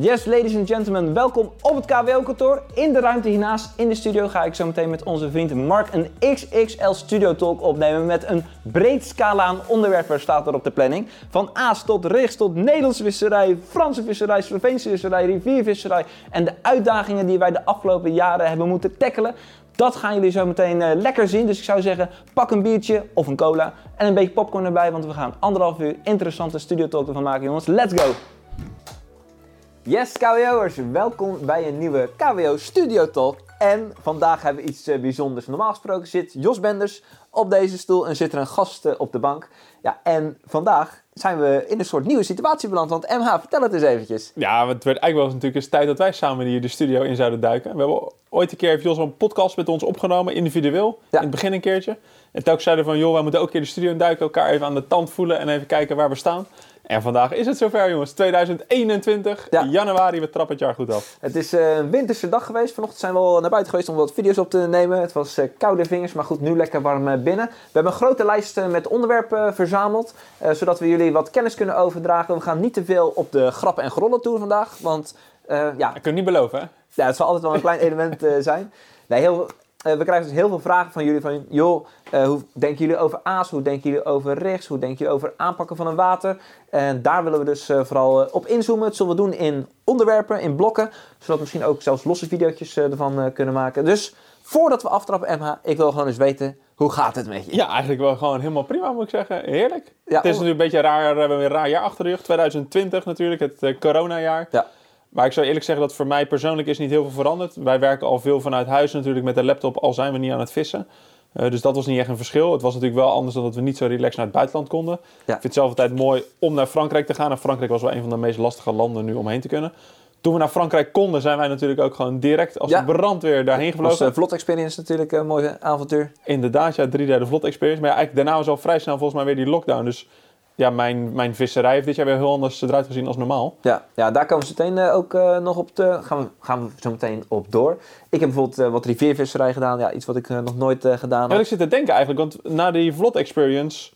Yes, ladies and gentlemen, welkom op het KWO-kantoor. In de ruimte hiernaast, in de studio, ga ik zo meteen met onze vriend Mark een XXL Studio Talk opnemen met een breed scala aan onderwerpen staat er op de planning. Van Aas tot Rigs tot Nederlandse visserij, Franse visserij, Sloveense visserij, riviervisserij en de uitdagingen die wij de afgelopen jaren hebben moeten tackelen. Dat gaan jullie zo meteen uh, lekker zien. Dus ik zou zeggen, pak een biertje of een cola en een beetje popcorn erbij, want we gaan anderhalf uur interessante studio talk ervan maken, jongens. Let's go! Yes, KWO'ers, welkom bij een nieuwe KWO Studio Talk. En vandaag hebben we iets uh, bijzonders. Normaal gesproken zit Jos Benders op deze stoel en zit er een gast uh, op de bank. Ja, en vandaag zijn we in een soort nieuwe situatie beland. Want MH, vertel het eens eventjes. Ja, het werd eigenlijk wel eens natuurlijk eens tijd dat wij samen hier de studio in zouden duiken. We hebben ooit een keer heeft Jos een podcast met ons opgenomen, individueel. Ja. In het begin een keertje. En telkens zeiden van, joh, wij moeten ook een keer de studio in duiken. Elkaar even aan de tand voelen en even kijken waar we staan. En vandaag is het zover, jongens. 2021, ja. januari, we trappen het jaar goed af. Het is uh, een winterse dag geweest. Vanochtend zijn we al naar buiten geweest om wat video's op te nemen. Het was uh, koude vingers, maar goed, nu lekker warm uh, binnen. We hebben een grote lijst met onderwerpen verzameld, zodat we jullie wat kennis kunnen overdragen. We gaan niet te veel op de grappen en grollen toe vandaag, want ja... Dat kun je niet beloven, hè? Ja, het zal altijd wel een klein element zijn. Nee, heel, we krijgen dus heel veel vragen van jullie van, joh, uh, hoe denken jullie over aas? Hoe denken jullie over rechts? Hoe denken jullie over aanpakken van een water? En daar willen we dus uh, vooral op inzoomen. Dat zullen we doen in onderwerpen, in blokken, zodat we misschien ook zelfs losse video's ervan kunnen maken. Dus voordat we aftrappen, MH, ik wil gewoon eens weten, hoe gaat het met je? Ja, eigenlijk wel gewoon helemaal prima, moet ik zeggen. Heerlijk. Ja, het is natuurlijk een beetje raar, we hebben een raar jaar achter de rug. 2020 natuurlijk, het coronajaar. Ja. Maar ik zou eerlijk zeggen dat voor mij persoonlijk is niet heel veel veranderd. Wij werken al veel vanuit huis natuurlijk met de laptop, al zijn we niet aan het vissen. Uh, dus dat was niet echt een verschil. Het was natuurlijk wel anders dan dat we niet zo relaxed naar het buitenland konden. Ja. Ik vind het zelf altijd mooi om naar Frankrijk te gaan. En Frankrijk was wel een van de meest lastige landen nu om heen te kunnen. Toen we naar Frankrijk konden, zijn wij natuurlijk ook gewoon direct als ja. brandweer daarheen gevlogen. Dat was vlot experience natuurlijk, een mooie avontuur. Inderdaad, ja, drie derde vlot experience. Maar ja, eigenlijk daarna was al vrij snel volgens mij weer die lockdown. Dus ja, mijn, mijn visserij heeft dit jaar weer heel anders eruit gezien als normaal. Ja, ja daar komen we meteen uh, ook uh, nog op te, gaan, we, gaan we zo meteen op door. Ik heb bijvoorbeeld uh, wat riviervisserij gedaan, ja, iets wat ik nog nooit gedaan heb. Ja, ik zit te denken eigenlijk, want na die vlot experience...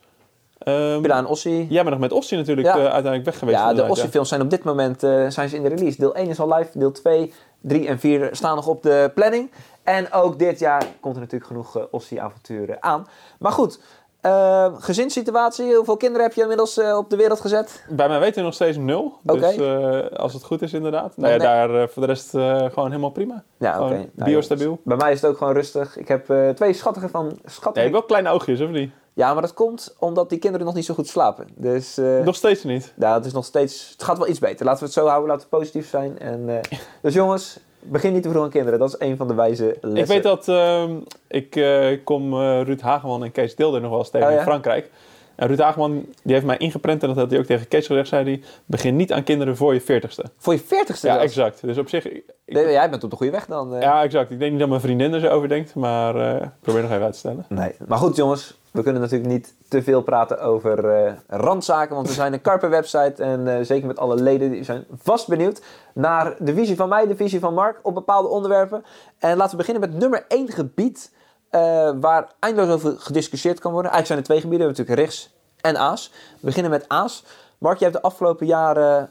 Um, aan Ossie. Jij bent nog met Ossie natuurlijk ja. uiteindelijk weg geweest. Ja, de Ossie films zijn op dit moment zijn ze in de release. Deel 1 is al live, deel 2, 3 en 4 staan nog op de planning. En ook dit jaar komt er natuurlijk genoeg Ossie avonturen aan. Maar goed, uh, gezinssituatie, hoeveel kinderen heb je inmiddels uh, op de wereld gezet? Bij mij weten we nog steeds nul. Okay. Dus uh, als het goed is inderdaad. Nou ja, daar voor de rest gewoon helemaal prima. Ja, oké. Okay. Nou, biostabiel. bij mij is het ook gewoon rustig. Ik heb twee schattige van... Schattige... Hebt wel kleine oogjes, of niet? Ja, maar dat komt omdat die kinderen nog niet zo goed slapen. Dus, nog steeds niet? Ja, het is nog steeds... Het gaat wel iets beter. Laten we het zo houden, laten we positief zijn. En, dus jongens, Begin niet te vroeg aan kinderen, dat is een van de wijze lessen. Ik weet dat, uh, ik uh, kom uh, Ruud Hageman en Kees Dilder nog wel eens tegen oh, ja? in Frankrijk. En Ruud Hageman die heeft mij ingeprent en dat had hij ook tegen Kees gezegd, zei hij, begin niet aan kinderen voor je veertigste. Voor je veertigste? Ja, exact. Dus op zich... Ik, nee, jij bent op de goede weg dan. Ja, exact. Ik denk niet dat mijn vriendin er zo over denkt, maar probeer nog even uit te stellen. Nee, maar goed jongens, we kunnen natuurlijk niet te veel praten over uh, randzaken, want we zijn een Karper-website en uh, zeker met alle leden die zijn vast benieuwd naar de visie van mij, de visie van Mark op bepaalde onderwerpen. En laten we beginnen met nummer 1 gebied uh, waar eindeloos over gediscussieerd kan worden. Eigenlijk zijn er twee gebieden, natuurlijk rechts en aas. We beginnen met aas. Mark, je hebt de afgelopen jaren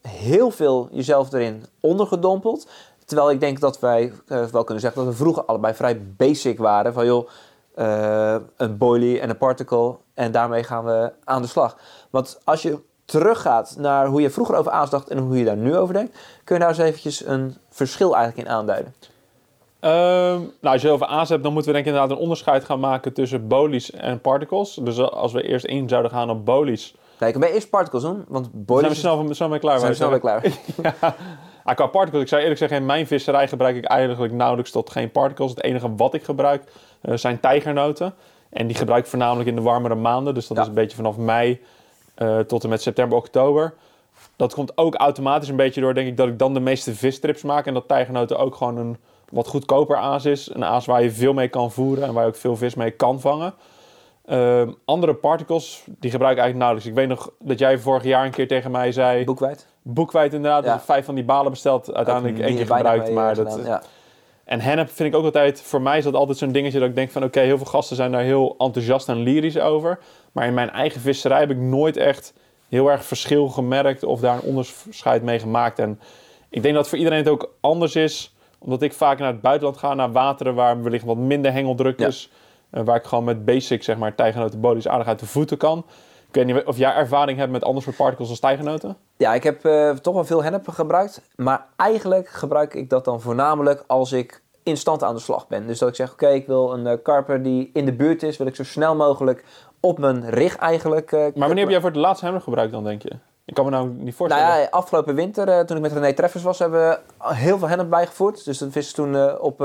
heel veel jezelf erin ondergedompeld. Terwijl ik denk dat wij wel kunnen zeggen dat we vroeger allebei vrij basic waren. Van joh, uh, een boilie en een particle. En daarmee gaan we aan de slag. Want als je teruggaat naar hoe je vroeger over aas dacht en hoe je daar nu over denkt, kun je daar eens eventjes een verschil eigenlijk in aanduiden? Um, nou, als je over aas hebt, dan moeten we denk ik inderdaad een onderscheid gaan maken tussen bolies en particles. Dus als we eerst in zouden gaan op bolies. Nee, ik ben eerst particles doen, want bolies... Zijn we snel, snel mee klaar? Zijn we snel mee klaar. ja. Ah, qua particles, ik zou eerlijk zeggen, in mijn visserij gebruik ik eigenlijk nauwelijks tot geen particles. Het enige wat ik gebruik zijn tijgernoten. En die gebruik ik voornamelijk in de warmere maanden. Dus dat is een beetje vanaf mei uh, tot en met september, oktober. Dat komt ook automatisch een beetje door, denk ik, dat ik dan de meeste visstrips maak. En dat tijgernoten ook gewoon een wat goedkoper aas is. Een aas waar je veel mee kan voeren en waar je ook veel vis mee kan vangen. Uh, andere particles, die gebruik ik eigenlijk nauwelijks. Ik weet nog dat jij vorig jaar een keer tegen mij zei... Boekwijd? Boekwijd inderdaad. Ja. vijf van die balen besteld. Uiteindelijk één keer gebruikt. Maar dat, ja. En hennep vind ik ook altijd, voor mij is dat altijd zo'n dingetje dat ik denk van oké, heel veel gasten zijn daar heel enthousiast en lyrisch over. Maar in mijn eigen visserij heb ik nooit echt heel erg verschil gemerkt of daar een onderscheid mee gemaakt. En ik denk dat voor iedereen het ook anders is, omdat ik vaak naar het buitenland ga, naar wateren waar wellicht wat minder hengeldruk is. eh, waar ik gewoon met basic, zeg maar, tijgenotenbodies aardig uit de voeten kan. Ik weet niet of jij ervaring hebt met ander soort particles als tijgenoten? Ja, ik heb eh, toch wel veel hennep gebruikt. Maar eigenlijk gebruik ik dat dan voornamelijk als ik instant aan de slag ben. Dus dat ik zeg, oké, ik wil een eh, karper die in de buurt is. Wil ik zo snel mogelijk op mijn rig eigenlijk... eh, Maar wanneer heb jij voor het laatst hennep gebruikt dan, denk je? Ik kan me nou niet voorstellen. Nou ja, afgelopen winter, toen ik met René Treffers was, hebben we heel veel hennep bijgevoerd. Dus dat vissen toen op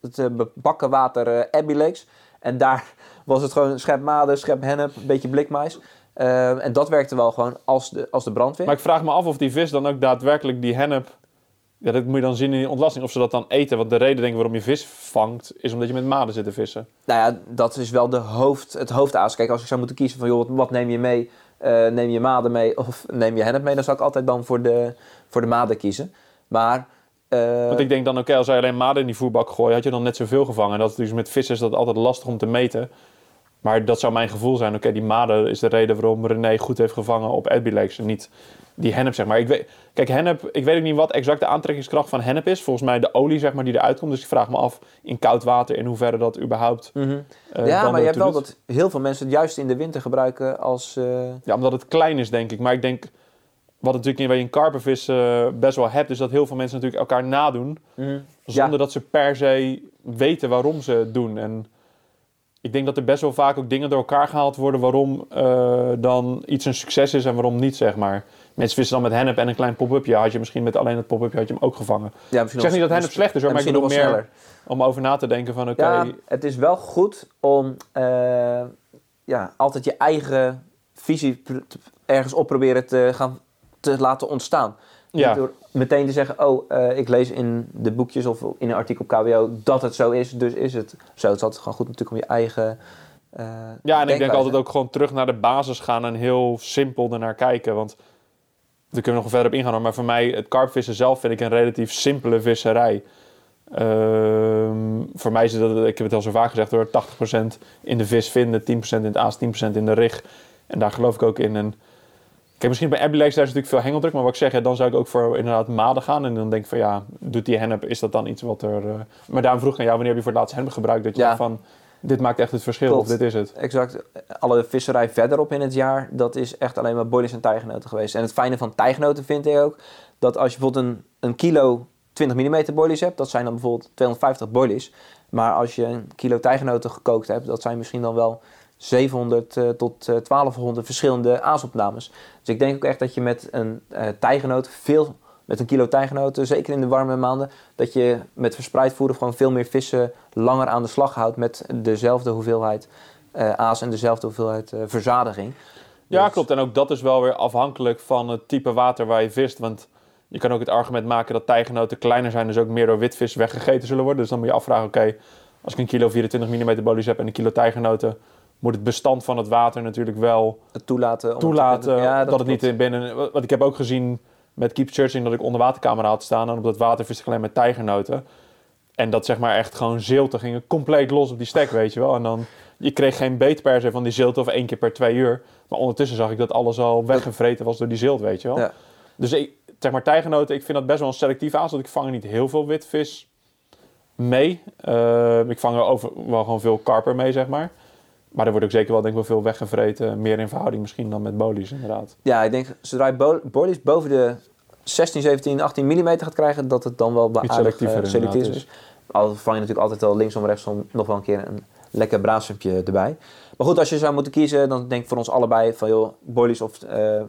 het bebakken water Abbey Lakes. En daar was het gewoon schep maden, schep hennep, een beetje blikmais. Eh, en dat werkte wel gewoon als de, als de brandweer. Maar ik vraag me af of die vis dan ook daadwerkelijk die hennep... Ja, dat moet je dan zien in die ontlasting. Of ze dat dan eten. Want de reden denk ik waarom je vis vangt... is omdat je met maden zit te vissen. Nou ja, dat is wel de hoofd, het hoofdaas. Kijk, als ik zou moeten kiezen van, joh, wat, wat neem je mee? Eh, neem je maden mee of neem je hennep mee? Dan zou ik altijd dan voor de, voor de maden kiezen. Maar... eh, Want ik denk dan, oké, als jij alleen maden in die voerbak gooit... had je dan net zoveel gevangen. En dat is dus met vissen is dat altijd lastig om te meten. Maar dat zou mijn gevoel zijn. Oké, die maden is de reden waarom René goed heeft gevangen op Abbey Lakes. En niet die hennep, zeg maar. Ik weet, kijk, hennep, ik weet ook niet wat exact de aantrekkingskracht van hennep is. Volgens mij de olie, zeg maar, die eruit komt. Dus ik vraag me af in koud water in hoeverre dat überhaupt... mhm. eh, ja, maar je hebt wel dat heel veel mensen het juist in de winter gebruiken als... eh, Ja, omdat het klein is, denk ik. Maar ik denk, wat natuurlijk in, waar je in karpervis eh, best wel hebt... is dat heel veel mensen natuurlijk elkaar nadoen... zonder dat ze per se weten waarom ze het doen. En ik denk dat er best wel vaak ook dingen door elkaar gehaald worden... waarom eh, dan iets een succes is en waarom niet, zeg maar. Mensen vissen dan met hennep en een klein pop-upje. Had je misschien met alleen het pop-upje had je hem ook gevangen. Ja, Ik zeg niet dat hennep slecht is, hoor, maar ik bedoel nog meer sneller. om over na te denken van... oké, Ja, het is wel goed om eh, ja, altijd je eigen visie ergens op proberen te gaan te laten ontstaan. Ja. Door meteen te zeggen, oh, eh, ik lees in de boekjes of in een artikel op KWO dat het zo is, dus is het zo. Het is altijd gewoon goed natuurlijk om je eigen eh, Ja, en ik denk altijd ook gewoon terug naar de basis gaan en heel simpel ernaar kijken. Want daar kunnen we nog verder op ingaan. Maar voor mij, het karpvissen zelf vind ik een relatief simpele visserij. Ehm, voor mij is het, dat- ik heb het al zo vaak gezegd hoor, 80% in de vis vinden, 10% in het aas, 10% in de rig. En daar geloof ik ook in. En Kijk, misschien bij Abbey Lakes daar is natuurlijk veel hengeldruk, maar wat ik zeg, ja, dan zou ik ook voor inderdaad maden gaan. En dan denk ik van ja, doet die hennep, is dat dan iets wat er... eh, Maar daarom vroeg ik aan jou, wanneer heb je voor het laatst hennep gebruikt? Dat je Ja. van, dit maakt echt het verschil of dit is het. Exact. Alle visserij verderop in het jaar, dat is echt alleen maar boilies en tijgenoten geweest. En het fijne van tijgenoten vind ik ook, dat als je bijvoorbeeld een, een kilo 20 mm boilies hebt, dat zijn dan bijvoorbeeld 250 boilies. Maar als je een kilo tijgenoten gekookt hebt, dat zijn misschien dan wel 700 eh, tot eh, 1200 verschillende aasopnames. Dus ik denk ook echt dat je met een eh tijgenoot veel, met een kilo tijgenoten, zeker in de warme maanden, dat je met verspreid voeren gewoon veel meer vissen langer aan de slag houdt met dezelfde hoeveelheid eh, aas en dezelfde hoeveelheid eh, verzadiging. Ja, Dus- klopt. En ook dat is wel weer afhankelijk van het type water waar je vist. Want je kan ook het argument maken dat tijgenoten kleiner zijn, dus ook meer door witvis weggegeten zullen worden. Dus dan moet je afvragen, oké, als ik een kilo 24 mm bolies heb en een kilo tijgenoten, moet het bestand van het water natuurlijk wel Het toelaten. het toelaten Ja, dat, het niet in binnen... Want ik heb ook gezien met Keep Searching dat ik onder watercamera had staan en op dat water vis ik alleen met tijgernoten. En dat zeg maar echt gewoon zilte gingen compleet los op die stek, weet je wel. En dan, je kreeg geen beet per se van die zilte of één keer per twee uur. Maar ondertussen zag ik dat alles al weggevreten was door die zilt, weet je wel. Ja. Dus ik, zeg maar tijgernoten, ik vind dat best wel een selectief aas. Want ik vang niet heel veel witvis mee. Eh, ik vang er over, wel gewoon veel karper mee, zeg maar. Maar er wordt ook zeker wel, denk ik, wel veel weggevreten. Meer in verhouding misschien dan met bolies, inderdaad. Ja, ik denk zodra je bo- boilies boven de 16, 17, 18 mm gaat krijgen, dat het dan wel Iets aardig selectiever eh, selectief is. Al vang je natuurlijk altijd wel linksom, rechtsom nog wel een keer een lekker braasempje erbij. Maar goed, als je zou moeten kiezen, dan denk ik voor ons allebei van joh, boilies of eh,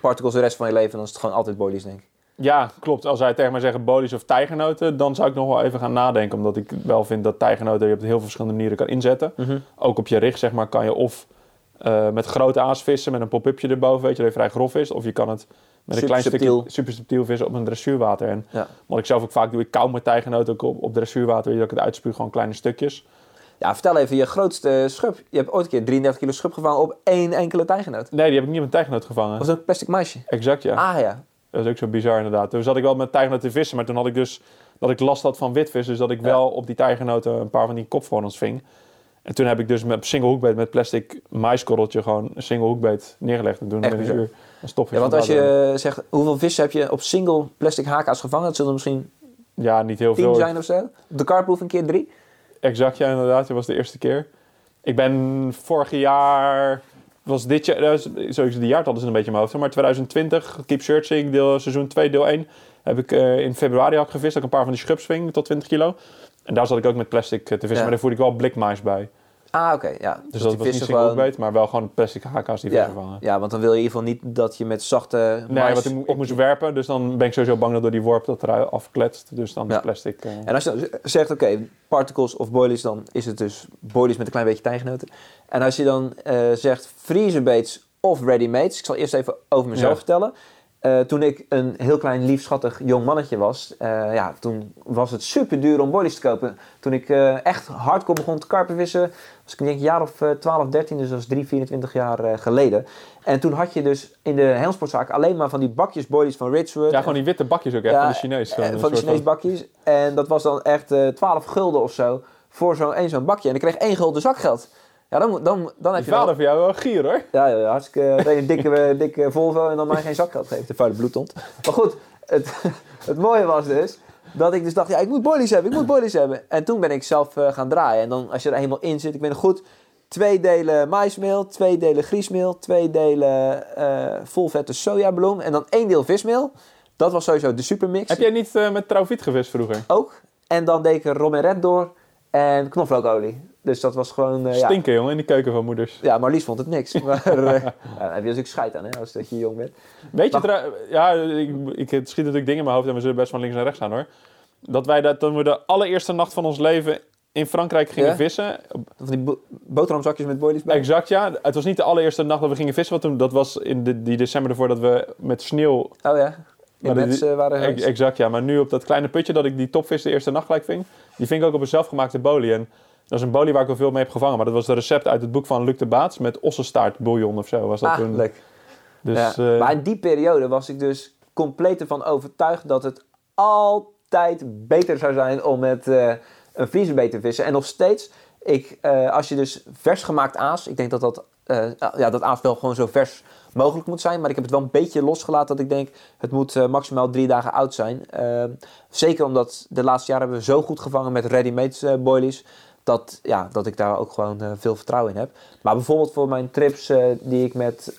particles de rest van je leven, dan is het gewoon altijd boilies, denk ik. Ja, klopt. Als zij tegen mij zeggen bolies of tijgernoten, dan zou ik nog wel even gaan nadenken. Omdat ik wel vind dat tijgernoten je op heel veel verschillende manieren kan inzetten. Ook op je rig, zeg maar, kan je of eh, met grote aas vissen met een pop-upje erboven, weet je, dat je vrij grof is. Of je kan het met een Super klein subtiel. stukje super subtiel vissen op een dressuurwater. En Ja. wat ik zelf ook vaak doe, ik kou mijn tijgernoten ook op, op dressuurwater, weet je, dat ik het uitspuug, gewoon kleine stukjes. ja, vertel even je grootste schub. Je hebt ooit een keer 33 kilo schub gevangen op één enkele tijgenoot. Nee, die heb ik niet met tijgernoot gevangen. Was dat een plastic maisje? Exact, ja. Ah ja. Dat is ook zo bizar inderdaad. Toen zat ik wel met tijgernoten te vissen, maar toen had ik dus dat ik last had van witvis. Dus dat ik Ja. wel op die tijgernoten een paar van die kopvormers ving. En toen heb ik dus met single hoekbeet met plastic maiskorreltje gewoon een single hoekbeet neergelegd. En toen Echt in een uur een stofje Ja, want als je zegt, hoeveel vissen heb je op single plastic haakhaas gevangen? Dat zullen misschien Ja, niet heel veel. zijn of zo. De carproof een keer drie. Exact, ja, inderdaad. Dat was de eerste keer. Ik ben vorig jaar... Was dit jaar... dat is- Sowieso die jaar hadden ze een beetje in mijn hoofd. Maar 2020, Keep Searching, deel, seizoen 2, deel 1... heb ik eh, in februari had ik gevist. Dat ik een paar van die schubs ving tot 20 kilo. En daar zat ik ook met plastic eh, te vissen. Ja. Maar daar voerde ik wel blikmais bij. Ah, oké. ja. Dus, dat die was niet single hoekbeet, maar wel gewoon plastic haakhaas die Ja, vissen vangen. ja, want dan wil je in ieder geval niet dat je met zachte Nee, mais want ik, ik moest werpen, dus dan ben ik sowieso bang dat door die worp dat eruit afkletst. Dus dan Ja. is plastic... eh, En als je dan zegt, oké, particles of boilies, dan is het dus boilies met een klein beetje tijgenoten. En als je dan eh, zegt freezer baits of ready-mates, ik zal eerst even over mezelf Ja. vertellen. Eh, toen ik een heel klein, lief, schattig jong mannetje was, eh, ja, toen was het super duur om boilies te kopen. Toen ik eh, echt hardcore begon te karpenvissen, was ik denk een jaar of eh, 12, 13, dus dat was 3, 24 jaar geleden. En toen had je dus in de Helmsportzaak alleen maar van die bakjes boilies van Richwood. ja, gewoon die witte bakjes ook Ja, van de Chinees. een van de Chinees bakjes. En dat was dan echt eh 12 gulden of zo voor zo'n één zo'n bakje. En ik kreeg één gulden zakgeld. Ja, dan, dan, dan heb je vader wel... van jou wel gier hoor. Ja, ja, hartstikke eh, een dikke, dikke Volvo en dan mij geen zakgeld geeft. De vuile bloedhond. Maar goed, het, het mooie was dus dat ik dus dacht, ja, ik moet boilies hebben, ik moet boilies hebben. En toen ben ik zelf eh, gaan draaien. En dan als je er helemaal in zit, ik ben goed... Twee delen maismeel, twee delen griesmeel, twee delen eh volvette sojabloem en dan één deel vismeel. Dat was sowieso de supermix. Heb jij niet eh, met trouwfiet gevist vroeger? ook. En dan deed ik er rom en red door en knoflookolie. Dus dat was gewoon... ja. Stinken jongen, in die keuken van moeders. ja, Marlies vond het niks. Maar ja, daar heb je natuurlijk scheid aan, hè, als dat je jong bent. Weet je, Maar- ja, ik, ik het schiet natuurlijk dingen in mijn hoofd en we zullen best van links naar rechts gaan hoor. Dat wij dat, toen we de allereerste nacht van ons leven in Frankrijk gingen Ja? vissen. Van die bo- boterhamzakjes met boilies bij. Exact ja. Het was niet de allereerste nacht dat we gingen vissen, want toen, dat was in de, die december ervoor dat we met sneeuw Oh ja, in Metz eh, waren Ex-. Exact, ja. Maar nu op dat kleine putje dat ik die topvis de eerste nacht gelijk ving, die ving ik ook op een zelfgemaakte bolie. En dat is een bolie waar ik al veel mee heb gevangen. Maar dat was een recept uit het boek van Luc de Baats met ossenstaart bouillon of zo. Was dat Ah, toen. Dus, ja. eh, Maar in die periode was ik dus compleet ervan overtuigd dat het altijd beter zou zijn om met eh, een vriezenbeet te vissen. En nog steeds, ik, eh, als je dus vers gemaakt aas, ik denk dat dat, ja, dat aas wel gewoon zo vers mogelijk moet zijn. Maar ik heb het wel een beetje losgelaten dat ik denk, het moet maximaal drie dagen oud zijn. Eh, zeker omdat de laatste jaren hebben we zo goed gevangen met ready-made boilies. Dat, ja, dat ik daar ook gewoon eh, veel vertrouwen in heb. Maar bijvoorbeeld voor mijn trips eh, die ik met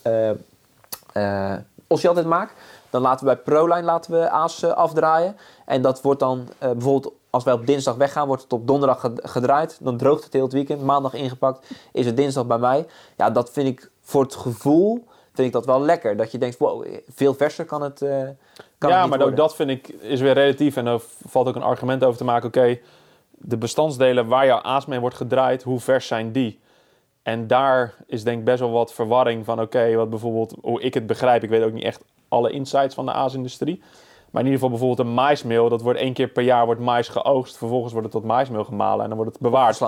Ossie altijd maak. Dan laten we bij ProLine laten we aas afdraaien. En dat wordt dan bijvoorbeeld als wij op dinsdag weggaan, wordt het op donderdag ged- gedraaid. Dan droogt het heel het weekend. Maandag ingepakt, is het dinsdag bij mij. Ja, dat vind ik voor het gevoel vind ik dat wel lekker. Dat je denkt, wow, veel verser kan het, kan ja, maar ook dat vind ik is weer relatief. En daar valt ook een argument over te maken. Oké, de bestandsdelen waar jouw aas mee wordt gedraaid, hoe vers zijn die? En daar is denk ik best wel wat verwarring van, oké, wat bijvoorbeeld, hoe ik het begrijp, ik weet ook niet echt alle insights van de aasindustrie. Maar in ieder geval bijvoorbeeld een maismeel, dat wordt één keer per jaar wordt mais geoogst. Vervolgens wordt het tot maismeel gemalen en dan wordt het bewaard.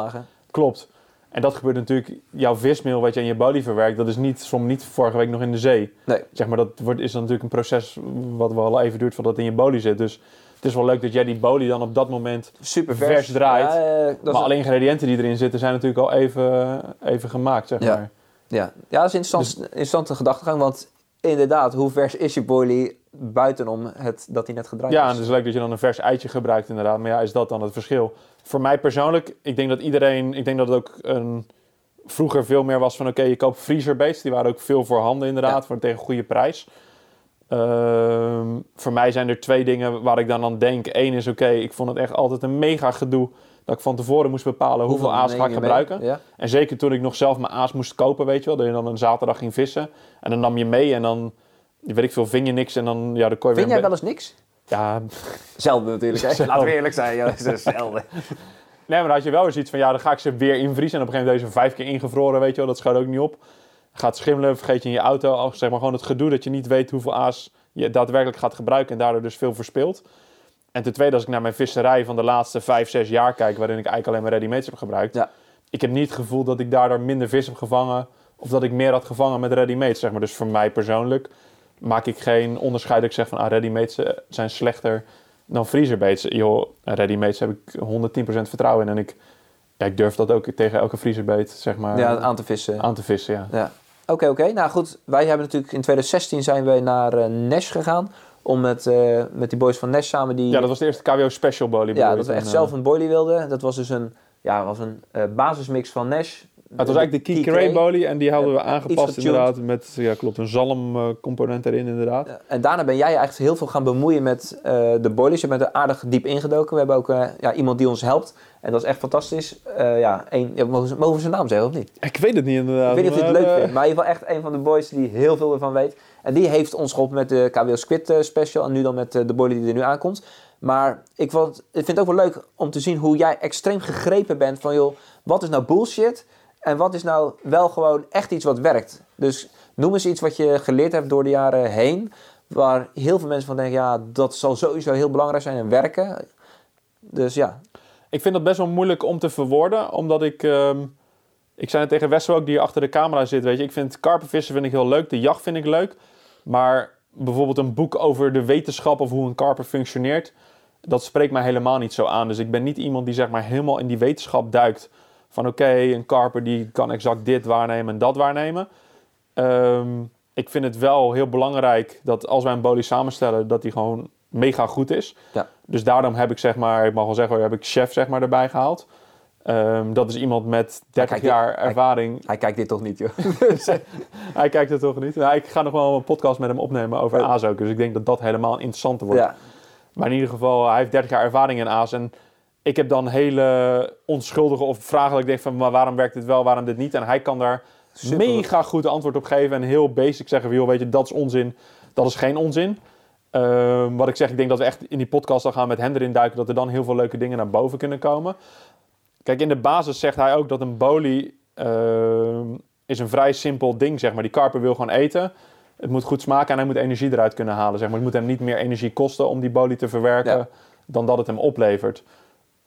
Klopt. En dat gebeurt natuurlijk, jouw vismeel wat je in je bolie verwerkt, dat is niet, soms niet vorige week nog in de zee. Nee. Zeg maar, dat wordt, is dan natuurlijk een proces wat wel even duurt voordat het in je bolie zit. Dus het is wel leuk dat jij die bolie dan op dat moment... Super vers vers. draait. Ja, eh, maar alle ingrediënten die erin zitten zijn natuurlijk al even, even gemaakt, zeg Ja. maar. Ja, ja dat is een interessant, interessante gedachtegang. Want inderdaad, hoe vers is je boilie buitenom het, dat hij net gedraaid Ja, is? en het is leuk dat je dan een vers eitje gebruikt inderdaad. Maar ja, is dat dan het verschil? Voor mij persoonlijk, ik denk dat iedereen... Ik denk dat het ook een, vroeger veel meer was van... Oké, je koopt freezerbeest. Die waren ook veel voorhanden inderdaad, Ja. voor tegen goede prijs. Ehm, voor mij zijn er twee dingen waar ik dan aan denk. Eén is, oké, ik vond het echt altijd een mega gedoe... dat ik van tevoren moest bepalen hoeveel, aas ga ik gebruiken. Ja. En zeker toen ik nog zelf mijn aas moest kopen, weet je wel. Dat je dan een zaterdag ging vissen. En dan nam je mee en dan... Weet ik veel, ving je niks en dan... Ja, dan kon je Vind weer jij wel eens niks? Ja, Zelden natuurlijk, hè? Zelden. Laten we eerlijk zijn. Ja, is zelden. Nee, maar dan had je wel eens iets van, ja, dan ga ik ze weer invriezen. En op een gegeven moment deze vijf keer ingevroren, weet je wel. Dat schoot ook niet op. Gaat schimmelen, vergeet je in je auto. Al, Zeg maar gewoon het gedoe dat je niet weet hoeveel aas je daadwerkelijk gaat gebruiken. En daardoor dus veel verspilt. En ten tweede, als ik naar mijn visserij van de laatste vijf, zes jaar kijk... waarin ik eigenlijk alleen maar ready-mates heb gebruikt... Ja. ik heb niet het gevoel dat ik daardoor minder vis heb gevangen... of dat ik meer had gevangen met ready-mates, zeg maar. Dus voor mij persoonlijk maak ik geen onderscheid dat ik zeg van... ah, ready-mates eh, zijn slechter dan freezerbaits. Joh, ready-mates heb ik 110% vertrouwen in. En ik, Ja, ik durf dat ook tegen elke vriezenbeet, zeg maar, ja, aan te vissen. aan te vissen, ja. Ja. Oké, oké. Nou goed, wij hebben natuurlijk in 2016 zijn we naar eh Nash gegaan. Om met, eh, met die boys van Nash samen die... Ja, dat was de eerste KWO Special Bolie. ja, dat we echt eh. zelf een boilie wilden. Dat was dus een, ja, was een basismix van Nash. Het was eigenlijk de Key Cray en die hadden we aangepast inderdaad met, ja klopt, een zalmcomponent erin inderdaad. Ja, En daarna ben jij eigenlijk heel veel gaan bemoeien met eh, de boilies. Je bent er aardig diep ingedoken. We hebben ook eh, ja, iemand die ons helpt. En dat is echt fantastisch. Eh, ja, een, ja, mogen, ze- mogen we zijn naam zeggen of niet? Ik weet het niet inderdaad. Ik weet niet of je het leuk vindt, maar in ieder geval echt een van de boys die heel veel ervan weet. En die heeft ons geholpen met de KWO Squid Special en nu dan met de boilie die er nu aankomt. Maar ik, vond, ik vind het ook wel leuk om te zien hoe jij extreem gegrepen bent van joh, wat is nou bullshit en wat is nou wel gewoon echt iets wat werkt. Dus noem eens iets wat je geleerd hebt door de jaren heen, waar heel veel mensen van denken, ja, dat zal sowieso heel belangrijk zijn en werken. Dus ja, Ik vind dat best wel moeilijk om te verwoorden, omdat ik... ehm, ik zei het tegen Wessel ook, die achter de camera zit, weet je. Ik vind karpervissen vind ik heel leuk, de jacht vind ik leuk. Maar bijvoorbeeld een boek over de wetenschap of hoe een karper functioneert... dat spreekt mij helemaal niet zo aan. Dus ik ben niet iemand die zeg maar helemaal in die wetenschap duikt. Van oké, een karper die kan exact dit waarnemen en dat waarnemen. Ehm, ik vind het wel heel belangrijk dat als wij een bolie samenstellen... dat die gewoon mega goed is. Ja. Dus daarom heb ik zeg maar, ik mag wel zeggen, heb ik chef zeg maar erbij gehaald. Ehm, dat is iemand met 30 kijkt dit- jaar hij- ervaring. hij kijkt dit toch niet joh. Hij kijkt het toch niet? Nou, ik ga nog wel een podcast met hem opnemen over aas ook. Dus ik denk dat dat helemaal interessanter wordt. ja. Maar in ieder geval, hij heeft 30 jaar ervaring in aas. En ik heb dan hele onschuldige of vragen dat ik denk van... maar waarom werkt dit wel, waarom dit niet? En hij kan daar Super. mega goed antwoord op geven. En heel basic zeggen van, joh, weet je, dat is onzin. Dat is geen onzin. Ehm, wat ik zeg, ik denk dat we echt in die podcast dan gaan met hem erin duiken... dat er dan heel veel leuke dingen naar boven kunnen komen. Kijk, in de basis zegt hij ook dat een bolie... ehm, is een vrij simpel ding, zeg maar. Die karper wil gewoon eten. Het moet goed smaken en hij moet energie eruit kunnen halen, zeg maar. Het moet hem niet meer energie kosten om die bolie te verwerken... Ja. dan dat het hem oplevert.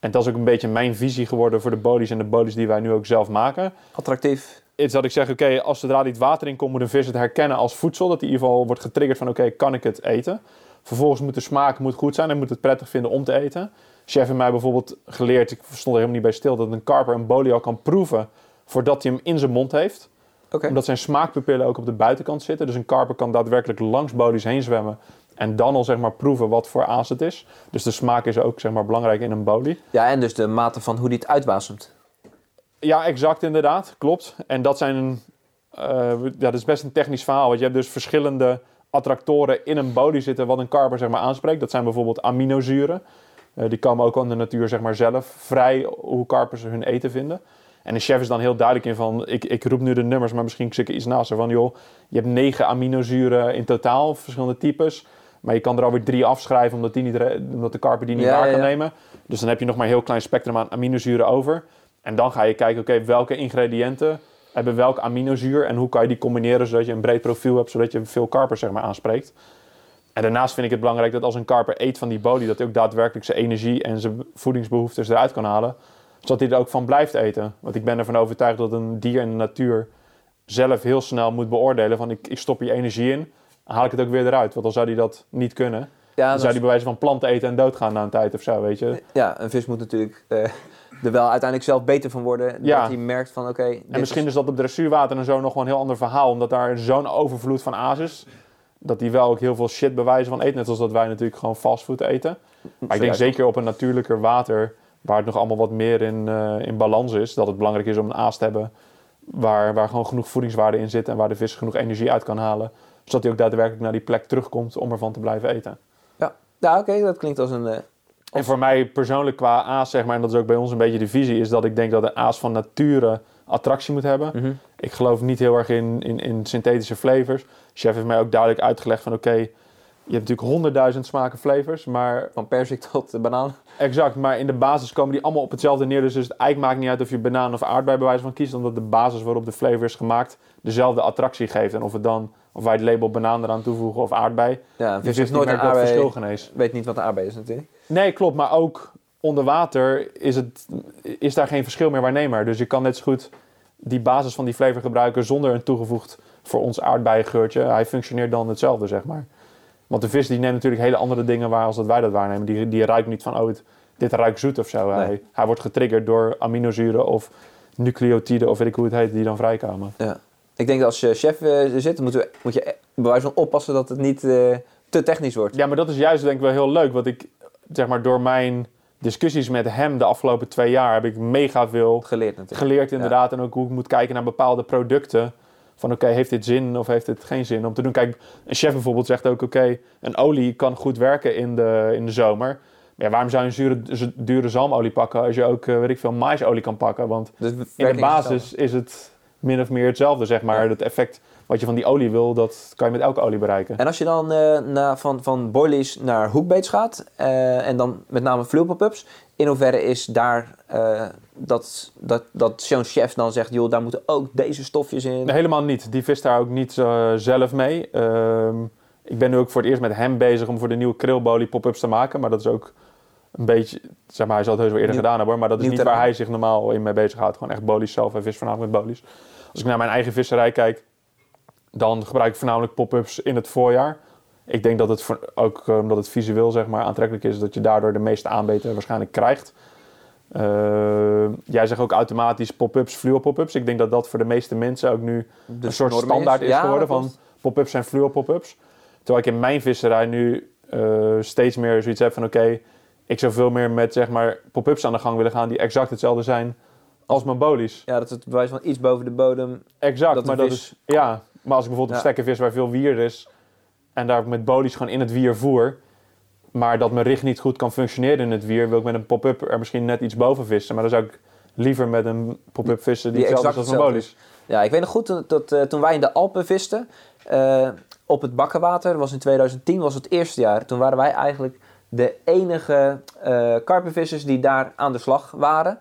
En dat is ook een beetje mijn visie geworden voor de bolies... en de bolies die wij nu ook zelf maken Attractief. is dat ik zeg, oké, als zodra die het water in komt, moet een vis het herkennen als voedsel. Dat hij in ieder geval wordt getriggerd van, oké, kan ik het eten? Vervolgens moet de smaak moet goed zijn en moet het prettig vinden om te eten. Chef heeft mij bijvoorbeeld geleerd, ik stond er helemaal niet bij stil, dat een karper een bolie al kan proeven voordat hij hem in zijn mond heeft. Oké. Omdat zijn smaakpupillen ook op de buitenkant zitten. Dus een karper kan daadwerkelijk langs bolies heen zwemmen en dan al zeg maar proeven wat voor aas het is. Dus de smaak is ook zeg maar belangrijk in een bolie. Ja, en dus de mate van hoe die het uitwasemt. Ja, exact inderdaad. Klopt. En dat zijn... ja, dat is best een technisch verhaal. Want je hebt dus verschillende attractoren in een body zitten... wat een karper zeg maar, aanspreekt. Dat zijn bijvoorbeeld aminozuren. Eh, die komen ook aan de natuur zeg maar, zelf vrij... hoe karpers hun eten vinden. En de chef is dan heel duidelijk in van... ik, ik roep nu de nummers, maar misschien zit ik iets naast ervan. Joh, je hebt negen aminozuren in totaal, verschillende types... Maar je kan er alweer drie afschrijven omdat, die niet, omdat de karper die niet waar kan nemen. Dus dan heb je nog maar een heel klein spectrum aan aminozuren over. En dan ga je kijken, oké, welke ingrediënten hebben welk aminozuur en hoe kan je die combineren zodat je een breed profiel hebt, zodat je veel karpers zeg maar aanspreekt. En daarnaast vind ik het belangrijk dat als een karper eet van die body, dat hij ook daadwerkelijk zijn energie en zijn voedingsbehoeftes eruit kan halen, zodat hij er ook van blijft eten. Want ik ben ervan overtuigd dat een dier in de natuur zelf heel snel moet beoordelen van ik, ik stop hier energie in, haal ik het ook weer eruit. Want dan zou hij dat niet kunnen. Ja, Dan zou hij bij wijze van planten eten en doodgaan na een tijd of zo, weet je. ja, een vis moet natuurlijk eh, er wel uiteindelijk zelf beter van worden. Ja. Dat hij merkt van oké. En misschien is dat op dressuurwater en zo nog wel een heel ander verhaal. Omdat daar zo'n overvloed van aas is. Dat die wel ook heel veel shit bewijzen van eten. Net zoals dat wij natuurlijk gewoon fastfood eten. Maar ik denk zeker op een natuurlijker water... waar het nog allemaal wat meer in, eh, in balans is... dat het belangrijk is om een aas te hebben... Waar, waar gewoon genoeg voedingswaarde in zit... en waar de vis genoeg energie uit kan halen. Zodat hij ook daadwerkelijk naar die plek terugkomt... om ervan te blijven eten. Ja, ja oké, dat klinkt als een. eh, En voor mij persoonlijk qua aas, zeg maar... en dat is ook bij ons een beetje de visie... is dat ik denk dat een aas van nature attractie moet hebben... mhm. Ik geloof niet heel erg in, in, in synthetische flavors. Chef heeft mij ook duidelijk uitgelegd van oké, je hebt natuurlijk honderdduizend smaken flavors, maar Van persik tot de banaan. exact, maar in de basis komen die allemaal op hetzelfde neer. Dus het eigenlijk maakt niet uit of je banaan of aardbei bij wijze van kiest, omdat de basis waarop de flavor is gemaakt dezelfde attractie geeft. En of het dan, of wij het label banaan eraan toevoegen of aardbei, Ja, dus heeft nooit een dat verschil aardbei. genees. Weet niet wat een aardbei is natuurlijk. Nee, klopt, maar ook onder water is, het, is daar geen verschil meer waarneembaar. Dus je kan net zo goed die basis van die flavor gebruiken zonder een toegevoegd voor ons aardbeiengeurtje. Hij functioneert dan hetzelfde, zeg maar. Want de vis die neemt natuurlijk hele andere dingen waar als dat wij dat waarnemen. Die, die ruikt niet van, oh, het, dit ruikt zoet of zo. Hij, hij wordt getriggerd door aminozuren of nucleotiden of weet ik hoe het heet, die dan vrijkomen. Ja. Ik denk dat als je chef uh, zit, moet, we, moet je bij wijze van oppassen dat het niet uh, te technisch wordt. Ja, maar dat is juist denk ik wel heel leuk. Want ik, zeg maar, door mijn discussies met hem de afgelopen twee jaar heb ik mega veel geleerd, natuurlijk. geleerd inderdaad. En ook hoe ik moet kijken naar bepaalde producten. Van oké, heeft dit zin of heeft dit geen zin om te doen? Kijk, een chef bijvoorbeeld zegt ook oké, een olie kan goed werken in de, in de zomer. Ja, waarom zou je een zure, dure zalmolie pakken als je ook, uh, weet ik veel, maisolie kan pakken? Want dus in de basis is het min of meer hetzelfde, zeg maar. Het effect wat je van die olie wil, dat kan je met elke olie bereiken. En als je dan uh, na, van, van boilies naar hoekbaits gaat, uh, en dan met name pop-ups, in hoeverre is daar uh, dat, dat, dat zo'n chef dan zegt, joh, daar moeten ook deze stofjes in? Nee, helemaal niet. Die vist daar ook niet zelf mee. Ehm, ik ben nu ook voor het eerst met hem bezig om voor de nieuwe krillbolie pop-ups te maken, maar dat is ook een beetje, zeg maar, hij zal het heus wel eerder gedaan hebben, maar dat is niet waar hij zich normaal in mee bezighoudt. Gewoon echt bolies zelf. Hij vist voornamelijk met bolies. Als ik naar mijn eigen visserij kijk, dan gebruik ik voornamelijk pop-ups in het voorjaar. Ik denk dat het ook eh, omdat het visueel zeg maar, aantrekkelijk is, dat je daardoor de meeste aanbeten waarschijnlijk krijgt. Uh, jij zegt ook automatisch pop-ups, fluo-pop-ups. Ik denk dat dat voor de meeste mensen ook nu een soort standaard is, geworden van pop-ups en fluo-pop-ups. Terwijl ik in mijn visserij nu uh, steeds meer zoiets heb van oké, ik zou veel meer met zeg maar, pop-ups aan de gang willen gaan die exact hetzelfde zijn als mijn bolies. Ja, dat het bewijs van iets boven de bodem. Exact, maar dat is. Ja, maar als ik bijvoorbeeld ja. een stekkenvis waar veel wier is en daar met bolies gewoon in het wier voer, maar dat mijn richt niet goed kan functioneren in het wier, wil ik met een pop-up er misschien net iets boven vissen. Maar dan zou ik liever met een pop-up vissen die, die hetzelfde is als mijn bolies. Ja, ik weet nog goed dat, uh, toen wij in de Alpen visten, uh, op het bakkenwater, was in 2010, was het eerste jaar. Toen waren wij eigenlijk de enige uh, karpenvissers die daar aan de slag waren.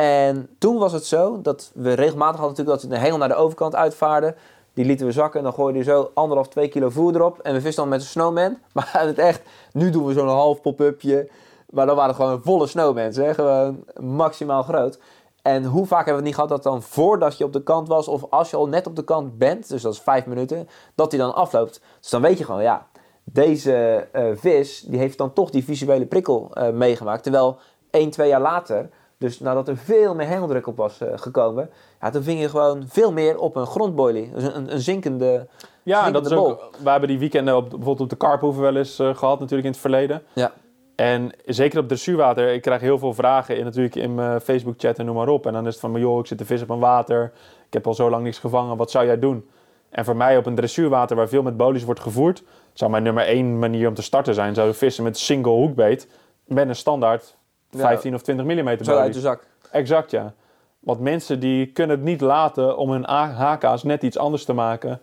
En toen was het zo dat we regelmatig hadden natuurlijk dat we de hengel naar de overkant uitvaarden. Die lieten we zakken en dan gooiden we zo anderhalf, twee kilo voer erop. En we visten dan met een snowman. Maar het echt, nu doen we zo'n half pop-upje. Maar dan waren het gewoon volle snowmans. Hè? Gewoon maximaal groot. En hoe vaak hebben we het niet gehad dat dan voordat je op de kant was, of als je al net op de kant bent, dus dat is vijf minuten, dat hij dan afloopt. Dus dan weet je gewoon, ja, deze uh, vis die heeft dan toch die visuele prikkel uh, meegemaakt. Terwijl één, twee jaar later, dus nadat er veel meer hengeldruk op was uh, gekomen, ja, toen ving je gewoon veel meer op een grondboilie. Dus een, een zinkende. Ja, zinkende dat is bol. ook. We hebben die weekenden op, bijvoorbeeld op de Karphoeven wel eens gehad, natuurlijk in het verleden. Ja. En zeker op dressuurwater, ik krijg heel veel vragen in, natuurlijk in mijn Facebook-chat en noem maar op. En dan is het van, joh, ik zit te vissen op een water, ik heb al zo lang niks gevangen, wat zou jij doen? En voor mij op een dressuurwater waar veel met bolies wordt gevoerd, zou mijn nummer één manier om te starten zijn, zou vissen met single hoekbeet met een standaard 15 of 20 mm Zo uit de zak. Exact, ja. Want mensen die kunnen het niet laten om hun HK's net iets anders te maken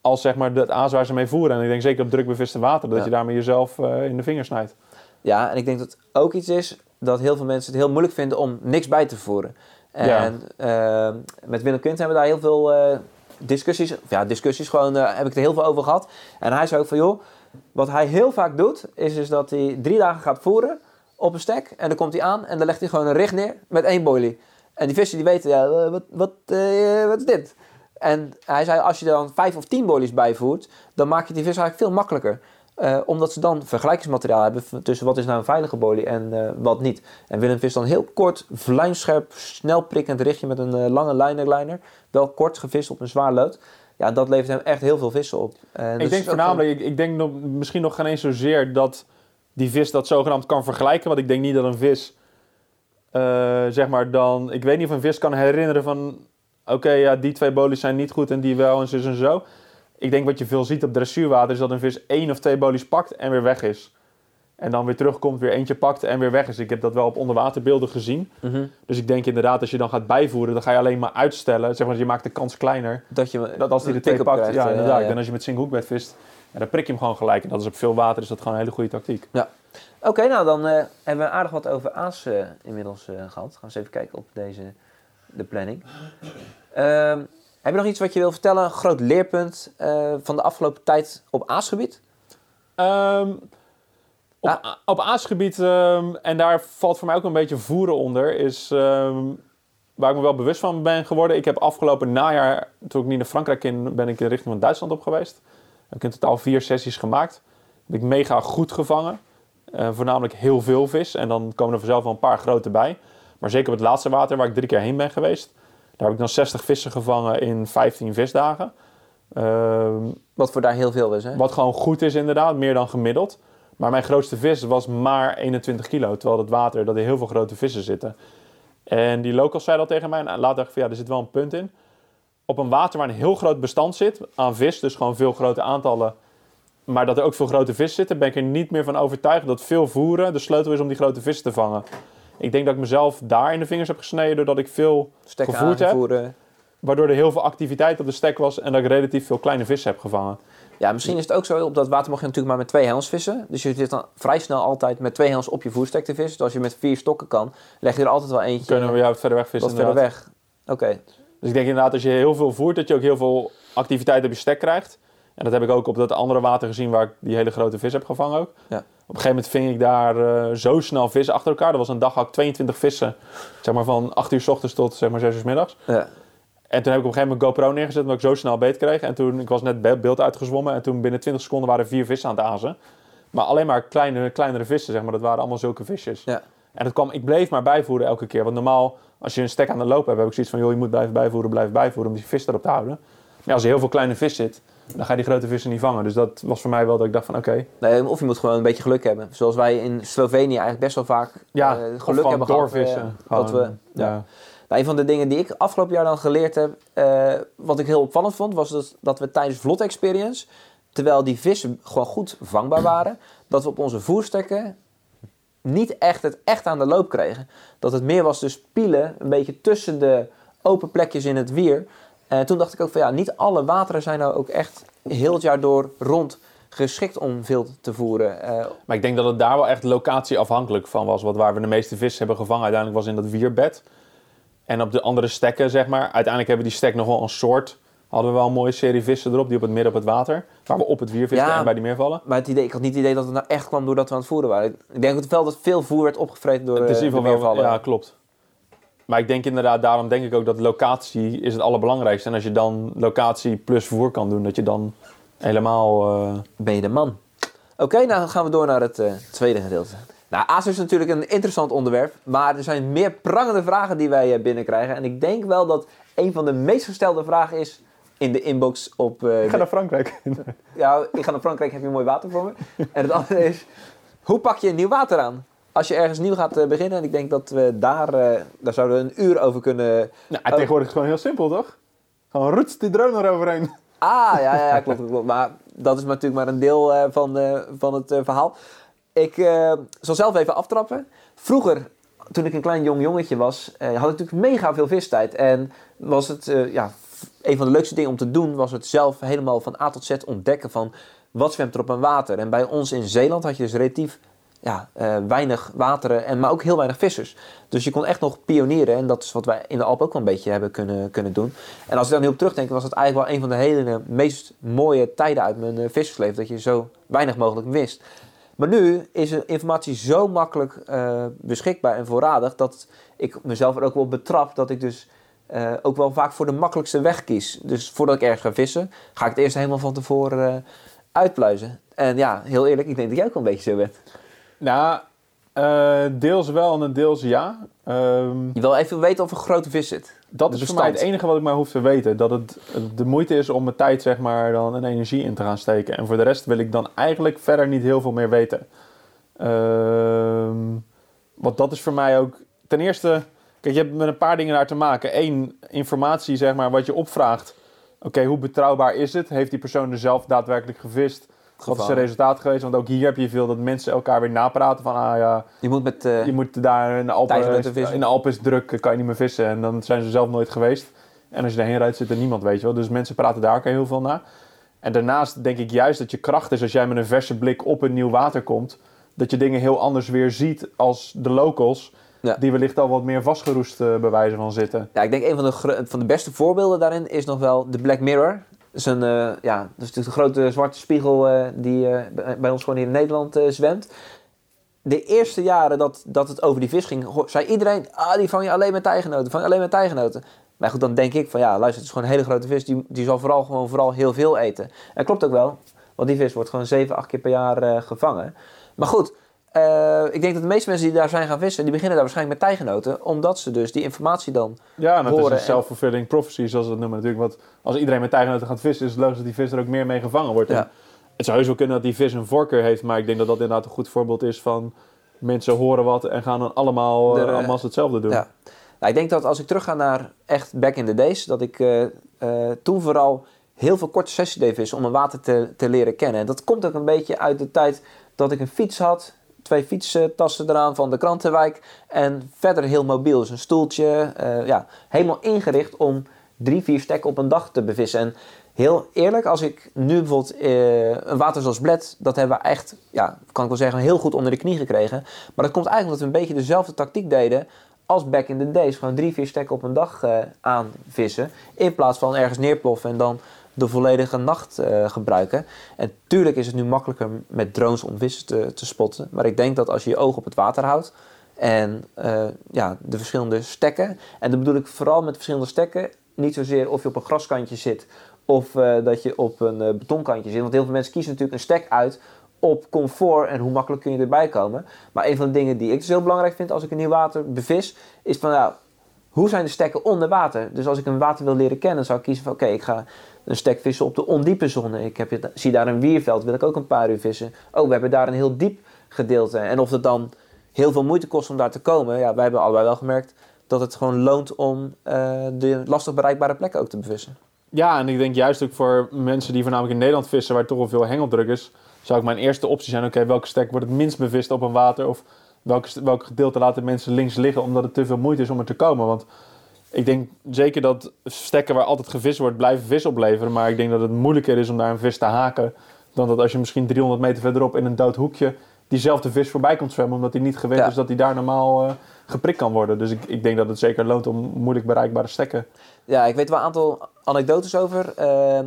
als zeg maar het aas waar ze mee voeren. En ik denk zeker op druk beviste water, dat Ja. je daarmee jezelf eh, in de vingers snijdt. Ja, en ik denk dat het ook iets is dat heel veel mensen het heel moeilijk vinden om niks bij te voeren. En eh, met Willem Kunt hebben we daar heel veel eh, discussies, ja, discussies gewoon, eh, heb ik er heel veel over gehad. En hij zei ook van, joh, wat hij heel vaak doet, is dus dat hij drie dagen gaat voeren op een stek. En dan komt hij aan en dan legt hij gewoon een richt neer met één boilie. En die vissen die weten, ja, eh, wat, wat, eh, wat is dit? En hij zei, als je er dan vijf of tien bolies bijvoert, dan maak je die vis eigenlijk veel makkelijker. Eh, omdat ze dan vergelijkingsmateriaal hebben tussen wat is nou een veilige bolie en wat niet. En Willem vist dan heel kort, vlijmscherp, snel prikkend richtje met een eh, lange liner-liner. Wel kort gevist op een zwaar lood. Ja, dat levert hem echt heel veel vissen op. Ik dus denk ook voornamelijk, ik, ik denk nog, misschien nog geen eens zozeer dat die vis dat zogenaamd kan vergelijken. Want ik denk niet dat een vis, eh, zeg maar dan, ik weet niet of een vis kan herinneren van, oké, ja, die twee bolies zijn niet goed en die wel en zus en zo. Ik denk wat je veel ziet op dressuurwater is dat een vis één of twee bolies pakt en weer weg is. En dan weer terugkomt, weer eentje pakt en weer weg is. Ik heb dat wel op onderwaterbeelden gezien. mhm, Dus ik denk inderdaad, als je dan gaat bijvoeren, dan ga je alleen maar uitstellen. Zeg maar, je maakt de kans kleiner. dat je Dat als hij de twee pakt, krijgt, ja, eh, inderdaad. ja. En als je met single hoekbed vist, ja, dan prik je hem gewoon gelijk. En dat is op veel water, is dat gewoon een hele goede tactiek. Oké, nou dan eh, hebben we aardig wat over aas eh, inmiddels eh, gehad. Gaan we eens even kijken op deze, de planning. Ehm, heb je nog iets wat je wil vertellen? Een groot leerpunt van de afgelopen tijd op aasgebied? Ehm, op, Ja. op aasgebied, ehm, en daar valt voor mij ook een beetje voeren onder, is waar ik me wel bewust van ben geworden. Ik heb afgelopen najaar, toen ik niet naar Frankrijk in, ben ik in richting van Duitsland op geweest. Heb ik in totaal vier sessies gemaakt. Heb ik mega goed gevangen. Eh, voornamelijk heel veel vis. En dan komen er vanzelf wel een paar grote bij. Maar zeker op het laatste water, waar ik drie keer heen ben geweest... daar heb ik dan 60 vissen gevangen in 15 visdagen. Ehm, Wat voor daar heel veel is, hè? wat gewoon goed is inderdaad, meer dan gemiddeld. Maar mijn grootste vis was maar 21 kilo. Terwijl het water, dat er heel veel grote vissen zitten. En die locals zei dat tegen mij. En later dacht ik van ja, er zit wel een punt in. Op een water waar een heel groot bestand zit aan vis, dus gewoon veel grote aantallen. Maar dat er ook veel grote vissen zitten, ben ik er niet meer van overtuigd dat veel voeren de sleutel is om die grote vissen te vangen. Ik denk dat ik mezelf daar in de vingers heb gesneden doordat ik veel Stekken gevoerd heb. Waardoor er heel veel activiteit op de stek was en dat ik relatief veel kleine vissen heb gevangen. Ja, misschien is het ook zo, op dat water mag je natuurlijk maar met twee hengels vissen. Dus je zit dan vrij snel altijd met twee hengels op je voerstek te vissen. Dus als je met vier stokken kan, leg je er altijd wel eentje Kunnen we jou verder weg vissen wat verder weg. Oké, Dus ik denk inderdaad, als je heel veel voert, dat je ook heel veel activiteit op je stek krijgt. En dat heb ik ook op dat andere water gezien waar ik die hele grote vis heb gevangen ook. Ja. Op een gegeven moment ving ik daar eh, zo snel vissen achter elkaar. Dat was een dag had ik 22 vissen. Zeg maar van 8 uur s ochtends tot zeg maar 6 uur 's middags. ja. En toen heb ik op een gegeven moment GoPro neergezet omdat ik zo snel beet kreeg. En toen, ik was net be- beeld uitgezwommen en toen binnen 20 seconden waren er vier vissen aan het azen. Maar alleen maar kleine, kleinere vissen, zeg maar. Dat waren allemaal zulke visjes. Ja. En dat kwam, ik bleef maar bijvoeren elke keer. Want normaal, als je een stek aan de loop hebt, heb ik zoiets van... joh, je moet blijven bijvoeren, blijven bijvoeren om die vis erop te houden. Maar als er heel veel kleine vis zit, dan ga je die grote vissen niet vangen. Dus dat was voor mij wel dat ik dacht van, oké. Nee, of je moet gewoon een beetje geluk hebben. Zoals wij in Slovenië eigenlijk best wel vaak Ja, eh, geluk hebben gehad. doorvissen. eh, dat we, ja. ja. Nou, een van de dingen die ik afgelopen jaar dan geleerd heb, eh, wat ik heel opvallend vond, was dat, dat we tijdens Vlot Experience, terwijl die vissen gewoon goed vangbaar waren, dat we op onze voerstekken niet echt het echt aan de loop kregen. Dat het meer was dus pielen, een beetje tussen de open plekjes in het wier. En toen dacht ik ook van ja, niet alle wateren zijn nou ook echt heel het jaar door rond geschikt om veel te voeren. Eh, Maar ik denk dat het daar wel echt locatieafhankelijk van was. Want waar we de meeste vissen hebben gevangen, uiteindelijk was in dat wierbed. En op de andere stekken, zeg maar. Uiteindelijk hebben die stek nog wel een soort. Hadden we wel een mooie serie vissen erop, die op het midden op het water. Waar we op het wier visten Ja. en bij die meervallen. maar het idee, ik had niet het idee dat het nou echt kwam doordat we aan het voeren waren. Ik denk wel dat veel voer werd opgevreten door Het is eh, in de ieder geval wel, meervallen. ja, klopt. Maar ik denk inderdaad, daarom denk ik ook dat locatie is het allerbelangrijkste. En als je dan locatie plus voer kan doen, dat je dan helemaal... eh, Ben je de man? Oké, nou dan gaan we door naar het eh, tweede gedeelte. Nou, ASUS is natuurlijk een interessant onderwerp, maar er zijn meer prangende vragen die wij eh, binnenkrijgen. En ik denk wel dat een van de meest gestelde vragen is in de inbox op... eh, Ik ga naar Frankrijk. Ja, ik ga naar Frankrijk, heb je mooi water voor me. En het andere is, hoe pak je nieuw water aan? Als je ergens nieuw gaat eh, beginnen, en ik denk dat we daar, eh, daar zouden we een uur over kunnen... nou, tegenwoordig is het gewoon heel simpel, toch? Gewoon ruts die drone eroverheen. Ah, ja, ja, ja klopt, klopt. Maar dat is natuurlijk maar een deel van, van het verhaal. Ik zal zelf even aftrappen. Vroeger, toen ik een klein jong jongetje was, had ik natuurlijk mega veel vistijd. En was het, ja, een van de leukste dingen om te doen, was het zelf helemaal van A tot Z ontdekken van wat zwemt er op een water. En bij ons in Zeeland had je dus relatief ja, eh, weinig wateren, en, maar ook heel weinig vissers. Dus je kon echt nog pionieren. En dat is wat wij in de Alpen ook wel een beetje hebben kunnen, kunnen doen. En als ik daar nu op terugdenk, was het eigenlijk wel een van de hele meest mooie tijden uit mijn uh, vissersleven. Dat je zo weinig mogelijk wist. Maar nu is informatie zo makkelijk uh, beschikbaar en voorradig dat ik mezelf er ook wel betrap dat ik dus uh, ook wel vaak voor de makkelijkste weg kies. Dus voordat ik ergens ga vissen, ga ik het eerst helemaal van tevoren uh, uitpluizen. En ja, heel eerlijk, ik denk dat jij ook wel een beetje zo bent. Nou, uh, deels wel en deels ja. Um, je wil even weten of er grote vis zit. Dat is voor mij het enige wat ik maar hoef te weten. Dat het de moeite is om mijn tijd zeg maar, dan en energie in te gaan steken. En voor de rest wil ik dan eigenlijk verder niet heel veel meer weten. Um, want dat is voor mij ook... Ten eerste, kijk, je hebt met een paar dingen daar te maken. Eén, informatie zeg maar, wat je opvraagt. Oké, okay, hoe betrouwbaar is het? Heeft die persoon er zelf daadwerkelijk gevist? Wat is het resultaat geweest? Want ook hier heb je veel dat mensen elkaar weer napraten van ah ja, je moet, met, uh, je moet daar in de Alpen, in de Alpen is druk, kan je niet meer vissen en dan zijn ze zelf nooit geweest. En als je daarheen rijdt zit er niemand, weet je wel. Dus mensen praten daar ook heel veel naar. En daarnaast denk ik juist dat je kracht is als jij met een verse blik op een nieuw water komt, dat je dingen heel anders weer ziet als de locals. Ja. Die wellicht al wat meer vastgeroest uh, bij wijze van zitten. Ja, ik denk een van de, van de beste voorbeelden daarin is nog wel de Black Mirror. Dat is, een, uh, ja, dat is natuurlijk een grote zwarte spiegel uh, die bij ons gewoon hier in Nederland zwemt. De eerste jaren dat, dat het over die vis ging, zei iedereen: ah, die vang je alleen met tijgenoten, vang je alleen met tijgenoten. Maar goed, dan denk ik van ja, luister, het is gewoon een hele grote vis, die, die zal vooral, gewoon vooral heel veel eten. En klopt ook wel, want die vis wordt gewoon 7, 8 keer per jaar gevangen. Maar goed, eh, ik denk dat de meeste mensen die daar zijn gaan vissen, die beginnen daar waarschijnlijk met tijgenoten, omdat ze dus die informatie dan Ja, en het is horen een en- self-fulfilling prophecy, zoals we dat noemen natuurlijk. Want als iedereen met tijgenoten gaat vissen, is het logisch dat die vis er ook meer mee gevangen wordt. Ja. En Het zou heus wel kunnen dat die vis een voorkeur heeft, maar ik denk dat dat inderdaad een goed voorbeeld is van mensen horen wat en gaan dan allemaal, Er, uh, eh, allemaal hetzelfde doen. Ja. Nou, ik denk dat als ik terug ga naar echt back in the days, dat ik eh, eh, toen vooral heel veel korte sessies deed vissen om een water te, te leren kennen. En dat komt ook een beetje uit de tijd dat ik een fiets had, twee fietstassen eraan van de krantenwijk en verder heel mobiel. Dus een stoeltje, eh, ja, helemaal ingericht om drie, vier stekken op een dag te bevissen. En heel eerlijk, als ik nu bijvoorbeeld eh, een water zoals Bled, dat hebben we echt, ja, kan ik wel zeggen, heel goed onder de knie gekregen. Maar dat komt eigenlijk omdat we een beetje dezelfde tactiek deden als back in the days. Gewoon drie, vier stekken op een dag eh aanvissen. In plaats van ergens neerploffen en dan de volledige nacht eh, gebruiken. En tuurlijk is het nu makkelijker met drones om vissen te, te spotten. Maar ik denk dat als je je oog op het water houdt en eh, ja, de verschillende stekken. En dan bedoel ik vooral met verschillende stekken. Niet zozeer of je op een graskantje zit of eh, dat je op een betonkantje zit. Want heel veel mensen kiezen natuurlijk een stek uit op comfort en hoe makkelijk kun je erbij komen. Maar een van de dingen die ik dus heel belangrijk vind als ik een nieuw water bevis, is van nou, hoe zijn de stekken onder water? Dus als ik een water wil leren kennen, zou ik kiezen van oké, ik ga een stek vissen op de ondiepe zone. Ik heb, zie daar een wierveld, wil ik ook een paar uur vissen. Oh, we hebben daar een heel diep gedeelte. En of het dan heel veel moeite kost om daar te komen, ja, wij hebben allebei wel gemerkt dat het gewoon loont om uh, de lastig bereikbare plekken ook te bevissen. Ja, en ik denk juist ook voor mensen die voornamelijk in Nederland vissen, waar toch wel veel hengeldruk is, zou ik mijn eerste optie zijn, oké, welke stek wordt het minst bevist op een water? Of welke, welk gedeelte laten mensen links liggen omdat het te veel moeite is om er te komen? Want ik denk zeker dat stekken waar altijd gevist wordt, blijven vis opleveren. Maar ik denk dat het moeilijker is om daar een vis te haken, dan dat als je misschien 300 meter verderop in een dood hoekje diezelfde vis voorbij komt zwemmen, omdat hij niet gewend ja. is dat hij daar normaal uh, geprikt kan worden. Dus ik, ik denk dat het zeker loont om moeilijk bereikbare stekken. Ja, ik weet wel een aantal anekdotes over. Uh,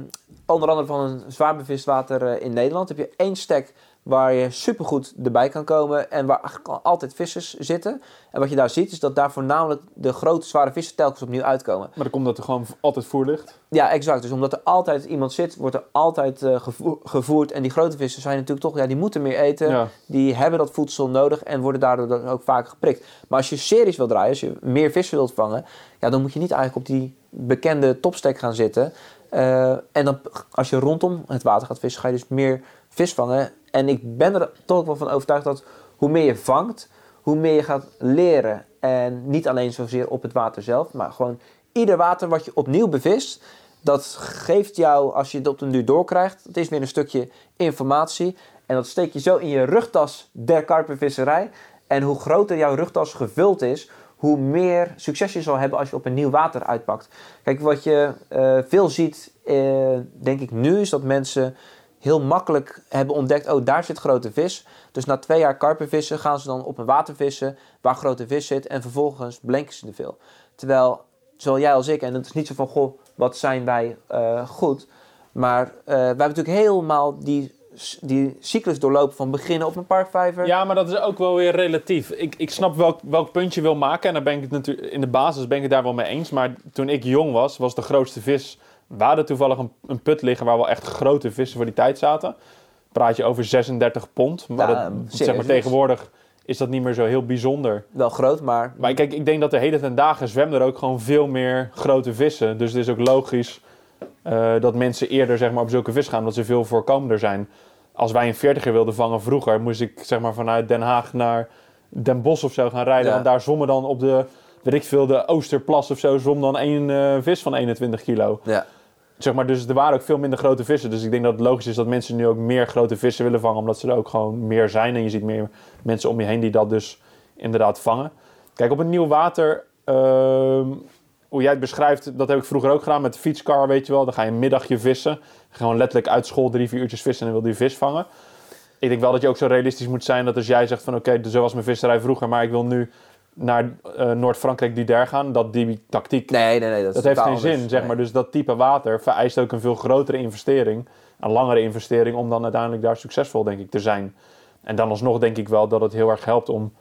onder andere van een zwaar bevist water uh, in Nederland heb je één stek waar je supergoed erbij kan komen en waar eigenlijk altijd vissers zitten. En wat je daar ziet is dat daar voornamelijk de grote zware vissen telkens opnieuw uitkomen. Maar dan komt dat er gewoon altijd voer ligt? Ja, exact. Dus omdat er altijd iemand zit, wordt er altijd uh, gevoer, gevoerd. En die grote vissen zijn natuurlijk toch, ja, die moeten meer eten. Ja. Die hebben dat voedsel nodig en worden daardoor dan ook vaak geprikt. Maar als je series wil draaien, als je meer vissen wilt vangen, ja, dan moet je niet eigenlijk op die bekende topstek gaan zitten. Uh, en dan, als je rondom het water gaat vissen, ga je dus meer vis vangen. En ik ben er toch wel van overtuigd dat hoe meer je vangt, hoe meer je gaat leren. En niet alleen zozeer op het water zelf, maar gewoon ieder water wat je opnieuw bevist, dat geeft jou, als je het op den duur doorkrijgt, het is weer een stukje informatie. En dat steek je zo in je rugtas der karpenvisserij. En hoe groter jouw rugtas gevuld is, hoe meer succes je zal hebben als je op een nieuw water uitpakt. Kijk, wat je uh, veel ziet, uh, denk ik nu, is dat mensen heel makkelijk hebben ontdekt, oh daar zit grote vis. Dus na twee jaar karpenvissen gaan ze dan op een water vissen waar grote vis zit en vervolgens blenken ze er veel. Terwijl, zowel jij als ik, en het is niet zo van, goh, wat zijn wij uh, goed. Maar uh, wij hebben natuurlijk helemaal die, die cyclus doorlopen van beginnen op een parkvijver. Ja, maar dat is ook wel weer relatief. Ik, ik snap welk, welk punt je wil maken en daar ben ik het natuurlijk, in de basis ben ik het daar wel mee eens. Maar toen ik jong was, was de grootste vis we hadden toevallig een, een, put liggen waar wel echt grote vissen voor die tijd zaten. Praat je over 36 pond. Maar, ja, dat, zeg maar tegenwoordig is dat niet meer zo heel bijzonder. Wel groot, maar... Maar kijk, ik denk dat de hele ten dagen zwemmen er ook gewoon veel meer grote vissen. Dus het is ook logisch uh, dat mensen eerder zeg maar, op zulke vis gaan, omdat ze veel voorkomender zijn. Als wij een 40er wilden vangen vroeger, moest ik zeg maar, vanuit Den Haag naar Den Bosch of zo gaan rijden. Ja. Want daar zwommen dan op de, weet ik veel, de Oosterplas of zo, zwom dan één uh, vis van 21 kilo. Ja. Zeg maar, dus er waren ook veel minder grote vissen. Dus ik denk dat het logisch is dat mensen nu ook meer grote vissen willen vangen. Omdat ze er ook gewoon meer zijn. En je ziet meer mensen om je heen die dat dus inderdaad vangen. Kijk, op het nieuw water... Uh, hoe jij het beschrijft, dat heb ik vroeger ook gedaan met de fietscar, weet je wel. Dan ga je een middagje vissen. Gewoon letterlijk uit school drie, vier uurtjes vissen en dan wil je vis vangen. Ik denk wel dat je ook zo realistisch moet zijn dat als jij zegt van... Oké, okay, zo was mijn visserij vroeger, maar ik wil nu naar uh, Noord-Frankrijk Duder gaan, dat die tactiek, nee, nee, nee, dat, dat heeft geen zin, anders. zeg nee. maar. Dus dat type water vereist ook een veel grotere investering, een langere investering, om dan uiteindelijk daar succesvol, denk ik, te zijn. En dan alsnog denk ik wel dat het heel erg helpt om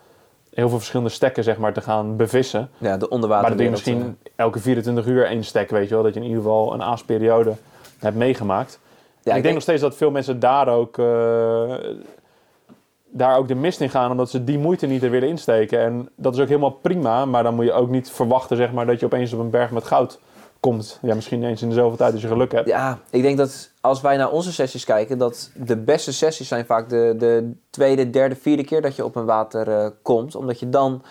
heel veel verschillende stekken, zeg maar, te gaan bevissen. Ja, de onderwater. Maar dat je misschien elke 24 uur één stek, weet je wel, dat je in ieder geval een aasperiode hebt meegemaakt. Ja, ik, ik denk, denk nog steeds dat veel mensen daar ook... Uh, daar ook de mist in gaan omdat ze die moeite niet er willen insteken. En dat is ook helemaal prima, maar dan moet je ook niet verwachten zeg maar, dat je opeens op een berg met goud komt. Ja, misschien eens in de zoveel tijd als je geluk hebt. Ja, ik denk dat als wij naar onze sessies kijken, dat de beste sessies zijn vaak de, de tweede, derde, vierde keer dat je op een water eh, komt. Omdat je dan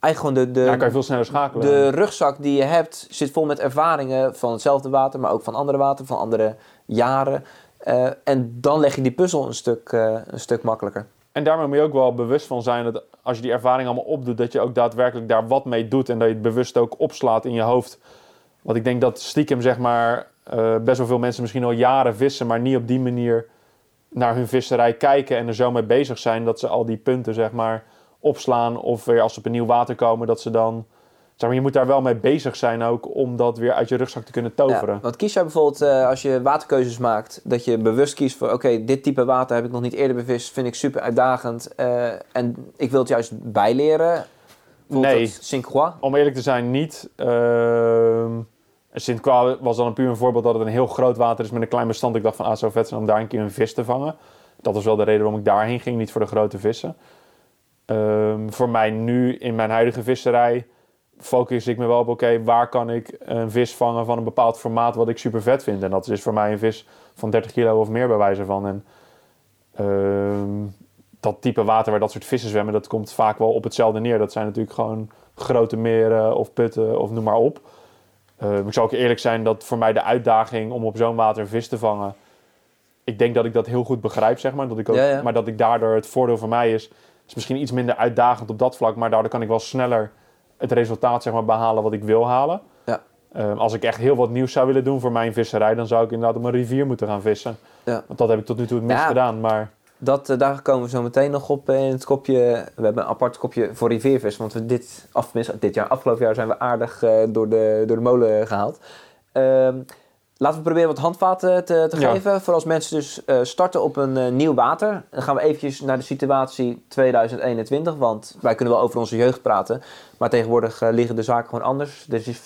eigenlijk gewoon de, de, Ja, kan je veel sneller schakelen. de rugzak die je hebt zit vol met ervaringen van hetzelfde water, maar ook van andere water, van andere jaren. Eh, en dan leg je die puzzel een stuk, eh, een stuk makkelijker. En daarmee moet je ook wel bewust van zijn dat als je die ervaring allemaal opdoet, dat je ook daadwerkelijk daar wat mee doet en dat je het bewust ook opslaat in je hoofd. Want ik denk dat stiekem zeg maar eh, best wel veel mensen misschien al jaren vissen, maar niet op die manier naar hun visserij kijken en er zo mee bezig zijn dat ze al die punten zeg maar opslaan of weer als ze op een nieuw water komen dat ze dan zeg maar je moet daar wel mee bezig zijn ook om dat weer uit je rugzak te kunnen toveren. Ja, want kies jij bijvoorbeeld eh, als je waterkeuzes maakt, dat je bewust kiest voor oké, dit type water heb ik nog niet eerder bevist, vind ik super uitdagend eh, en ik wil het juist bijleren. Nee. het Saint-Croix. Om eerlijk te zijn, niet. Ehm Sint-Croix was dan een puur een voorbeeld dat het een heel groot water is met een klein bestand. Ik dacht van, ah, zo vet zijn om daar een keer een vis te vangen. Dat was wel de reden waarom ik daarheen ging, niet voor de grote vissen. Ehm, voor mij nu, in mijn huidige visserij, focus ik me wel op, oké, waar kan ik een vis vangen van een bepaald formaat wat ik super vet vind. En dat is voor mij een vis van 30 kilo of meer bij wijze van. En ehm, dat type water waar dat soort vissen zwemmen, dat komt vaak wel op hetzelfde neer. Dat zijn natuurlijk gewoon grote meren of putten of noem maar op. Ehm, ik zal ook eerlijk zijn dat voor mij de uitdaging om op zo'n water een vis te vangen, ik denk dat ik dat heel goed begrijp, zeg maar. Dat ik ook, Ja, ja. Maar dat ik daardoor het voordeel voor mij is, is misschien iets minder uitdagend op dat vlak, maar daardoor kan ik wel sneller het resultaat zeg maar, behalen wat ik wil halen. Ja. Ehm, als ik echt heel wat nieuws zou willen doen voor mijn visserij, dan zou ik inderdaad op een rivier moeten gaan vissen. Ja. Want dat heb ik tot nu toe het minst Ja. gedaan. Maar Dat, eh, daar komen we zo meteen nog op eh, in het kopje. We hebben een apart kopje voor riviervis. Want we dit, af, dit jaar, afgelopen jaar zijn we aardig eh, door, de, door de molen gehaald. Ehm, laten we proberen wat handvaten te, te Ja. geven. Voor als mensen dus eh, starten op een eh, nieuw water. Dan gaan we eventjes naar de situatie 2021. Want wij kunnen wel over onze jeugd praten. Maar tegenwoordig eh, liggen de zaken gewoon anders. Dus er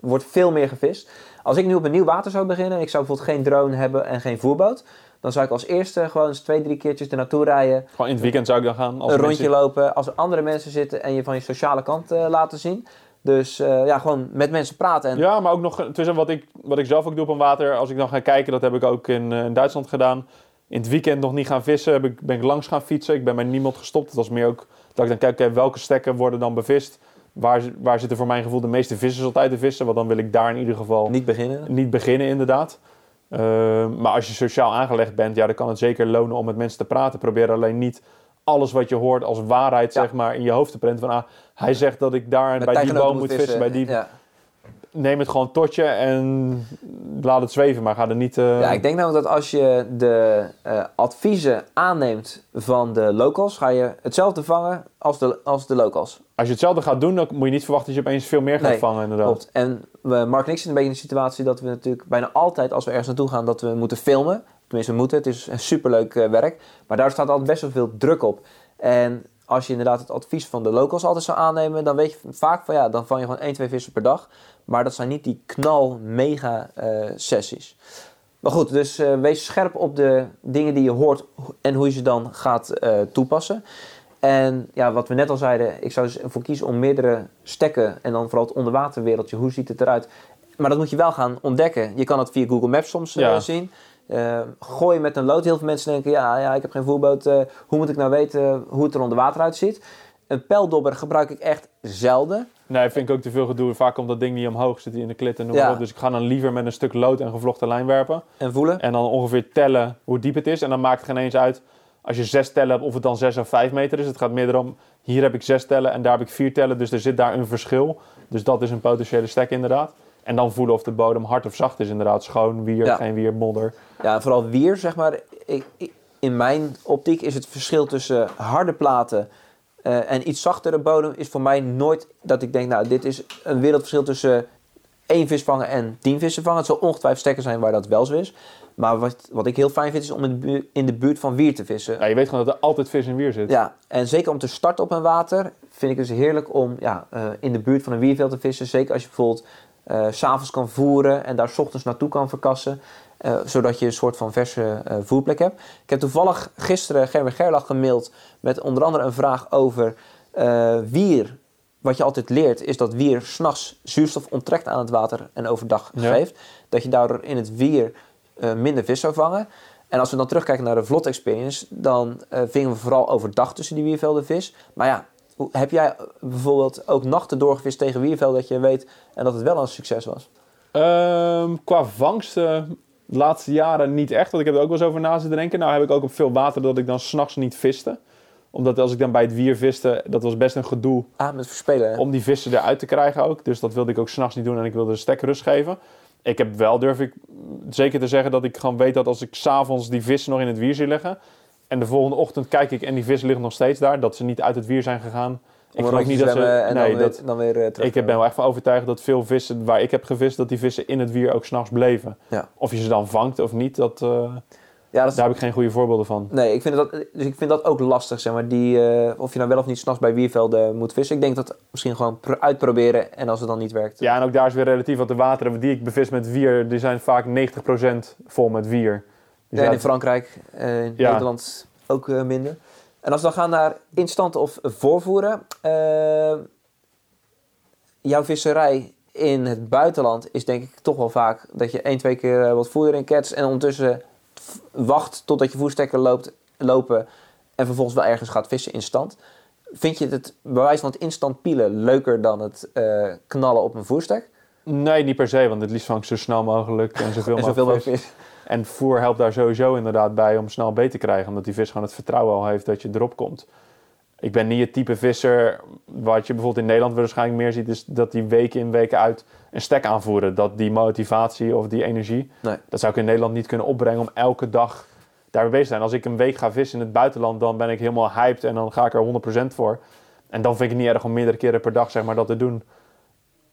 wordt veel meer gevist. Als ik nu op een nieuw water zou beginnen. en Ik zou bijvoorbeeld geen drone hebben en geen voerboot. Dan zou ik als eerste gewoon eens twee, drie keertjes er naartoe rijden. gewoon in het weekend zou ik dan gaan. Als een mensen- rondje lopen. Als er andere mensen zitten en je van je sociale kant eh, laten zien. Dus eh, ja, gewoon met mensen praten. En, Ja, maar ook nog tussen wat ik, wat ik zelf ook doe op een water. Als ik dan ga kijken, dat heb ik ook in, eh, in Duitsland gedaan. In het weekend nog niet gaan vissen, heb ik, ben ik langs gaan fietsen. Ik ben bij niemand gestopt. Het was meer ook dat ik dan kijk, welke stekken worden dan bevist? Waar, waar zitten voor mijn gevoel de meeste vissers altijd te vissen? Want dan wil ik daar in ieder geval Niet beginnen. niet beginnen, inderdaad. Ehm, maar als je sociaal aangelegd bent, ja, dan kan het zeker lonen om met mensen te praten. Probeer alleen niet alles wat je hoort als waarheid, Ja. zeg maar, in je hoofd te printen. Van, ah, hij zegt dat ik daar Met bij die boom moet vissen, bij die... Ja. Neem het gewoon tot je en laat het zweven, maar ga er niet... eh, ja, ik denk namelijk dat als je de eh, adviezen aanneemt van de locals, ga je hetzelfde vangen als de, als de locals. Als je hetzelfde gaat doen, dan moet je niet verwachten dat je opeens veel meer gaat Nee, vangen, inderdaad. Klopt. En we, Mark en ik zitten een beetje in de situatie dat we natuurlijk bijna altijd als we ergens naartoe gaan, dat we moeten filmen. Tenminste, moeten. Het is een superleuk eh, werk. Maar daar staat altijd best wel veel druk op. En als je inderdaad het advies van de locals altijd zou aannemen, dan weet je vaak van ja, dan vang je gewoon 1, 2 vissen per dag. Maar dat zijn niet die knal mega eh, sessies. Maar goed, dus eh, wees scherp op de dingen die je hoort en hoe je ze dan gaat toepassen. En ja, wat we net al zeiden, ik zou dus ervoor kiezen om meerdere stekken en dan vooral het onderwaterwereldje, hoe ziet het eruit? Maar dat moet je wel gaan ontdekken. Je kan het via Google Maps soms Ja. zien. Eh gooi met een lood. Heel veel mensen denken, ja, ja ik heb geen voerboot. eh, hoe moet ik nou weten hoe het er onder water uitziet? Een pijldobber gebruik ik echt zelden. Nee, vind ik ook te veel gedoe. Vaak komt dat ding niet omhoog, zit hij in de klit en noem maar Ja. op. Dus ik ga dan liever met een stuk lood en gevlochten lijn werpen. En voelen. En dan ongeveer tellen hoe diep het is. En dan maakt het geen eens uit als je zes tellen hebt of het dan zes of vijf meter is. Het gaat meer erom, hier heb ik zes tellen en daar heb ik vier tellen. Dus er zit daar een verschil. Dus dat is een potentiële stek inderdaad. En dan voelen of de bodem hard of zacht is inderdaad. Schoon, wier, Ja. geen wier, modder. Ja, vooral wier, zeg maar. Ik, ik- in mijn optiek is het verschil tussen harde platen eh, en iets zachtere bodem... is voor mij nooit dat ik denk, nou, dit is een wereldverschil tussen één vis vangen en tien vissen vangen. Het zal ongetwijfeld stekken zijn waar dat wel zo is. Maar wat, wat ik heel fijn vind, is om in de, buurt, in de buurt van wier te vissen. Ja, je weet gewoon dat er altijd vis in wier zit. Ja, en zeker om te starten op een water vind ik het dus heerlijk om ja, eh, in de buurt van een wierveld te vissen. Zeker als je bijvoorbeeld s'avonds kan voeren en daar 's ochtends naartoe kan verkassen. eh, zodat je een soort van verse uh, voerplek hebt. Ik heb toevallig gisteren Gerber Gerlach gemaild met onder andere een vraag over uh, wier. Wat je altijd leert is dat wier s'nachts zuurstof onttrekt aan het water en overdag geeft. Dat je daardoor in het wier minder vis zou vangen. En als we dan terugkijken naar de vlot experience, dan vingen we vooral overdag tussen die wiervelden vis. Maar ja, heb jij bijvoorbeeld ook nachten doorgevist tegen wierveld dat je weet en dat het wel een succes was? Um, qua vangsten de laatste jaren niet echt, want ik heb er ook wel eens over na zitten denken. Nou heb ik ook op veel water dat ik dan s'nachts niet viste omdat als ik dan bij het wier viste, dat was best een gedoe. Ah, met verspelen. Om die vissen eruit te krijgen ook. Dus dat wilde ik ook s'nachts niet doen en ik wilde de stek rust geven. Ik heb wel, durf ik zeker te zeggen, dat ik gewoon weet dat als ik s'avonds die vissen nog in het wier zie liggen. En de volgende ochtend kijk ik en die vissen liggen nog steeds daar. Dat ze niet uit het wier zijn gegaan. Ik geloof niet dat ze... En nee, dan, dat, weer, dan weer uh, terug. Ik ben wel echt van overtuigd dat veel vissen waar ik heb gevist, dat die vissen in het wier ook s'nachts bleven. Ja. Of je ze dan vangt of niet, dat, uh, ja, dat daar heb ik geen goede voorbeelden van. Nee, ik vind dat, dus ik vind dat ook lastig, zeg maar. Die, uh, of je nou wel of niet s'nachts bij wiervelden moet vissen. Ik denk dat misschien gewoon uitproberen en als het dan niet werkt. Ja, en ook daar is weer relatief, want de wateren die ik bevis met wier, die zijn vaak 90% vol met wier. Dus ja, in Frankrijk, in Nederland ook minder. En als we dan gaan naar instant of voorvoeren. Uh, jouw visserij in het buitenland is denk ik toch wel vaak dat je één, twee keer eh, wat voer in ketst en ondertussen wacht totdat je voerstekker loopt, lopen en vervolgens wel ergens gaat vissen instant. Vind je het bewijs van het instant pielen leuker dan het uh, knallen op een voerstek? Nee, niet per se, want het liefst vang ik zo snel mogelijk en zoveel, en zoveel mogelijk vis. En voer helpt daar sowieso inderdaad bij om snel beet te krijgen. Omdat die vis gewoon het vertrouwen al heeft dat je erop komt. Ik ben niet het type visser wat je bijvoorbeeld in Nederland waarschijnlijk meer ziet. Is dat die weken in weken uit een stek aanvoeren. Dat die motivatie of die energie. Nee. Dat zou ik in Nederland niet kunnen opbrengen om elke dag daar bezig te zijn. Als ik een week ga vissen in het buitenland, dan ben ik helemaal hyped en dan ga ik er 100% voor. En dan vind ik het niet erg om meerdere keren per dag zeg maar, dat te doen.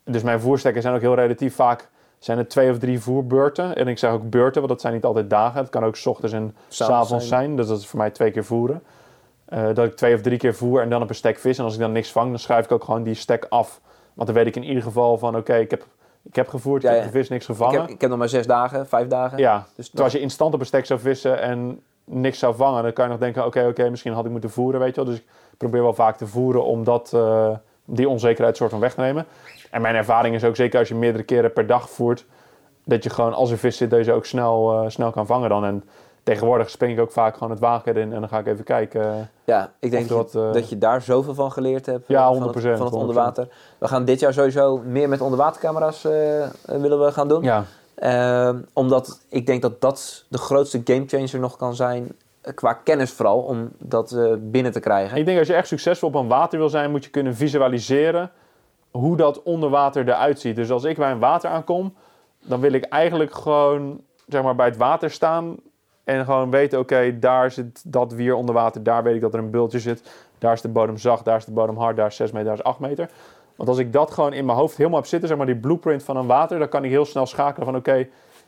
Dus mijn voerstekken zijn ook heel relatief vaak zijn er twee of drie voerbeurten. En ik zeg ook beurten, want dat zijn niet altijd dagen. Het kan ook ochtends en s avonds zijn. Dus dat is voor mij twee keer voeren. Uh, dat ik twee of drie keer voer en dan op een stek vis. En als ik dan niks vang, dan schuif ik ook gewoon die stek af. Want dan weet ik in ieder geval van, oké, ik, heb, ik heb gevoerd, ik heb gevist, niks gevangen. Ik heb, ik heb nog maar zes dagen, vijf dagen. Ja, dus als je instant op een stek zou vissen en niks zou vangen, dan kan je nog denken, oké, oké, misschien had ik moeten voeren, weet je wel. Dus ik probeer wel vaak te voeren om dat, uh, die onzekerheid soort van weg te nemen. En mijn ervaring is ook zeker als je meerdere keren per dag voert, dat je gewoon als er vis zit, deze ook snel, uh, snel kan vangen dan. En tegenwoordig spring ik ook vaak gewoon het wagen in en dan ga ik even kijken. Uh, ja, ik denk dat, je, uh, dat je daar zoveel van geleerd hebt. Ja, 100%. Van het, van het onderwater. We gaan dit jaar sowieso meer met onderwatercamera's willen we gaan doen. Ja. Ehm, omdat ik denk dat dat de grootste gamechanger nog kan zijn qua kennis vooral, om dat binnen te krijgen. Ik denk als je echt succesvol op een water wil zijn, moet je kunnen visualiseren hoe dat onder water eruit ziet. Dus als ik bij een water aankom, dan wil ik eigenlijk gewoon zeg maar, bij het water staan en gewoon weten, oké, daar zit dat wier onder water, daar weet ik dat er een bultje zit, daar is de bodem zacht, daar is de bodem hard, daar is 6 meter, daar is 8 meter. Want als ik dat gewoon in mijn hoofd helemaal heb zitten, zeg maar die blueprint van een water, dan kan ik heel snel schakelen van, oké,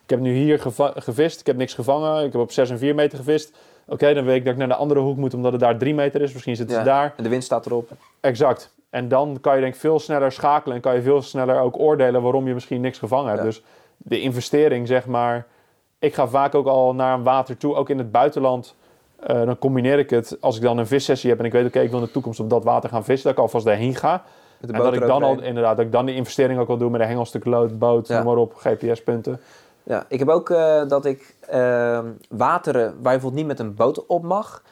ik heb nu hier gevist, ik heb niks gevangen, ik heb op 6 en 4 meter gevist. Oké, dan weet ik dat ik naar de andere hoek moet, omdat het daar 3 meter is. Misschien zit ze daar. En de wind staat erop. Exact. En dan kan je denk ik veel sneller schakelen en kan je veel sneller ook oordelen waarom je misschien niks gevangen hebt. Dus de investering, zeg maar. Ik ga vaak ook al naar een water toe, ook in het buitenland. Uh, dan combineer ik het. Als ik dan een vissessie heb en ik weet, oké, ik wil in de toekomst op dat water gaan vissen, dat ik alvast daarheen ga. En dat ik dan al, inderdaad, dat ik dan die investering ook al doe met een hengelstuk lood, boot, ja. noem maar op, GPS-punten. Ja, ik heb ook uh, dat ik uh, wateren waar je bijvoorbeeld niet met een boot op mag.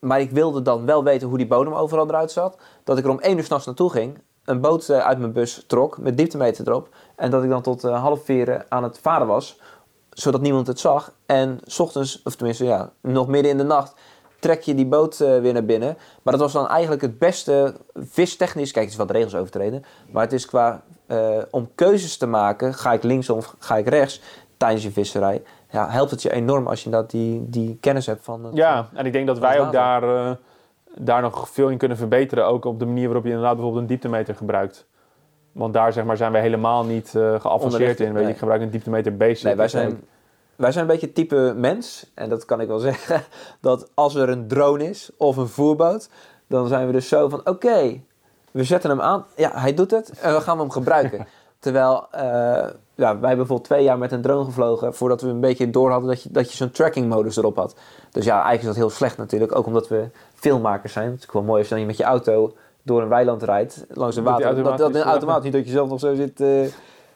Maar ik wilde dan wel weten hoe die bodem overal eruit zat. Dat ik er om één uur s'nachts naartoe ging, een boot uit mijn bus trok met dieptemeter erop. En dat ik dan tot uh, half vier aan het varen was, zodat niemand het zag. En s ochtends, of tenminste ja, nog midden in de nacht, trek je die boot weer naar binnen. Maar dat was dan eigenlijk het beste vistechnisch. Kijk, het is wat regels overtreden. Maar het is qua om keuzes te maken, ga ik links of ga ik rechts tijdens je visserij. Ja, helpt het je enorm als je dat die, die kennis hebt van. Het, ja, en ik denk dat wij ook daar, daar nog veel in kunnen verbeteren. Ook op de manier waarop je inderdaad bijvoorbeeld een dieptemeter gebruikt. Want daar zeg maar, zijn wij helemaal niet uh, geavanceerd in. Weet je, ik gebruik een dieptemeter basic. Nee, wij zijn, wij zijn een beetje type mens, en dat kan ik wel zeggen, dat als er een drone is of een voerboot, dan zijn we dus zo van, oké, we zetten hem aan. Ja, hij doet het en we gaan hem gebruiken. Terwijl eh, ja, wij hebben bijvoorbeeld twee jaar met een drone gevlogen voordat we een beetje door hadden dat je, dat je zo'n tracking modus erop had. Dus ja, eigenlijk is dat heel slecht natuurlijk. Ook omdat we filmmakers zijn. Het is gewoon mooi als je dan met je auto door een weiland rijdt langs een water. Dat, dat automatisch- automatisch niet dat je zelf nog zo zit, eh,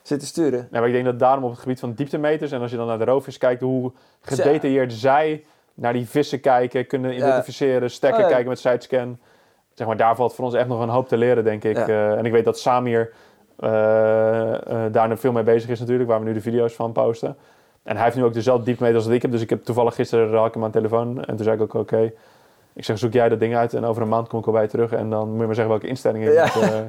zit te sturen. Ja, maar ik denk dat daarom op het gebied van dieptemeters... en als je dan naar de roofvis kijkt... hoe gedetailleerd zij naar die vissen kijken... kunnen identificeren, stekken, Oh, ja. kijken met sidescan... Zeg maar, daar valt voor ons echt nog een hoop te leren, denk ik. Ja. Eh, en ik weet dat Samir daar nu veel mee bezig is natuurlijk... waar we nu de video's van posten. En hij heeft nu ook dezelfde dieptemeters als ik heb. Dus ik heb toevallig gisteren had ik hem aan de telefoon... en toen zei ik ook, oké... Ik zeg, zoek jij dat ding uit en over een maand kom ik al bij je terug. En dan moet je maar zeggen welke instellingen je Ja. moet, eh,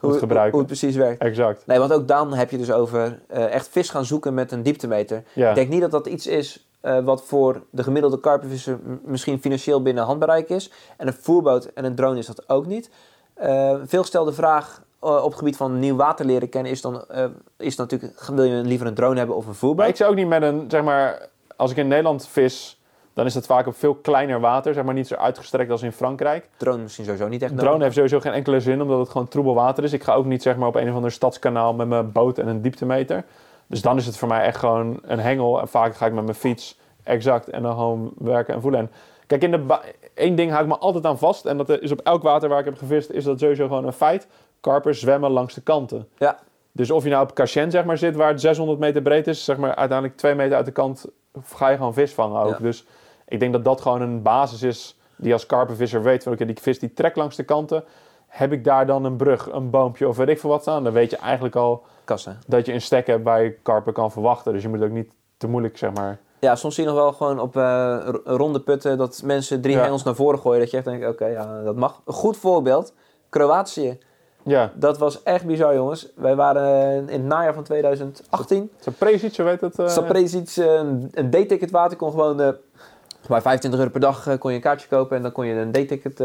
moet gebruiken. hoe het precies werkt. Exact. Nee, want ook dan heb je dus over eh, echt vis gaan zoeken met een dieptemeter. Ja. Ik denk niet dat dat iets is eh, wat voor de gemiddelde karpenvisser misschien financieel binnen handbereik is. En een voerboot en een drone is dat ook niet. Eh veel gestelde vraag eh, op het gebied van nieuw water leren kennen is dan eh, is natuurlijk, wil je liever een drone hebben of een voerboot? Ik zou ook niet met een, zeg maar, als ik in Nederland vis, dan is dat vaak op veel kleiner water, zeg maar niet zo uitgestrekt als in Frankrijk. Drone misschien sowieso niet echt nodig. drone heeft sowieso geen enkele zin, omdat het gewoon troebel water is. Ik ga ook niet zeg maar op een of ander stadskanaal met mijn boot en een dieptemeter. Dus dan is het voor mij echt gewoon een hengel. En vaak ga ik met mijn fiets exact en dan gewoon werken en voelen. En kijk, in de één ding hou ik me altijd aan vast. En dat is op elk water waar ik heb gevist, is dat sowieso gewoon een feit. Karpers zwemmen langs de kanten. Ja, Dus of je nou op Cachen zeg maar, zit, waar het 600 meter breed is, zeg maar uiteindelijk twee meter uit de kant, ga je gewoon vis vangen ook. Ja. Dus ik denk dat dat gewoon een basis is die als karpenvisser weet van oké, die vis die trekt langs de kanten. Heb ik daar dan een brug, een boompje of weet ik veel wat staan, dan weet je eigenlijk al kassen. dat je een stek hebt waar je karpen kan verwachten. Dus je moet ook niet te moeilijk, zeg maar. Ja, soms zie je nog wel gewoon op eh, ronde putten dat mensen drie Ja. hengels naar voren gooien. Dat je echt denkt, oké, ja, dat mag. Een goed voorbeeld, Kroatië. Ja, Dat was echt bizar, jongens. Wij waren in het najaar van 2018. zo'n Prezic, zo weet het. eh, Sapresic, eh, een, een D-ticket water. kon gewoon eh bij 25 euro per dag kon je een kaartje kopen en dan kon je een D-ticket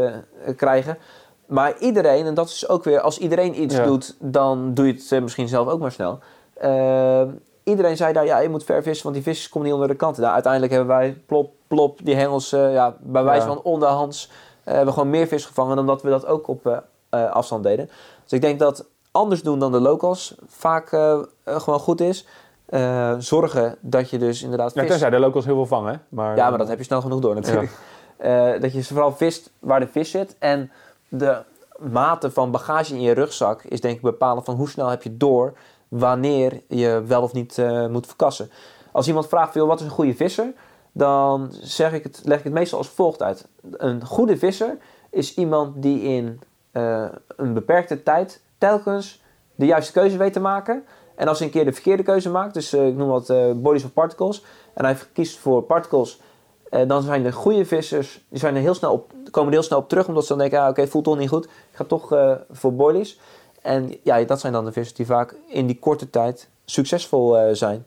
krijgen. Maar iedereen, en dat is ook weer, als iedereen iets Ja. doet, dan doe je het misschien zelf ook maar snel. Iedereen zei daar, ja, je moet ver vissen, want die visjes komen niet onder de kanten. Nou, uiteindelijk hebben wij plop, plop, die hengels, ja, bij wijze Ja. van onderhands, hebben we gewoon meer vis gevangen dan dat we dat ook op afstand deden. Dus ik denk dat anders doen dan de locals vaak eh, eh, gewoon goed is. Eh, zorgen dat je dus inderdaad Ja, vis... tenzij de locals heel veel vangen. Maar, Ja, maar dat heb je snel genoeg door natuurlijk. Dat je vooral vist waar de vis zit. En de mate van bagage in je rugzak is denk ik bepalend van hoe snel heb je door wanneer je wel of niet moet verkassen. Als iemand vraagt, "Joh, wat is een goede visser? Dan zeg ik het, leg ik het meestal als volgt uit. Een goede visser is iemand die in eh, een beperkte tijd telkens de juiste keuze weet te maken. En als hij een keer de verkeerde keuze maakt, dus eh, ik noem wat eh, bodies of particles, en hij kiest voor particles, dan zijn de goede vissers, die zijn er heel snel op, komen er heel snel op terug, omdat ze dan denken, ah, oké, voelt toch niet goed, ik ga toch voor bodies. En ja, dat zijn dan de vissers die vaak in die korte tijd succesvol zijn.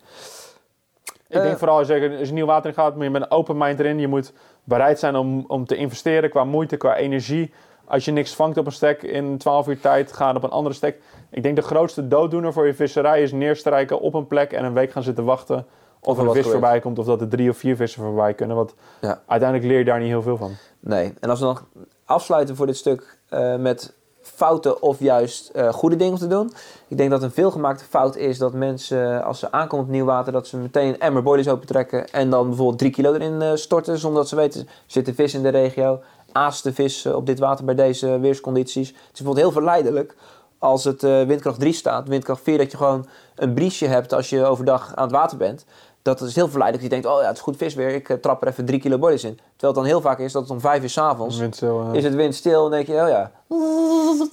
Ik denk vooral als je, als je nieuw water in gaat, moet je met een open mind erin. Je moet bereid zijn om, om te investeren qua moeite, qua energie. Als je niks vangt op een stek in 12 uur tijd, gaan op een andere stek. Ik denk de grootste dooddoener voor je visserij is neerstrijken op een plek en een week gaan zitten wachten of er een vis gebeurt. voorbij komt of dat er drie of vier vissen voorbij kunnen. Want Ja. uiteindelijk leer je daar niet heel veel van. Nee. En als we dan afsluiten voor dit stuk eh, met fouten of juist eh, goede dingen te doen. Ik denk dat een veelgemaakte fout is dat mensen, als ze aankomen op nieuw water, dat ze meteen een emmer boilies opentrekken en dan bijvoorbeeld drie kilo erin eh, storten, zonder dat ze weten, er zit een vis in de regio, aast de vis eh, op dit water bij deze weerscondities. Het is bijvoorbeeld heel verleidelijk als het eh, windkracht 3 staat, windkracht 4, dat je gewoon een briesje hebt als je overdag aan het water bent. Dat is heel verleidelijk. Je denkt, oh ja, het is goed visweer, ik eh, trap er even drie kilo boilies in. Terwijl het dan heel vaak is dat het om vijf uur s'avonds Windstil, eh, is het windstil en denk je, oh ja,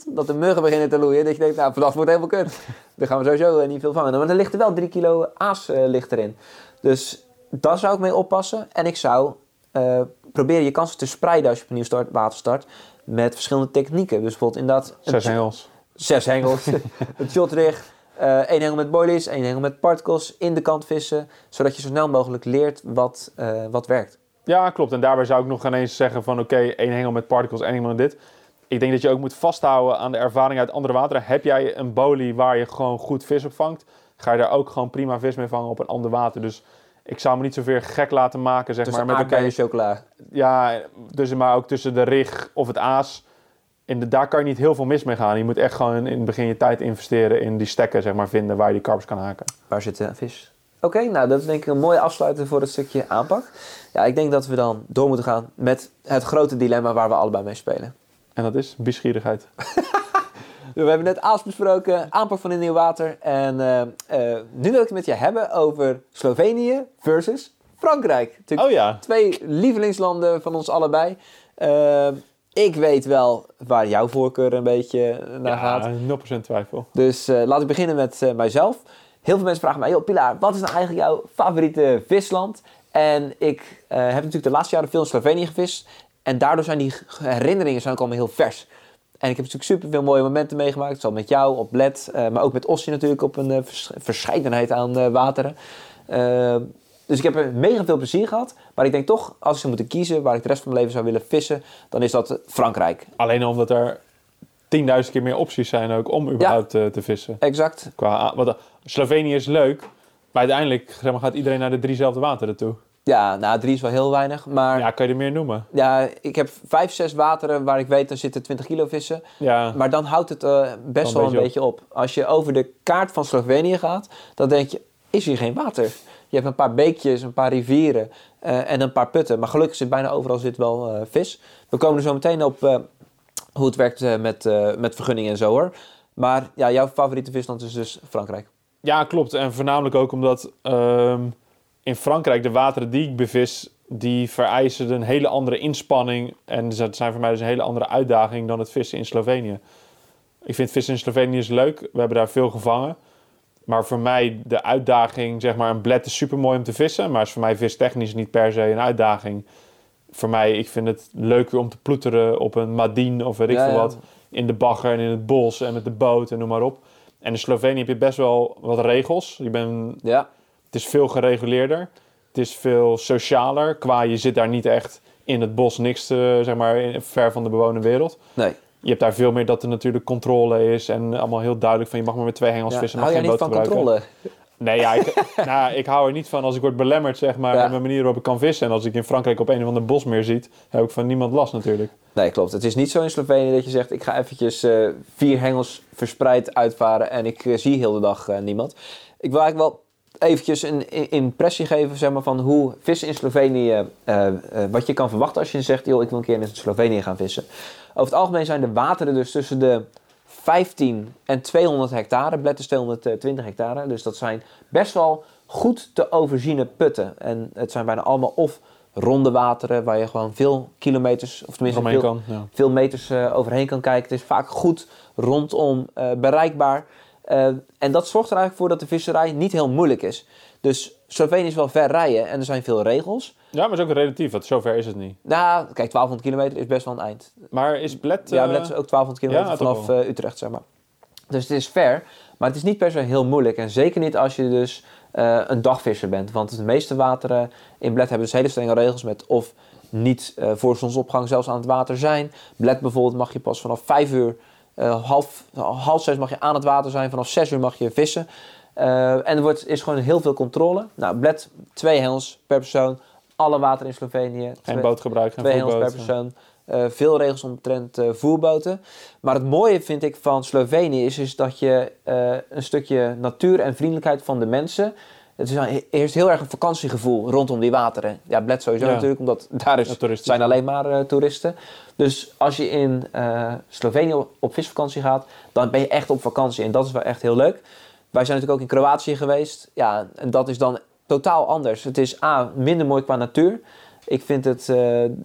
dat de muggen beginnen te loeien. Dat je denkt, nou, vandaag wordt het helemaal kut. Dan gaan we sowieso niet veel vangen. Maar er ligt er wel drie kilo aas eh, ligt erin. Dus daar zou ik mee oppassen. En ik zou eh, proberen je kansen te spreiden als je op een nieuw start, water start. Met verschillende technieken. Dus bijvoorbeeld inderdaad... zes hengels. Zes hengels. een shotrig. eh één hengel met boilies, één hengel met particles. In de kant vissen. Zodat je zo snel mogelijk leert wat, eh, wat werkt. Ja, klopt. En daarbij zou ik nog ineens zeggen van oké, één hengel met particles, één hengel met dit. Ik denk dat je ook moet vasthouden aan de ervaring uit andere wateren. Heb jij een bolie waar je gewoon goed vis op vangt, ga je daar ook gewoon prima vis mee vangen op een ander water. Dus ik zou me niet zoveel gek laten maken, zeg Tussen maar. Met en chocola. ja, dus maar ook tussen de rig of het aas. in de, daar kan je niet heel veel mis mee gaan. Je moet echt gewoon in het begin je tijd investeren in die stekken, zeg maar, vinden waar je die karpers kan haken. Waar zit de vis? Oké, nou dat is denk ik een mooie afsluiter voor het stukje aanpak. Ja, ik denk dat we dan door moeten gaan met het grote dilemma waar we allebei mee spelen. En dat is biesgierigheid. We hebben net Aals besproken, aanpak van in nieuw water. En uh, uh, nu wil ik het met je hebben over Slovenië versus Frankrijk. oh ja. Twee lievelingslanden van ons allebei. Uh, ik weet wel waar jouw voorkeur een beetje naar ja, gaat. 0% twijfel. Dus laat ik beginnen met mijzelf. Heel veel mensen vragen mij, joh Pilar, wat is nou eigenlijk jouw favoriete visland? En ik heb natuurlijk de laatste jaren veel in Slovenië gevist. En daardoor zijn die herinneringen zijn ook allemaal heel vers. En ik heb natuurlijk super veel mooie momenten meegemaakt. Zo met jou op Bled, uh, maar ook met Ossie natuurlijk op een uh, vers verscheidenheid aan uh, wateren. dus ik heb er mega veel plezier gehad. Maar ik denk toch, als ik zou moeten kiezen waar ik de rest van mijn leven zou willen vissen, dan is dat Frankrijk. Alleen omdat er 10.000 keer meer opties zijn ook om überhaupt ja, te vissen. Exact. Qua, wat, Slovenië is leuk, maar uiteindelijk zeg maar, gaat iedereen naar de driezelfde wateren toe. Ja, nou, drie is wel heel weinig, maar... Ja, kan je er meer noemen? Ja, ik heb vijf, zes wateren waar ik weet, er zitten 20 kilo vissen. Ja. Maar dan houdt het uh, best wel een beetje, beetje op. Als je over de kaart van Slovenië gaat, dan denk je, is hier geen water? Je hebt een paar beekjes, een paar rivieren uh, en een paar putten. Maar gelukkig zit bijna overal zit wel uh, vis. We komen er zo meteen op hoe het werkt met, met vergunningen en zo hoor. Maar ja, jouw favoriete visland is dus Frankrijk. Ja, klopt. En voornamelijk ook omdat... Um in Frankrijk, de wateren die ik bevis, die vereisen een hele andere inspanning. En dat zijn voor mij dus een hele andere uitdaging dan het vissen in Slovenië. Ik vind vissen in Slovenië is leuk. We hebben daar veel gevangen. Maar voor mij de uitdaging, zeg maar, een bled is super mooi om te vissen. Maar is voor mij vistechnisch niet per se een uitdaging. Voor mij, ik vind het leuker om te ploeteren op een madine of weet ik ja, veel wat. In de bagger en in het bos en met de boot en noem maar op. En in Slovenië heb je best wel wat regels. Je bent ja. Het is veel gereguleerder. Het is veel socialer. Qua je zit daar niet echt in het bos, niks te, zeg maar, ver van de bewoonde wereld. Nee. Je hebt daar veel meer dat er natuurlijk controle is en allemaal heel duidelijk van je mag maar met twee hengels vissen, mag hou geen boot van controle? Nee, ja, ik, nou, ik hou er niet van als ik word belemmerd, zeg maar, ja. mijn manier waarop ik kan vissen. En als ik in Frankrijk op een of ander bosmeer ziet, heb ik van niemand last natuurlijk. Nee, klopt. Het is niet zo in Slovenië dat je zegt, ik ga eventjes uh, vier hengels verspreid uitvaren en ik uh, zie heel de dag uh, niemand. Ik wil eigenlijk wel eventjes een impressie geven zeg maar, van hoe vissen in Slovenië, uh, uh, wat je kan verwachten als je zegt, joh, ik wil een keer in Slovenië gaan vissen. Over het algemeen zijn de wateren dus tussen de 15 en 200 hectare, Bled is 220 hectare, dus dat zijn best wel goed te overziene putten. En het zijn bijna allemaal of ronde wateren waar je gewoon veel kilometers, of tenminste veel, kan, ja. veel meters uh, overheen kan kijken. Het is vaak goed rondom bereikbaar. Uh, en dat zorgt er eigenlijk voor dat de visserij niet heel moeilijk is. Dus Slovenië is wel ver rijden en er zijn veel regels. Ja, maar het is ook relatief, want zover is het niet. Nou, kijk, 1200 kilometer is best wel een eind. Maar is Bled... Uh... Ja, Bled is ook 1200 kilometer ja, vanaf uh, Utrecht, zeg maar. Dus het is ver, maar het is niet per se heel moeilijk. En zeker niet als je dus een dagvisser bent. Want de meeste wateren in Bled hebben dus hele strenge regels met of niet voor zonsopgang zelfs aan het water zijn. Bled bijvoorbeeld mag je pas vanaf 5 uur uh, half, half zes mag je aan het water zijn, vanaf zes uur mag je vissen. Uh, en er wordt, is gewoon heel veel controle. Nou, Bled, twee hengels per persoon. Alle water in Slovenië. Geen twee, bootgebruik, geen Twee per persoon. Uh, veel regels omtrent voerboten. Maar het mooie vind ik van Slovenië is, is dat je een stukje natuur en vriendelijkheid van de mensen het is eerst heel erg een vakantiegevoel rondom die wateren. Ja, Bled sowieso natuurlijk, omdat daar is, ja, zijn alleen maar uh, toeristen. Dus als je in uh, Slovenië op, op visvakantie gaat, dan ben je echt op vakantie. En dat is wel echt heel leuk. Wij zijn natuurlijk ook in Kroatië geweest. Ja, en dat is dan totaal anders. Het is A, minder mooi qua natuur. Ik vind het, uh,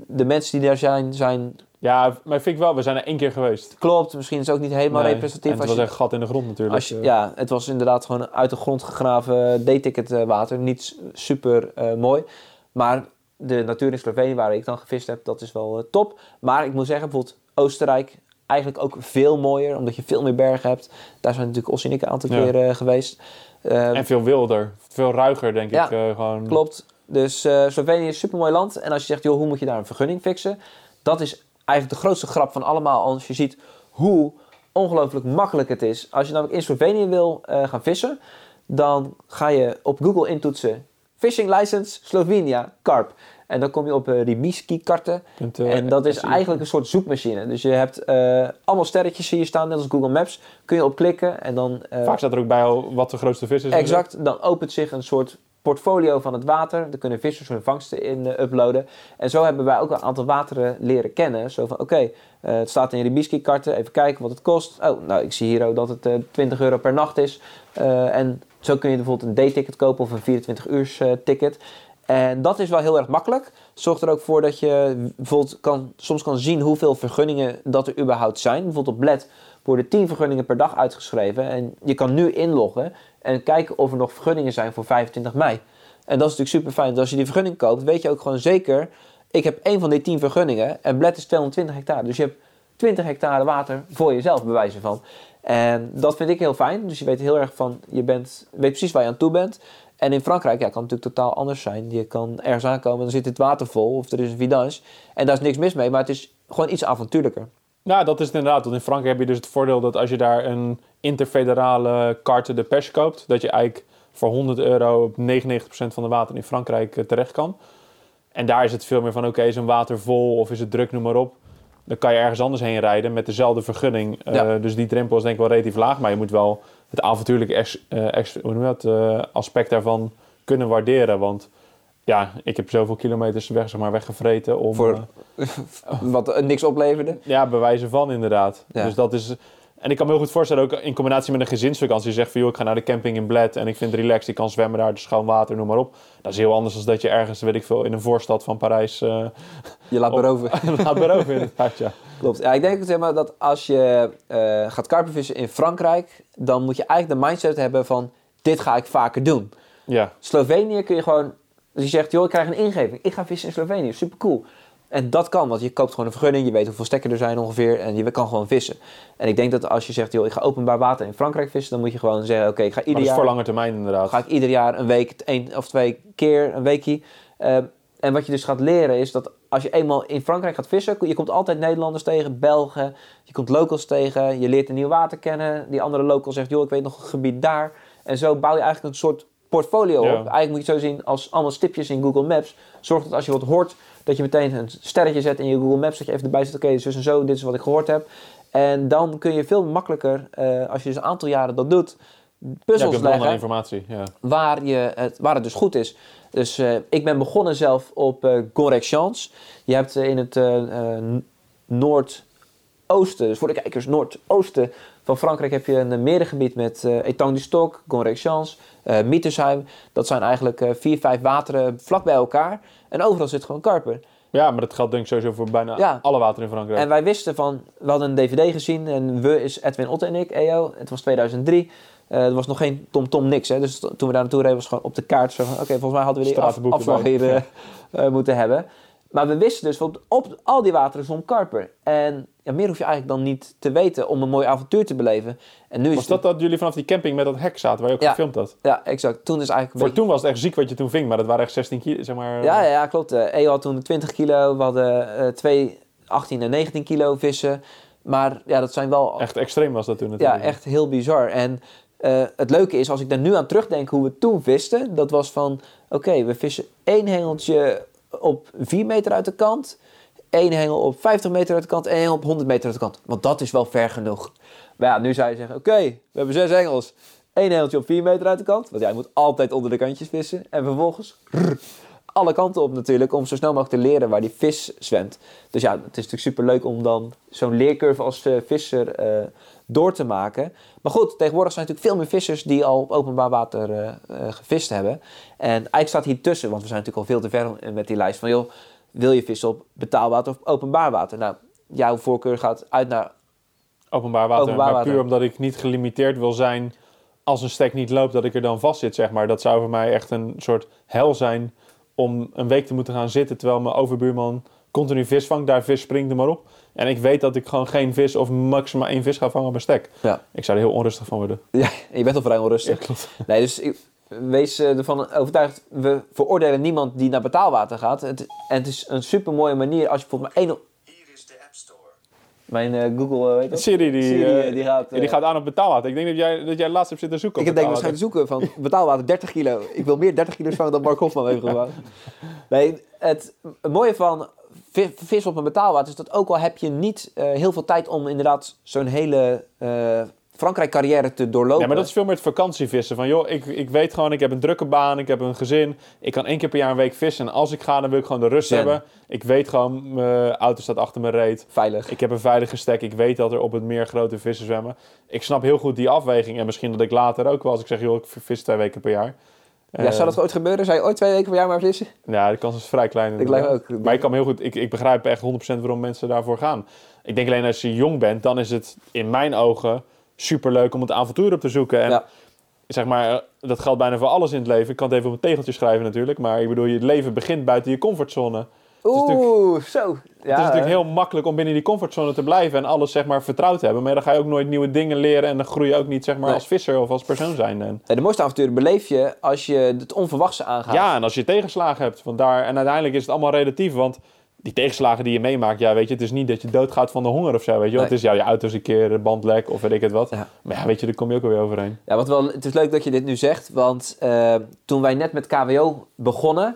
de mensen die daar zijn, zijn ja, maar vind ik wel, we zijn er één keer geweest. Klopt, misschien is het ook niet helemaal nee, representatief. En het was echt gat in de grond natuurlijk. Als je, ja, het was inderdaad gewoon uit de grond gegraven D-ticket uh, water. Niet super uh, mooi. Maar de natuur in Slovenië waar ik dan gevist heb, dat is wel uh, top. Maar ik moet zeggen, bijvoorbeeld Oostenrijk, eigenlijk ook veel mooier. Omdat je veel meer bergen hebt. Daar zijn natuurlijk en ik een aantal ja. keer geweest. en veel wilder. Veel ruiger, denk ja, ik. gewoon. klopt. Dus Slovenië is een super mooi land. En als je zegt, joh, hoe moet je daar een vergunning fixen? Dat is eigenlijk de grootste grap van allemaal. Als je ziet hoe ongelooflijk makkelijk het is. Als je namelijk in Slovenië wil uh, gaan vissen, dan ga je op Google intoetsen Fishing License Slovenia Carp. En dan kom je op uh, Rimiski-karten. Kunt, eh, en dat is eigenlijk een soort zoekmachine. Dus je hebt eh, allemaal sterretjes je staan, net als Google Maps. Kun je op klikken en dan... eh, Vaak staat er ook bij al wat de grootste vis is. Exact, dan opent zich een soort portfolio van het water. Daar kunnen vissers hun vangsten in eh, uploaden. En zo hebben wij ook een aantal wateren leren kennen. Zo van, oké, eh, het staat in Ribiski-karten. Even kijken wat het kost. Oh, nou, ik zie hier ook dat het eh 20 euro per nacht is. Eh, en zo kun je bijvoorbeeld een day-ticket kopen of een 24-uurs eh, ticket. En dat is wel heel erg makkelijk. Zorgt er ook voor dat je bijvoorbeeld kan, soms kan zien hoeveel vergunningen dat er überhaupt zijn. Bijvoorbeeld op Bled worden 10 vergunningen per dag uitgeschreven. En je kan nu inloggen en kijken of er nog vergunningen zijn voor 25 mei. En dat is natuurlijk super fijn. Dus als je die vergunning koopt, weet je ook gewoon zeker... ik heb één van die 10 vergunningen en Bled is 220 hectare. Dus je hebt 20 hectare water voor jezelf, bij wijze van. En dat vind ik heel fijn. Dus je weet heel erg van, je bent, weet precies waar je aan toe bent. En in Frankrijk ja, kan het natuurlijk totaal anders zijn. Je kan ergens aankomen, dan zit het water vol of er is een vidange. En daar is niks mis mee, maar het is gewoon iets avontuurlijker. Nou, dat is het inderdaad. Want in Frankrijk heb je dus het voordeel dat als je daar een interfederale carte de pêche koopt, dat je eigenlijk voor 100 euro op 99% van de water in Frankrijk eh, terecht kan. En daar is het veel meer van, oké, is een water vol of is het druk, noem maar op. Dan kan je ergens anders heen rijden met dezelfde vergunning. Eh, dus die drempel is denk ik wel relatief laag. Maar je moet wel het avontuurlijke ex- ex- hoe noem je dat, eh, aspect daarvan kunnen waarderen. Want ja, ik heb zoveel kilometers weg, zeg maar, weggevreten om... Voor- eh, Wat eh, niks opleverde. ja, bewijzen van inderdaad. Ja. Dus dat is... En ik kan me heel goed voorstellen, ook in combinatie met een gezinsvakantie. Je zegt van, joh, ik ga naar de camping in Bled en ik vind het relaxed. Ik kan zwemmen daar, dus schoon water, noem maar op. Dat is heel anders dan dat je ergens, weet ik veel, in een voorstad van Parijs eh Je laat beroven. laat beroven inderdaad, ja. Klopt. Ja, ik denk zeg maar, dat als je eh, gaat karpenvissen in Frankrijk, dan moet je eigenlijk de mindset hebben van dit ga ik vaker doen. Ja, Slovenië kun je gewoon, dus je zegt joh, ik krijg een ingeving, ik ga vissen in Slovenië, super cool. En dat kan, want je koopt gewoon een vergunning, je weet hoeveel stekken er zijn ongeveer en je kan gewoon vissen. En ik denk dat als je zegt joh, ik ga openbaar water in Frankrijk vissen, dan moet je gewoon zeggen oké, ik ga maar ieder dat is jaar voor lange termijn inderdaad. ga ik ieder jaar een week, één of twee keer, een weekje. Eh, en wat je dus gaat leren is dat als je eenmaal in Frankrijk gaat vissen, je komt altijd Nederlanders tegen, Belgen, je komt locals tegen, je leert een nieuw water kennen. Die andere local zegt, joh, ik weet nog een gebied daar. En zo bouw je eigenlijk een soort portfolio Ja. op. Eigenlijk moet je het zo zien als allemaal stipjes in Google Maps. Zorg dat als je wat hoort, dat je meteen een sterretje zet in je Google Maps, dat je even erbij zet, oké, zus en zo, dit is wat ik gehoord heb. En dan kun je veel makkelijker, eh, als je dus een aantal jaren dat doet, puzzels leggen informatie, ja. waar, je het, waar het dus goed is. Dus eh, ik ben begonnen zelf op eh Gonrecchance. Je hebt in het noordoosten, dus voor de kijkers, noordoosten van Frankrijk heb je een merengebied met eh Etang du Stoc, Gonrecchance, eh Mittersheim. Dat zijn eigenlijk eh, vier, vijf wateren vlak bij elkaar. En overal zit gewoon karper. Ja, maar dat geldt denk ik sowieso voor bijna Ja. alle water in Frankrijk. En wij wisten van, we hadden een dvd gezien en we is Edwin Otte en ik, EO. Het was 2003. Eh, er was nog geen Tom Tom niks. Hè? Dus toen we daar naartoe reden was het gewoon op de kaart. zo van, Oké, volgens mij hadden we die af, afslag hier moeten hebben. Maar we wisten dus, op, op al die wateren zwom karper. En ja, meer hoef je eigenlijk dan niet te weten om een mooi avontuur te beleven. En nu is Was dat dat jullie vanaf die camping met dat hek zaten, waar je ook Ja. gefilmd had? Ja, exact. Toen is eigenlijk... Voor beetje- toen was het echt ziek wat je toen ving, maar dat waren echt 16 kilo, zeg maar. Ja, ja, ja, klopt. Eh EO had toen 20 kilo. We hadden eh, twee 18 en 19 kilo vissen. Maar ja, dat zijn wel Echt extreem was dat toen Ja, natuurlijk. echt heel bizar. En eh, het leuke is, als ik daar nu aan terugdenk hoe we toen visten, dat was van, oké, we vissen één hengeltje op 4 meter uit de kant, één hengel op 50 meter uit de kant en één hengel op 100 meter uit de kant. Want dat is wel ver genoeg. Maar ja, nu zou je zeggen, oké, we hebben zes hengels. Één hengeltje op 4 meter uit de kant, want jij moet altijd onder de kantjes vissen. En vervolgens alle kanten op natuurlijk, om zo snel mogelijk te leren waar die vis zwemt. Dus ja, het is natuurlijk super leuk om dan zo'n leercurve als eh, visser eh, door te maken. Maar goed, tegenwoordig zijn natuurlijk veel meer vissers die al op openbaar water eh, gevist hebben. En eigenlijk staat hier tussen, want we zijn natuurlijk al veel te ver met die lijst van joh, wil je vissen op betaalwater of openbaar water? Nou, jouw voorkeur gaat uit naar Openbaar water. Openbaar maar water. puur omdat ik niet gelimiteerd wil zijn als een stek niet loopt, dat ik er dan vast zit, zeg maar. Dat zou voor mij echt een soort hel zijn om een week te moeten gaan zitten terwijl mijn overbuurman continu vis vangt, daar vis springt er maar op. En ik weet dat ik gewoon geen vis of maximaal één vis ga vangen op een stek. Ja. Ik zou er heel onrustig van worden. Ja, je bent al vrij onrustig. klopt. Nee, dus ik- wees eh, ervan overtuigd, we veroordelen niemand die naar betaalwater gaat. Het, en het is een super mooie manier als je bijvoorbeeld maar één... Hier is de App Store. Mijn eh, Google, eh, weet je dat? Siri die, Siri, die gaat... die gaat aan op betaalwater. Ik denk dat jij, dat jij laatst hebt zitten zoeken Ik heb denk waarschijnlijk zoeken van betaalwater 30 kilo. Ik wil meer 30 kilo vangen dan Mark Hofman heeft gewonnen. Nee, het, het mooie van vis op een betaalwater is dat ook al heb je niet eh, heel veel tijd om inderdaad zo'n hele eh, Frankrijk-carrière te doorlopen. Ja, maar dat is veel meer het vakantievissen. Van joh, ik, ik weet gewoon, ik heb een drukke baan, ik heb een gezin. Ik kan één keer per jaar een week vissen. En als ik ga, dan wil ik gewoon de rust Zen. hebben. Ik weet gewoon, mijn auto staat achter mijn reet. veilig. Ik heb een veilige stek. Ik weet dat er op het meer grote vissen zwemmen. Ik snap heel goed die afweging. En misschien dat ik later ook wel, als ik zeg, joh, ik vis twee weken per jaar. Ja, zou dat ooit gebeuren? Zou je ooit twee weken per jaar maar vissen? Ja, de kans is vrij klein. Ik ook. Maar ik kan me heel goed, ik, ik begrijp echt 100% waarom mensen daarvoor gaan. Ik denk alleen als je jong bent, dan is het in mijn ogen superleuk om het avontuur op te zoeken. En Ja. zeg maar, eh, dat geldt bijna voor alles in het leven. Ik kan het even op een tegeltje schrijven natuurlijk. Maar ik bedoel, je leven begint buiten je comfortzone. Oeh, zo. Ja, het is natuurlijk heel makkelijk om binnen die comfortzone te blijven en alles zeg maar vertrouwd te hebben. Maar dan ga je ook nooit nieuwe dingen leren en dan groei je ook niet zeg maar Nee. als visser of als persoon zijn. En, Nee, De mooiste avonturen beleef je als je het onverwachte aangaat. ja, en als je tegenslagen hebt. Want daar, en uiteindelijk is het allemaal relatief, want die tegenslagen die je meemaakt, ja, weet je, het is niet dat je doodgaat van de honger of zo, weet je. Nee. Het is, ja, je auto is een keer bandlek of weet ik het wat. Ja. Maar ja, weet je, daar kom je ook alweer overheen. Ja, wat wel, het is leuk dat je dit nu zegt, want eh, toen wij net met KWO begonnen, eh,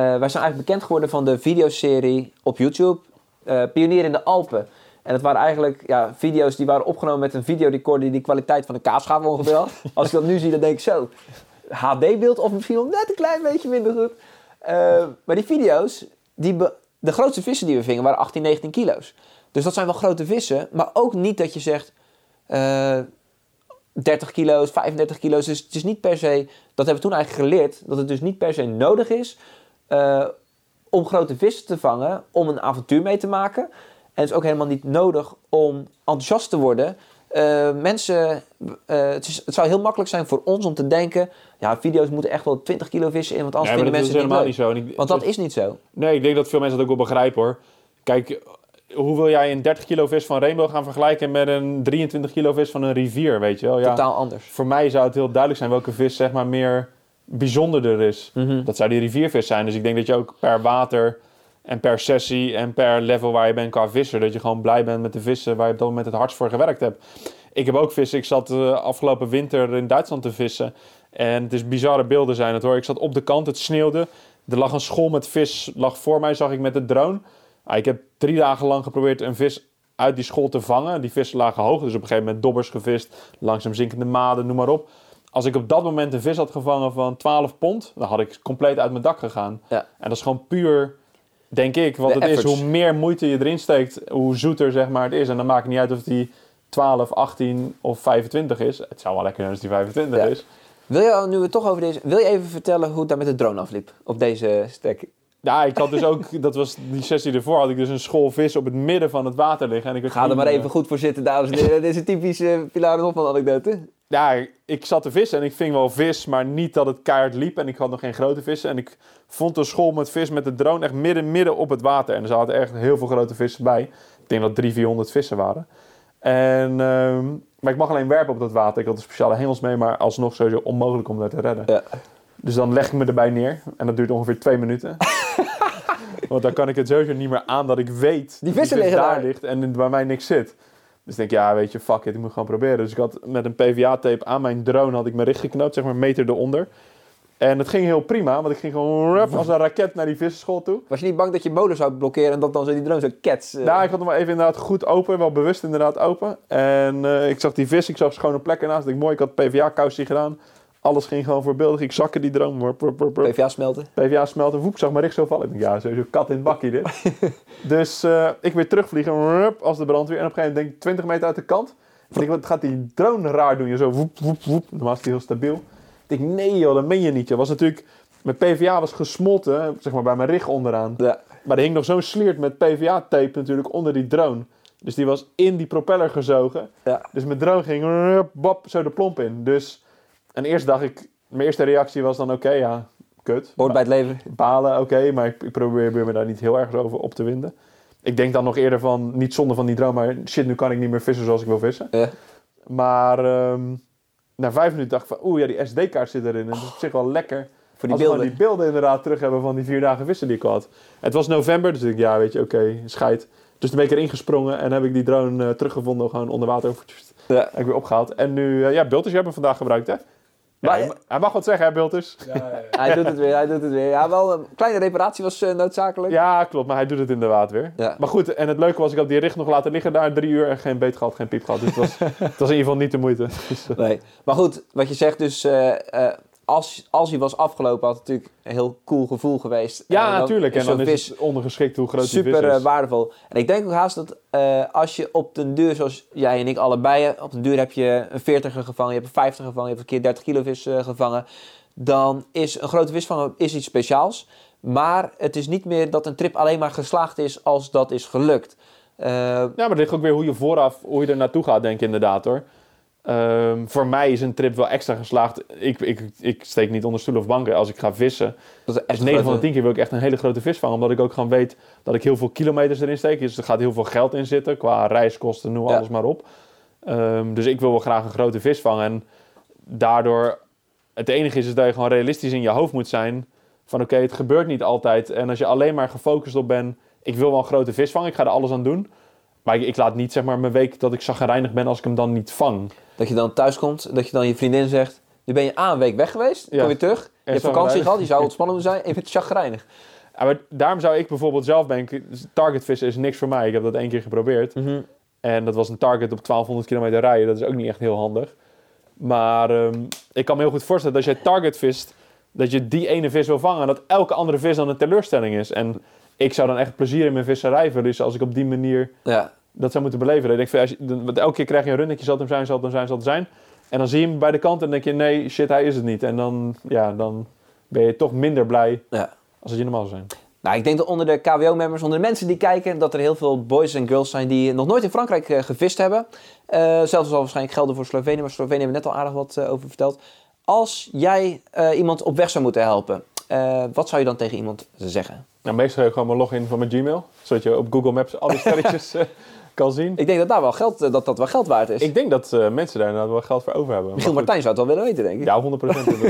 wij zijn eigenlijk bekend geworden van de videoserie op YouTube, eh, Pionier in de Alpen. En het waren eigenlijk ja, video's die waren opgenomen met een videorecorder die de kwaliteit van een kaasschaaf ongeveer had. Als ik dat nu zie, dan denk ik zo, HD-beeld of misschien wel net een klein beetje minder goed. Eh, maar die video's, die de grootste vissen die we vingen waren 18, 19 kilo's. Dus dat zijn wel grote vissen, maar ook niet dat je zegt... eh, 30 kilo's, 35 kilo's. Dus het is niet per se, dat hebben we toen eigenlijk geleerd, dat het dus niet per se nodig is eh, om grote vissen te vangen, om een avontuur mee te maken. En het is ook helemaal niet nodig om enthousiast te worden. Eh, mensen, eh, het, is, het zou heel makkelijk zijn voor ons om te denken, ja, video's moeten echt wel 20 kilo vissen in, want anders Nee, vinden mensen het helemaal niet niet zo. Ik- Want dat is niet zo. Nee, ik denk dat veel mensen dat ook wel begrijpen hoor. Kijk, hoe wil jij een 30 kilo vis van Rainbow gaan vergelijken met een 23 kilo vis van een rivier, weet je wel? Ja, Totaal anders. voor mij zou het heel duidelijk zijn welke vis zeg maar meer bijzonderder is. Mhm. Dat zou die riviervis zijn. Dus ik denk dat je ook per water en per sessie en per level waar je bent qua visser, dat je gewoon blij bent met de vissen waar je op dat moment het hardst voor gewerkt hebt. Ik heb ook vissen. Ik zat eh, afgelopen winter in Duitsland te vissen. En het is bizarre beelden zijn het hoor. Ik zat op de kant, het sneeuwde. Er lag een school met vis, lag voor mij, zag ik met de drone. Ah, ik heb drie dagen lang geprobeerd een vis uit die school te vangen. Die vissen lagen hoog, dus op een gegeven moment dobbers gevist, langzaam zinkende maden, noem maar op. Als ik op dat moment een vis had gevangen van 12 pond, dan had ik compleet uit mijn dak gegaan. Ja. En dat is gewoon puur, denk ik, wat De het is. Hoe meer moeite je erin steekt, hoe zoeter zeg maar, het is. En dan maakt het niet uit of die 12, 18 of 25 is. Het zou wel lekker zijn als die 25 Ja. is. Wil je, nu we toch over deze, wil je even vertellen hoe het daar met de drone afliep op deze stek? Ja, ik had dus ook, dat was die sessie ervoor, had ik dus een school vis op het midden van het water liggen. En ik Ga er maar helemaal- even goed voor zitten, dames en heren. Dit is een typische Pilar Hofman anekdote. Ja, ik zat te vissen en ik ving wel vis, maar niet dat het keihard liep. En ik had nog geen grote vissen. En ik vond een school met vis met de drone echt midden, midden op het water. En er zaten echt heel veel grote vissen bij. Ik denk dat 300, 400 vissen waren. En, ehm, maar ik mag alleen werpen op dat water. Ik had een speciale hengels mee, maar alsnog sowieso onmogelijk om dat te redden. Ja. Dus dan leg ik me erbij neer. En dat duurt ongeveer twee minuten. Want dan kan ik het sowieso niet meer aan dat ik weet Die dat vissen vis liggen daar. ligt en bij mij niks zit. Dus ik denk, ja, weet je, fuck it, ik moet gewoon proberen. Dus ik had met een PVA-tape aan mijn drone had ik mijn richt geknoopt, zeg maar een meter eronder. En het ging heel prima, want ik ging gewoon rup als een raket naar die vissenschool toe. Was je niet bang dat je motor zou blokkeren en dat dan zo die drone zo kets? eh? Nou, ik had hem maar even inderdaad goed open, wel bewust inderdaad open. En eh, ik zag die vis, ik zag schone plekken naast. Ik mooi, ik had PVA-kousie gedaan. Alles ging gewoon voorbeeldig. Ik zakken die drone. PVA smelten. PVA smelten, woep, zag maar recht zo vallen. Ik denk, ja, sowieso kat in het bakje dit. dus eh, ik weer terugvliegen, rup, als de brandweer. En op een gegeven moment denk ik 20 meter uit de kant. Ik denk, wat gaat die drone raar doen? Je zo woep, woep, woep. Normaal is die heel stabiel. Ik denk, nee joh, dat meen je niet. joh. Was natuurlijk, mijn PVA was gesmolten, zeg maar bij mijn rig onderaan. Ja. Maar er hing nog zo'n sliert met PVA-tape natuurlijk onder die drone. Dus die was in die propeller gezogen. Ja. Dus mijn drone ging rup, bap, zo de plomp in. Dus, en eerst dacht ik, mijn eerste reactie was dan, oké, ja, kut. Hoort bij het leven. Balen, oké, maar ik, ik probeer me daar niet heel erg over op te winden. Ik denk dan nog eerder van, niet zonde van die drone, maar shit, nu kan ik niet meer vissen zoals ik wil vissen. Ja. Maar ehm, na vijf minuten dacht ik van, oeh, ja, die SD-kaart zit erin. En dat is op zich wel lekker. Voor die als beelden. die beelden inderdaad terug hebben van die vier dagen vissen die ik had. Het was november, dus ik ja, weet je, oké, scheid. Dus toen ben ik erin gesprongen en heb ik die drone eh, teruggevonden, gewoon onder water. Ja. Heb ik weer opgehaald. En nu, eh, ja, Bulters, jij hebt hem vandaag gebruikt, hè? Ja, Maar- hij, ma- hij mag wat zeggen, hè, Bulters? Hij doet het weer, hij doet het weer. Ja, wel een kleine reparatie was eh, noodzakelijk. Ja, klopt, maar hij doet het inderdaad weer. Ja. Maar goed, en het leuke was, ik had die richt nog laten liggen daar drie uur en geen beet gehad, geen piep gehad. Dus het was, het was in ieder geval niet de moeite. Dus, eh, Nee. Maar goed, wat je zegt dus, eh, eh, als, als hij was afgelopen, had het natuurlijk een heel cool gevoel geweest. ja, En natuurlijk. En dan vis is het ondergeschikt hoe groot die super vis eh, is. waardevol. En ik denk ook haast dat eh, als je op den duur, zoals jij en ik allebei, op den duur heb je een 40er gevangen, je hebt een 50 gevangen, je hebt een keer 30 kilo vis eh, gevangen, dan is een grote vis vangen is iets speciaals. Maar het is niet meer dat een trip alleen maar geslaagd is als dat is gelukt. Eh, Ja, maar het ligt ook weer hoe je vooraf, hoe je er naartoe gaat, denk ik inderdaad hoor. Ehm, voor mij is een trip wel extra geslaagd. Ik, ik, ik steek niet onder stoelen of banken als ik ga vissen. dat is Dus echt 9 van de grote- 10 keer wil ik echt een hele grote vis vangen. Omdat ik ook gewoon weet dat ik heel veel kilometers erin steek. Dus er gaat heel veel geld in zitten. Qua reiskosten, noem Ja. alles maar op. Ehm, dus ik wil wel graag een grote vis vangen. En daardoor, het enige is, is dat je gewoon realistisch in je hoofd moet zijn. Van oké, het gebeurt niet altijd. En als je alleen maar gefocust op bent, ik wil wel een grote vis vangen. Ik ga er alles aan doen. Maar ik, ik laat niet zeg maar mijn week dat ik zagrijnig ben als ik hem dan niet vang. Dat je dan thuis komt, dat je dan je vriendin zegt, nu ben je aan een week weg geweest, Ja. kom je terug, je hebt vakantie gehad, je zou ontspannen moeten zijn en je bent chagrijnig. Ja, maar daarom zou ik bijvoorbeeld zelf denken, target vissen is niks voor mij. Ik heb dat één keer geprobeerd. En dat was een target op 1200 kilometer rijden. Dat is ook niet echt heel handig. Maar ehm, ik kan me heel goed voorstellen dat als jij target vist, dat je die ene vis wil vangen. En dat elke andere vis dan een teleurstelling is. En ik zou dan echt plezier in mijn visserij verliezen als ik op die manier Ja, dat zou moeten beleven. Ik denk, van, als je, want elke keer krijg je een runnetje, zal het hem zijn, zal het hem zijn, zal het zijn. En dan zie je hem bij de kant en denk je, nee, shit, hij is het niet. En dan, ja, dan ben je toch minder blij ja. als dat je normaal zou zijn. Nou, ik denk dat onder de KWO-members, onder de mensen die kijken, dat er heel veel boys en girls zijn die nog nooit in Frankrijk eh, gevist hebben. Eh zelfs zal waarschijnlijk gelden voor Slovenië, maar Slovenië hebben we net al aardig wat eh, over verteld. Als jij iemand op weg zou moeten helpen, wat zou je dan tegen iemand zeggen? Nou, meestal heb ik gewoon mijn login van mijn Gmail. Zodat je op Google Maps al die sterretjes kan zien. Ik denk dat daar wel geld, eh, dat, dat wel geld waard is. Ik denk dat eh, mensen daar inderdaad wel geld voor over hebben. Michiel Martijn zou het wel willen weten, denk ik. Ja, 100 procent.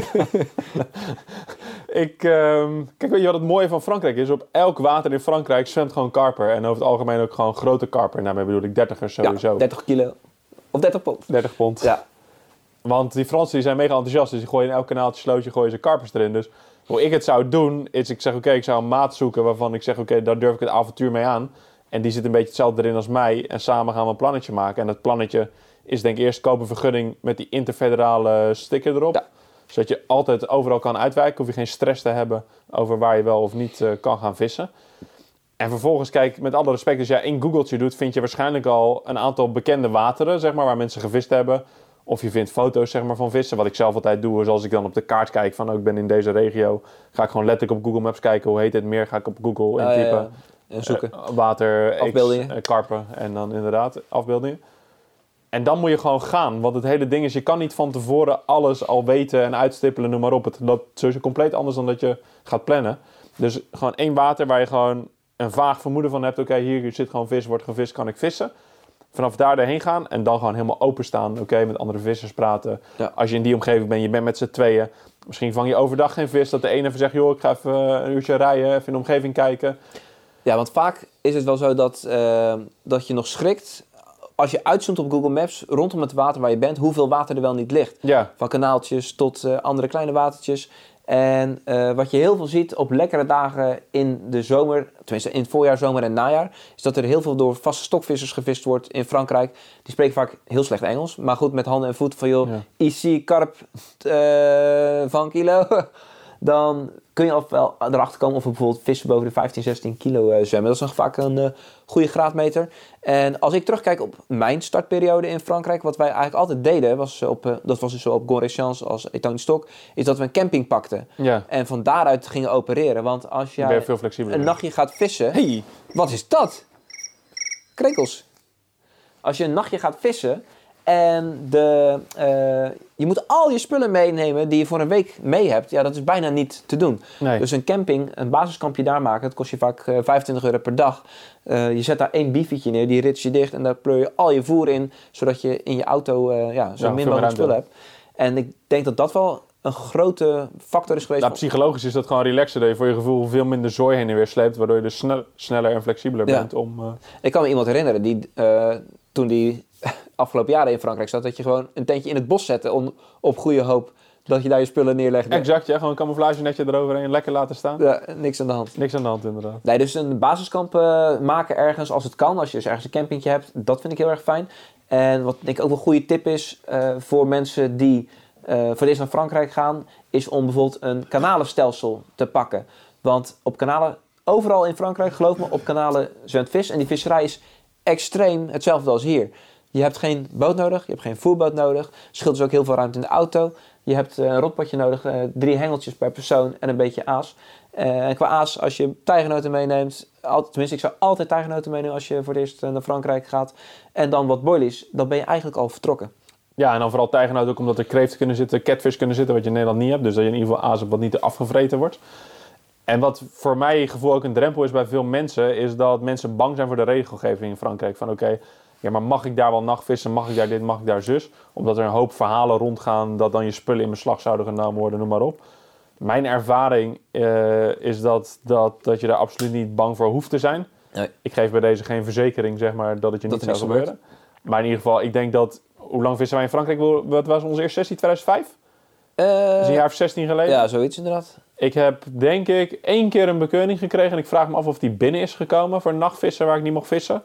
ik, ehm, kijk, weet je wat het mooie van Frankrijk is? Op elk water in Frankrijk zwemt gewoon karper. En over het algemeen ook gewoon grote karper. En daarmee bedoel ik 30ers sowieso. Ja, 30 kilo. Of 30 pond. 30 pond. Ja. Want die Fransen die zijn mega enthousiast. Dus die gooien in elk kanaaltje, slootje, gooien ze karpers erin. Dus hoe ik het zou doen, is ik zeg oké, ik zou een maat zoeken waarvan ik zeg oké, daar durf ik het avontuur mee aan. En die zit een beetje hetzelfde erin als mij. En samen gaan we een plannetje maken. En dat plannetje is denk ik eerst kopen vergunning met die interfederale sticker erop. Ja. Zodat je altijd overal kan uitwijken. Hoef je geen stress te hebben over waar je wel of niet eh, kan gaan vissen. En vervolgens, kijk, met alle respect, als jij in Googletje doet, vind je waarschijnlijk al een aantal bekende wateren, zeg maar, waar mensen gevist hebben. Of je vindt foto's zeg maar, van vissen. Wat ik zelf altijd doe, is als ik dan op de kaart kijk van, oh, ik ben in deze regio, ga ik gewoon letterlijk op Google Maps kijken, hoe heet het meer, ga ik op Google ja, intypen. ja. En zoeken. Eh, water, X, eh, karpen en dan inderdaad afbeeldingen. En dan moet je gewoon gaan. Want het hele ding is, je kan niet van tevoren alles al weten en uitstippelen, noem maar op. Het loopt sowieso compleet anders dan dat je gaat plannen. Dus gewoon één water waar je gewoon een vaag vermoeden van hebt. Oké, hier zit gewoon vis, wordt gevist, kan ik vissen. Vanaf daar erheen gaan en dan gewoon helemaal openstaan. Oké, met andere vissers praten. Ja. Als je in die omgeving bent, je bent met z'n tweeën. Misschien vang je overdag geen vis. Dat de ene even zegt, joh, ik ga even een uurtje rijden, even in de omgeving kijken. Ja, want vaak is het wel zo dat, eh, dat je nog schrikt als je uitzoomt op Google Maps rondom het water waar je bent, hoeveel water er wel niet ligt. Ja, Van kanaaltjes tot eh, andere kleine watertjes. En eh, wat je heel veel ziet op lekkere dagen in de zomer, tenminste in het voorjaar, zomer en najaar, is dat er heel veel door vaste stokvissers gevist wordt in Frankrijk. Die spreken vaak heel slecht Engels, maar goed met handen en voeten van joh, Ja. ici karp eh, van kilo. Dan kun je al wel erachter komen of er bijvoorbeeld vissen boven de 15, 16 kilo eh, zwemmen. Dat is nog vaak een eh, goede graadmeter. En als ik terugkijk op mijn startperiode in Frankrijk, wat wij eigenlijk altijd deden, was op, eh, dat was dus zo op Gonrechance als Etang Stok, is dat we een camping pakten. ja. En van daaruit gingen opereren. Want als je jij veel flexibeler. een nachtje gaat vissen... Hey. Wat is dat? Krekels. Als je een nachtje gaat vissen en de, eh, je moet al je spullen meenemen die je voor een week mee hebt, ja, dat is bijna niet te doen. Nee. Dus een camping, een basiskampje daar maken, dat kost je vaak eh, 25 euro per dag. Eh, je zet daar één bifietje neer, die rits je dicht en daar pleur je al je voer in, zodat je in je auto eh, ja, zo Ja, min mogelijk spullen hebt. En ik denk dat dat wel een grote factor is geweest. Nou, psychologisch is dat gewoon relaxer. Dat je voor je gevoel veel minder zooi heen en weer sleept. Waardoor je dus snel, sneller en flexibeler Ja. bent om... eh, Ik kan me iemand herinneren die eh, toen die afgelopen jaren in Frankrijk zat, dat je gewoon een tentje in het bos zette om, op goede hoop dat je daar je spullen neerlegde. exact, ja. Gewoon een camouflage netje eroverheen. Lekker laten staan. Ja, niks aan de hand. Niks aan de hand inderdaad. Nee, dus een basiskamp eh, maken ergens als het kan. Als je dus ergens een campingje hebt, dat vind ik heel erg fijn. En wat denk ik ook een goede tip is eh, voor mensen die eh, voor het eerst naar Frankrijk gaan, is om bijvoorbeeld een kanalenstelsel te pakken. Want op kanalen, overal in Frankrijk, geloof me, op kanalen zwemt vis. En die visserij is extreem hetzelfde als hier. Je hebt geen boot nodig, je hebt geen voerboot nodig. Scheelt dus ook heel veel ruimte in de auto. Je hebt eh, een rotpotje nodig, eh, drie hengeltjes per persoon en een beetje aas. Eh, en qua aas, als je tijgernoten meeneemt, tenminste ik zou altijd tijgernoten meenemen als je voor het eerst naar Frankrijk gaat. En dan wat boilies, dan ben je eigenlijk al vertrokken. Ja, en dan vooral tijgernoot ook omdat er kreeften kunnen zitten, catfish kunnen zitten, wat je in Nederland niet hebt. Dus dat je in ieder geval aas hebt wat niet afgevreten wordt. En wat voor mij gevoel ook een drempel is bij veel mensen, is dat mensen bang zijn voor de regelgeving in Frankrijk. Van oké, ja, maar mag ik daar wel nachtvissen? Mag ik daar dit? Mag ik daar zus? Omdat er een hoop verhalen rondgaan dat dan je spullen in beslag zouden genomen worden, noem maar op. Mijn ervaring eh, is dat, dat, dat je daar absoluut niet bang voor hoeft te zijn. Nee. Ik geef bij deze geen verzekering, zeg maar, dat het je Dat niet zou gebeuren. Maar in ieder geval, ik denk dat... Hoe lang vissen wij in Frankrijk? Wat was onze eerste sessie? 2005? Dat is een jaar of 16 geleden. ja, zoiets inderdaad. Ik heb denk ik één keer een bekeuring gekregen. En ik vraag me af of die binnen is gekomen voor nachtvissen waar ik niet mocht vissen.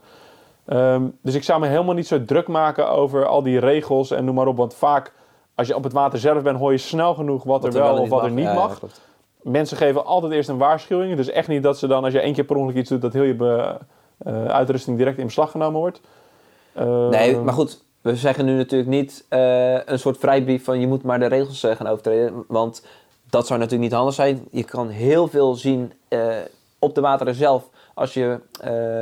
Ehm, dus ik zou me helemaal niet zo druk maken over al die regels en noem maar op. Want vaak, als je op het water zelf bent, hoor je snel genoeg wat, er wel of wat er niet Ja, mag. ja. Mensen geven altijd eerst een waarschuwing. Dus echt niet dat ze dan, als je één keer per ongeluk iets doet, dat heel je be- eh, uitrusting direct in beslag genomen wordt. Ehm, Nee, maar goed, we zeggen nu natuurlijk niet eh, een soort vrijbrief van je moet maar de regels eh, gaan overtreden. Want dat zou natuurlijk niet handig zijn. Je kan heel veel zien op de wateren zelf. Als je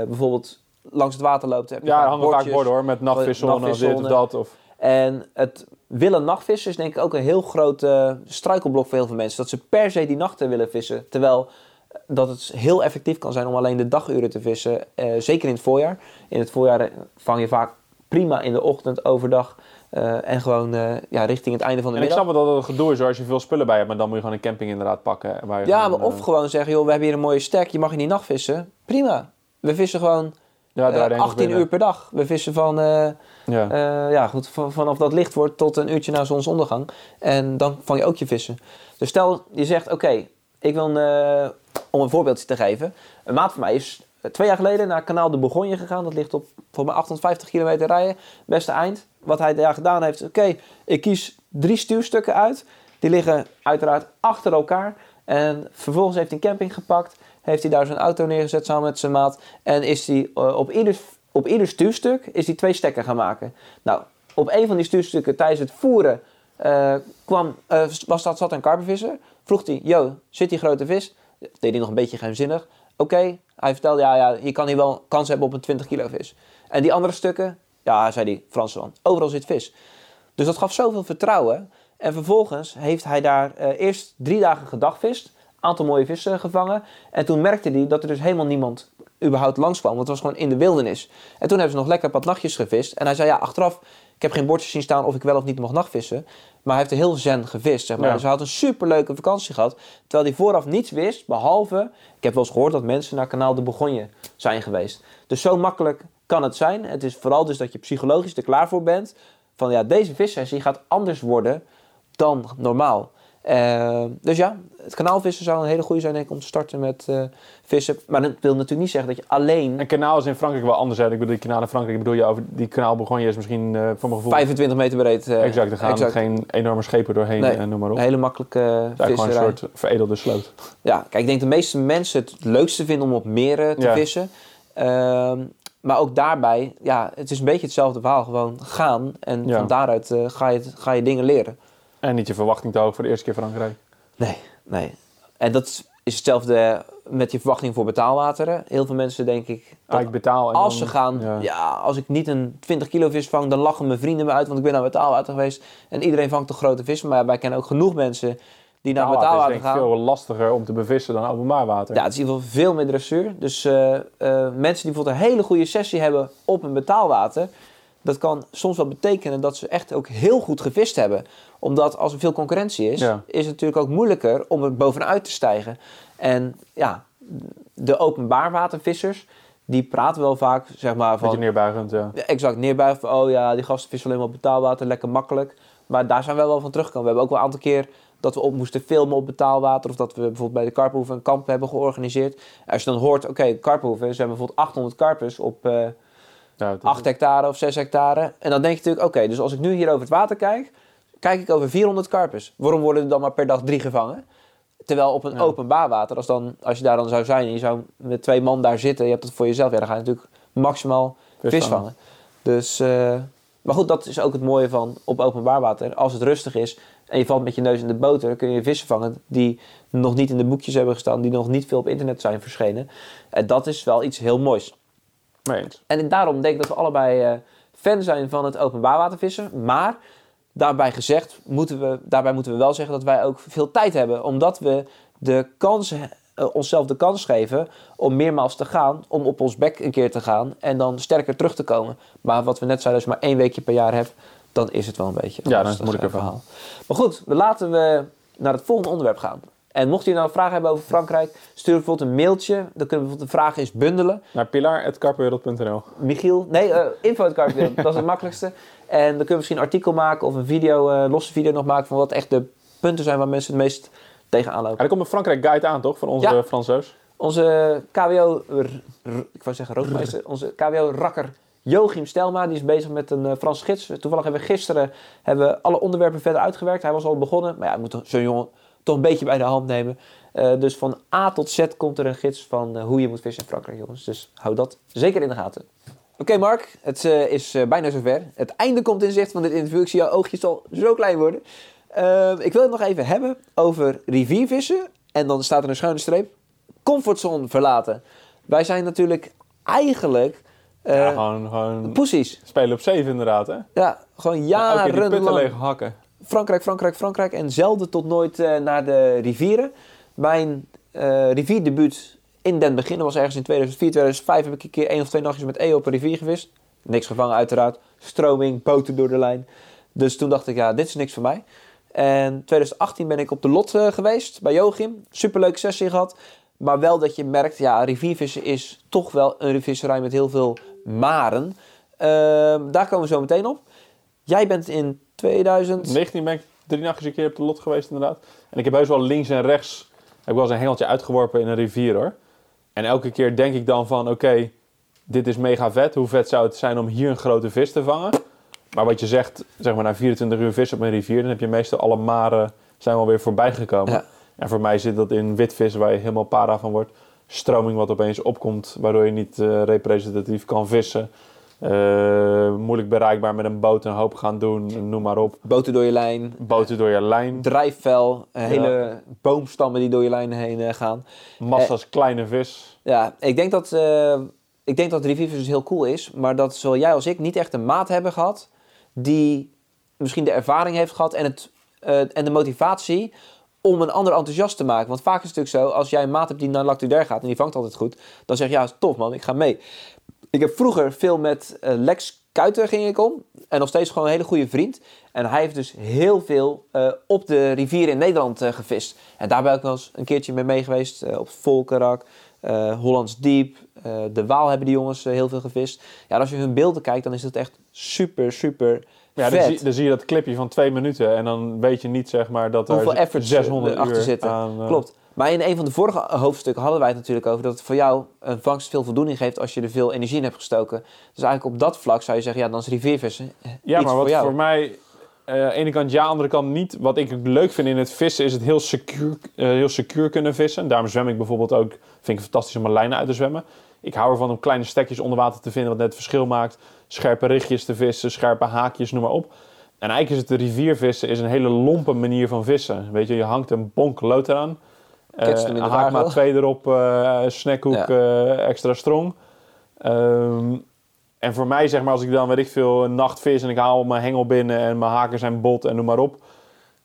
bijvoorbeeld langs het water loopt. Heb je Ja, er hangen vaak borden hoor, met nachtvissel of dit of dat. Of, En het willen nachtvissen is denk ik ook een heel groot eh, struikelblok voor heel veel mensen. Dat ze per se die nachten willen vissen. Terwijl eh, dat het heel effectief kan zijn om alleen de daguren te vissen. eh, zeker in het voorjaar. In het voorjaar eh, vang je vaak prima in de ochtend, overdag. eh, en gewoon eh, ja, richting het einde van de en ik middag. snap wel dat het gedoe is hoor, als je veel spullen bij hebt. Maar dan moet je gewoon een camping inderdaad pakken. Waar je Ja, gewoon, maar of eh, gewoon zeggen, joh, we hebben hier een mooie stek. Je mag hier niet nachtvissen. Prima. We vissen gewoon ja, eh, daar denk ik 18 binnen. uur per dag. We vissen van... eh, Ja. Eh, ja, goed, van- vanaf dat licht wordt tot een uurtje na zonsondergang. En dan vang je ook je vissen. Dus stel, je zegt, oké, ik wil, een, eh, om een voorbeeldje te geven. Een maat van mij is eh, twee jaar geleden naar kanaal de Bourgogne gegaan. Dat ligt op voor mij 850 kilometer rijden. Beste eind. Wat hij daar gedaan heeft, oké, ik kies drie stuurstukken uit. Die liggen uiteraard achter elkaar. En vervolgens heeft hij een camping gepakt. Heeft hij daar zijn auto neergezet samen met zijn maat. En is hij eh, op ieder, op ieder stuurstuk is hij twee stekken gaan maken. Nou, op een van die stuurstukken tijdens het voeren eh, kwam, eh, was dat, zat een karpervisser. Vroeg hij, yo, zit die grote vis? Deed hij nog een beetje geheimzinnig. Oké, hij vertelde, ja, ja, je kan hier wel kans hebben op een 20 kilo vis. En die andere stukken, ja, zei die Fransman, overal zit vis. Dus dat gaf zoveel vertrouwen. En vervolgens heeft hij daar eerst drie dagen gedagvist. Aantal mooie vissen gevangen. En toen merkte hij dat er dus helemaal niemand überhaupt langskwam. Want het was gewoon in de wildernis. En toen hebben ze nog lekker paar nachtjes gevist. En hij zei, ja, achteraf, ik heb geen bordjes zien staan of ik wel of niet mag nachtvissen. Maar hij heeft er heel zen gevist, zeg maar. Ja. Dus hij had een superleuke vakantie gehad. Terwijl hij vooraf niets wist, behalve... Ik heb wel eens gehoord dat mensen naar kanaal de Bourgogne zijn geweest. Dus zo makkelijk kan het zijn. Het is vooral dus dat je psychologisch er klaar voor bent. Van ja, deze vissessie gaat anders worden dan normaal. Eh, dus ja, het kanaalvissen zou een hele goede zijn denk ik, om te starten met eh, vissen. Maar dat wil natuurlijk niet zeggen dat je alleen Een kanaal is in Frankrijk wel anders. Hè? Ik bedoel, die kanaal in Frankrijk, ik bedoel je over die kanaal Bourgogne is misschien eh voor mijn gevoel... 25 meter breed... exact, er gaan exact. geen enorme schepen doorheen Nee, en noem maar op. Een hele makkelijke eigenlijk gewoon een soort veredelde sloot. Ja, kijk, ik denk de meeste mensen het leukste vinden om op meren te Ja. vissen. Ehm, maar ook daarbij, ja, het is een beetje hetzelfde verhaal. Gewoon gaan en Ja. van daaruit ga, je, ga je dingen leren. En niet je verwachting te hoog voor de eerste keer Frankrijk. Nee, nee. En dat is hetzelfde met je verwachting voor betaalwateren. Heel veel mensen denk ik, Ah, ik betaal en als dan- ze gaan, ja. ja. als ik niet een 20 kilo vis vang, dan lachen mijn vrienden me uit, want ik ben naar betaalwater geweest. En iedereen vangt toch grote vissen, maar wij kennen ook genoeg mensen die naar Betaalwater betaalwater is denk ik gaan. veel lastiger om te bevissen dan openbaar water. Ja, het is in ieder geval veel meer dressuur. Dus eh, eh, mensen die bijvoorbeeld een hele goede sessie hebben op een betaalwater, dat kan soms wel betekenen dat ze echt ook heel goed gevist hebben. Omdat als er veel concurrentie is, Ja. is het natuurlijk ook moeilijker om er bovenuit te stijgen. En ja, de openbaarwatervissers, die praten wel vaak zeg maar Beetje van... neerbuigend, ja. Exact, neerbuigen van, oh ja, die gasten vissen alleen maar op betaalwater, lekker makkelijk. Maar daar zijn we wel van teruggekomen. We hebben ook wel een aantal keer dat we op moesten filmen op betaalwater. Of dat we bijvoorbeeld bij de Karpenhoeven een kamp hebben georganiseerd. Als je dan hoort, oké, Karpenhoeven, ze hebben bijvoorbeeld 800 karpers op eh ja het- 8 hectare of 6 hectare. En dan denk je natuurlijk, oké, dus als ik nu hier over het water kijk, kijk ik over 400 karpers. Waarom worden er dan maar per dag drie gevangen? Terwijl op een Ja. openbaar water, als, dan, als je daar dan zou zijn en je zou met twee man daar zitten, je hebt het voor jezelf, ja, dan ga je natuurlijk maximaal Vis vis, vangen. Dus, eh, maar goed, dat is ook het mooie van op openbaar water. Als het rustig is en je valt met je neus in de boter, dan kun je vissen vangen die nog niet in de boekjes hebben gestaan, die nog niet veel op internet zijn verschenen. En dat is wel iets heel moois. En daarom denk ik dat we allebei eh, fan zijn van het openbaar watervissen. Maar daarbij gezegd, moeten we, daarbij moeten we wel zeggen dat wij ook veel tijd hebben. Omdat we de kans, eh, onszelf de kans geven om meermaals te gaan. Om op ons bek een keer te gaan en dan sterker terug te komen. Maar wat we net zeiden, als je maar één weekje per jaar hebt, dan is het wel een beetje een Ja, dan is het moeilijker eh, verhaal. Maar goed, we laten we naar het volgende onderwerp gaan. En mocht je nou een vraag hebben over Frankrijk, stuur bijvoorbeeld een mailtje. Dan kunnen we bijvoorbeeld de vraag eens bundelen. Naar pilar.karpenwereld.nl Michiel, nee, Karpenwereld, dat is het makkelijkste. En dan kunnen we misschien een artikel maken of een video, eh losse video nog maken van wat echt de punten zijn waar mensen het meest tegenaan lopen. er komt een Frankrijk guide aan, toch? Van onze Ja. Franseus. Onze KWO, ik wou zeggen rookmeester, onze KWO-rakker Joachim Stelma, die is bezig met een eh, Franse gids. Toevallig hebben we gisteren hebben we alle onderwerpen verder uitgewerkt. Hij was al begonnen, maar ja, we moeten zo'n jongen toch een beetje bij de hand nemen. Eh, dus van A tot Z komt er een gids van eh, hoe je moet vissen in Frankrijk, jongens. Dus hou dat zeker in de gaten. Oké Mark, het eh, is bijna zover. Het einde komt in zicht van dit interview. Ik zie jouw oogjes al zo klein worden. Ik wil het nog even hebben over riviervissen. En dan staat er een schuine streep. Comfortzone verlaten. Wij zijn natuurlijk eigenlijk ja, gewoon, gewoon poesies. spelen op zeven inderdaad, hè? Ja, gewoon Ja, Elke keer die putten jarenlang. leeg hakken. Frankrijk, Frankrijk, Frankrijk. En zelden tot nooit eh, naar de rivieren. Mijn eh, rivierdebuut in den beginnen was ergens in 2004, 2005 heb ik een keer één of twee nachtjes met E op een rivier gevist. Niks gevangen uiteraard. Stroming, boten door de lijn. Dus toen dacht ik, ja, dit is niks voor mij. En 2018 ben ik op de lot eh, geweest bij Joachim. Superleuke sessie gehad. Maar wel dat je merkt, ja, riviervissen is toch wel een visserij met heel veel maren. Ehm, daar komen we zo meteen op. Jij bent in 2000... 19 ben ik drie nachtjes een keer op de lot geweest inderdaad. En ik heb heus wel links en rechts, heb ik wel eens een hengeltje uitgeworpen in een rivier hoor. En elke keer denk ik dan van, oké, dit is mega vet. Hoe vet zou het zijn om hier een grote vis te vangen? Maar wat je zegt, zeg maar na 24 uur vis op een rivier, dan heb je meestal alle maren zijn wel weer voorbij gekomen. Ja. En voor mij zit dat in witvis, waar je helemaal para van wordt. Stroming wat opeens opkomt, waardoor je niet eh, representatief kan vissen. Eh, moeilijk bereikbaar met een boot een hoop gaan doen, noem maar op. Boten door je lijn, Boten door je lijn, drijfvel, eh, hele boomstammen die door je lijn heen eh, gaan. massa's kleine vis. Ja, ik denk dat, eh ik denk dat dus heel cool is, maar dat zowel jij als ik niet echt een maat hebben gehad die misschien de ervaring heeft gehad en, het, en de motivatie om een ander enthousiast te maken. Want vaak is het natuurlijk zo, als jij een maat hebt die naar Lactuder gaat en die vangt altijd goed, dan zeg je ja, tof man, ik ga mee. Ik heb vroeger veel met eh, Lex Kuiter ging ik om. En nog steeds gewoon een hele goede vriend. En hij heeft dus heel veel eh, op de rivieren in Nederland eh, gevist. En daar ben ik wel eens een keertje mee mee geweest. op Volkerak, Hollands Diep, de Waal hebben die jongens heel veel gevist. Ja, als je hun beelden kijkt, dan is het echt super, super Ja, dan vet. zie, dan zie je dat clipje van twee minuten en dan weet je niet zeg maar dat er Hoeveel effort 600 achter uur zitten. aan... Klopt. Maar in een van de vorige hoofdstukken hadden wij het natuurlijk over dat het voor jou een vangst veel voldoening geeft als je er veel energie in hebt gestoken. Dus eigenlijk op dat vlak zou je zeggen, ja, dan is riviervissen eh, Ja, maar wat voor jou. voor mij eh, ene kant ja, andere kant niet. Wat ik leuk vind in het vissen is het heel secuur, eh, heel secuur kunnen vissen. Daarom zwem ik bijvoorbeeld ook, vind ik fantastisch om mijn lijnen uit te zwemmen. Ik hou ervan om kleine stekjes onder water te vinden wat net het verschil maakt. Scherpe richtjes te vissen, scherpe haakjes, noem maar op. En eigenlijk is het de riviervissen is een hele lompe manier van vissen. Weet je, je hangt een bonk lood eraan. De haak maar twee erop, eh snackhoek, Ja. eh, extra strong. Ehm, en voor mij, zeg maar, als ik dan, weet ik veel, een nacht vis en ik haal mijn hengel binnen en mijn haken zijn bot en noem maar op.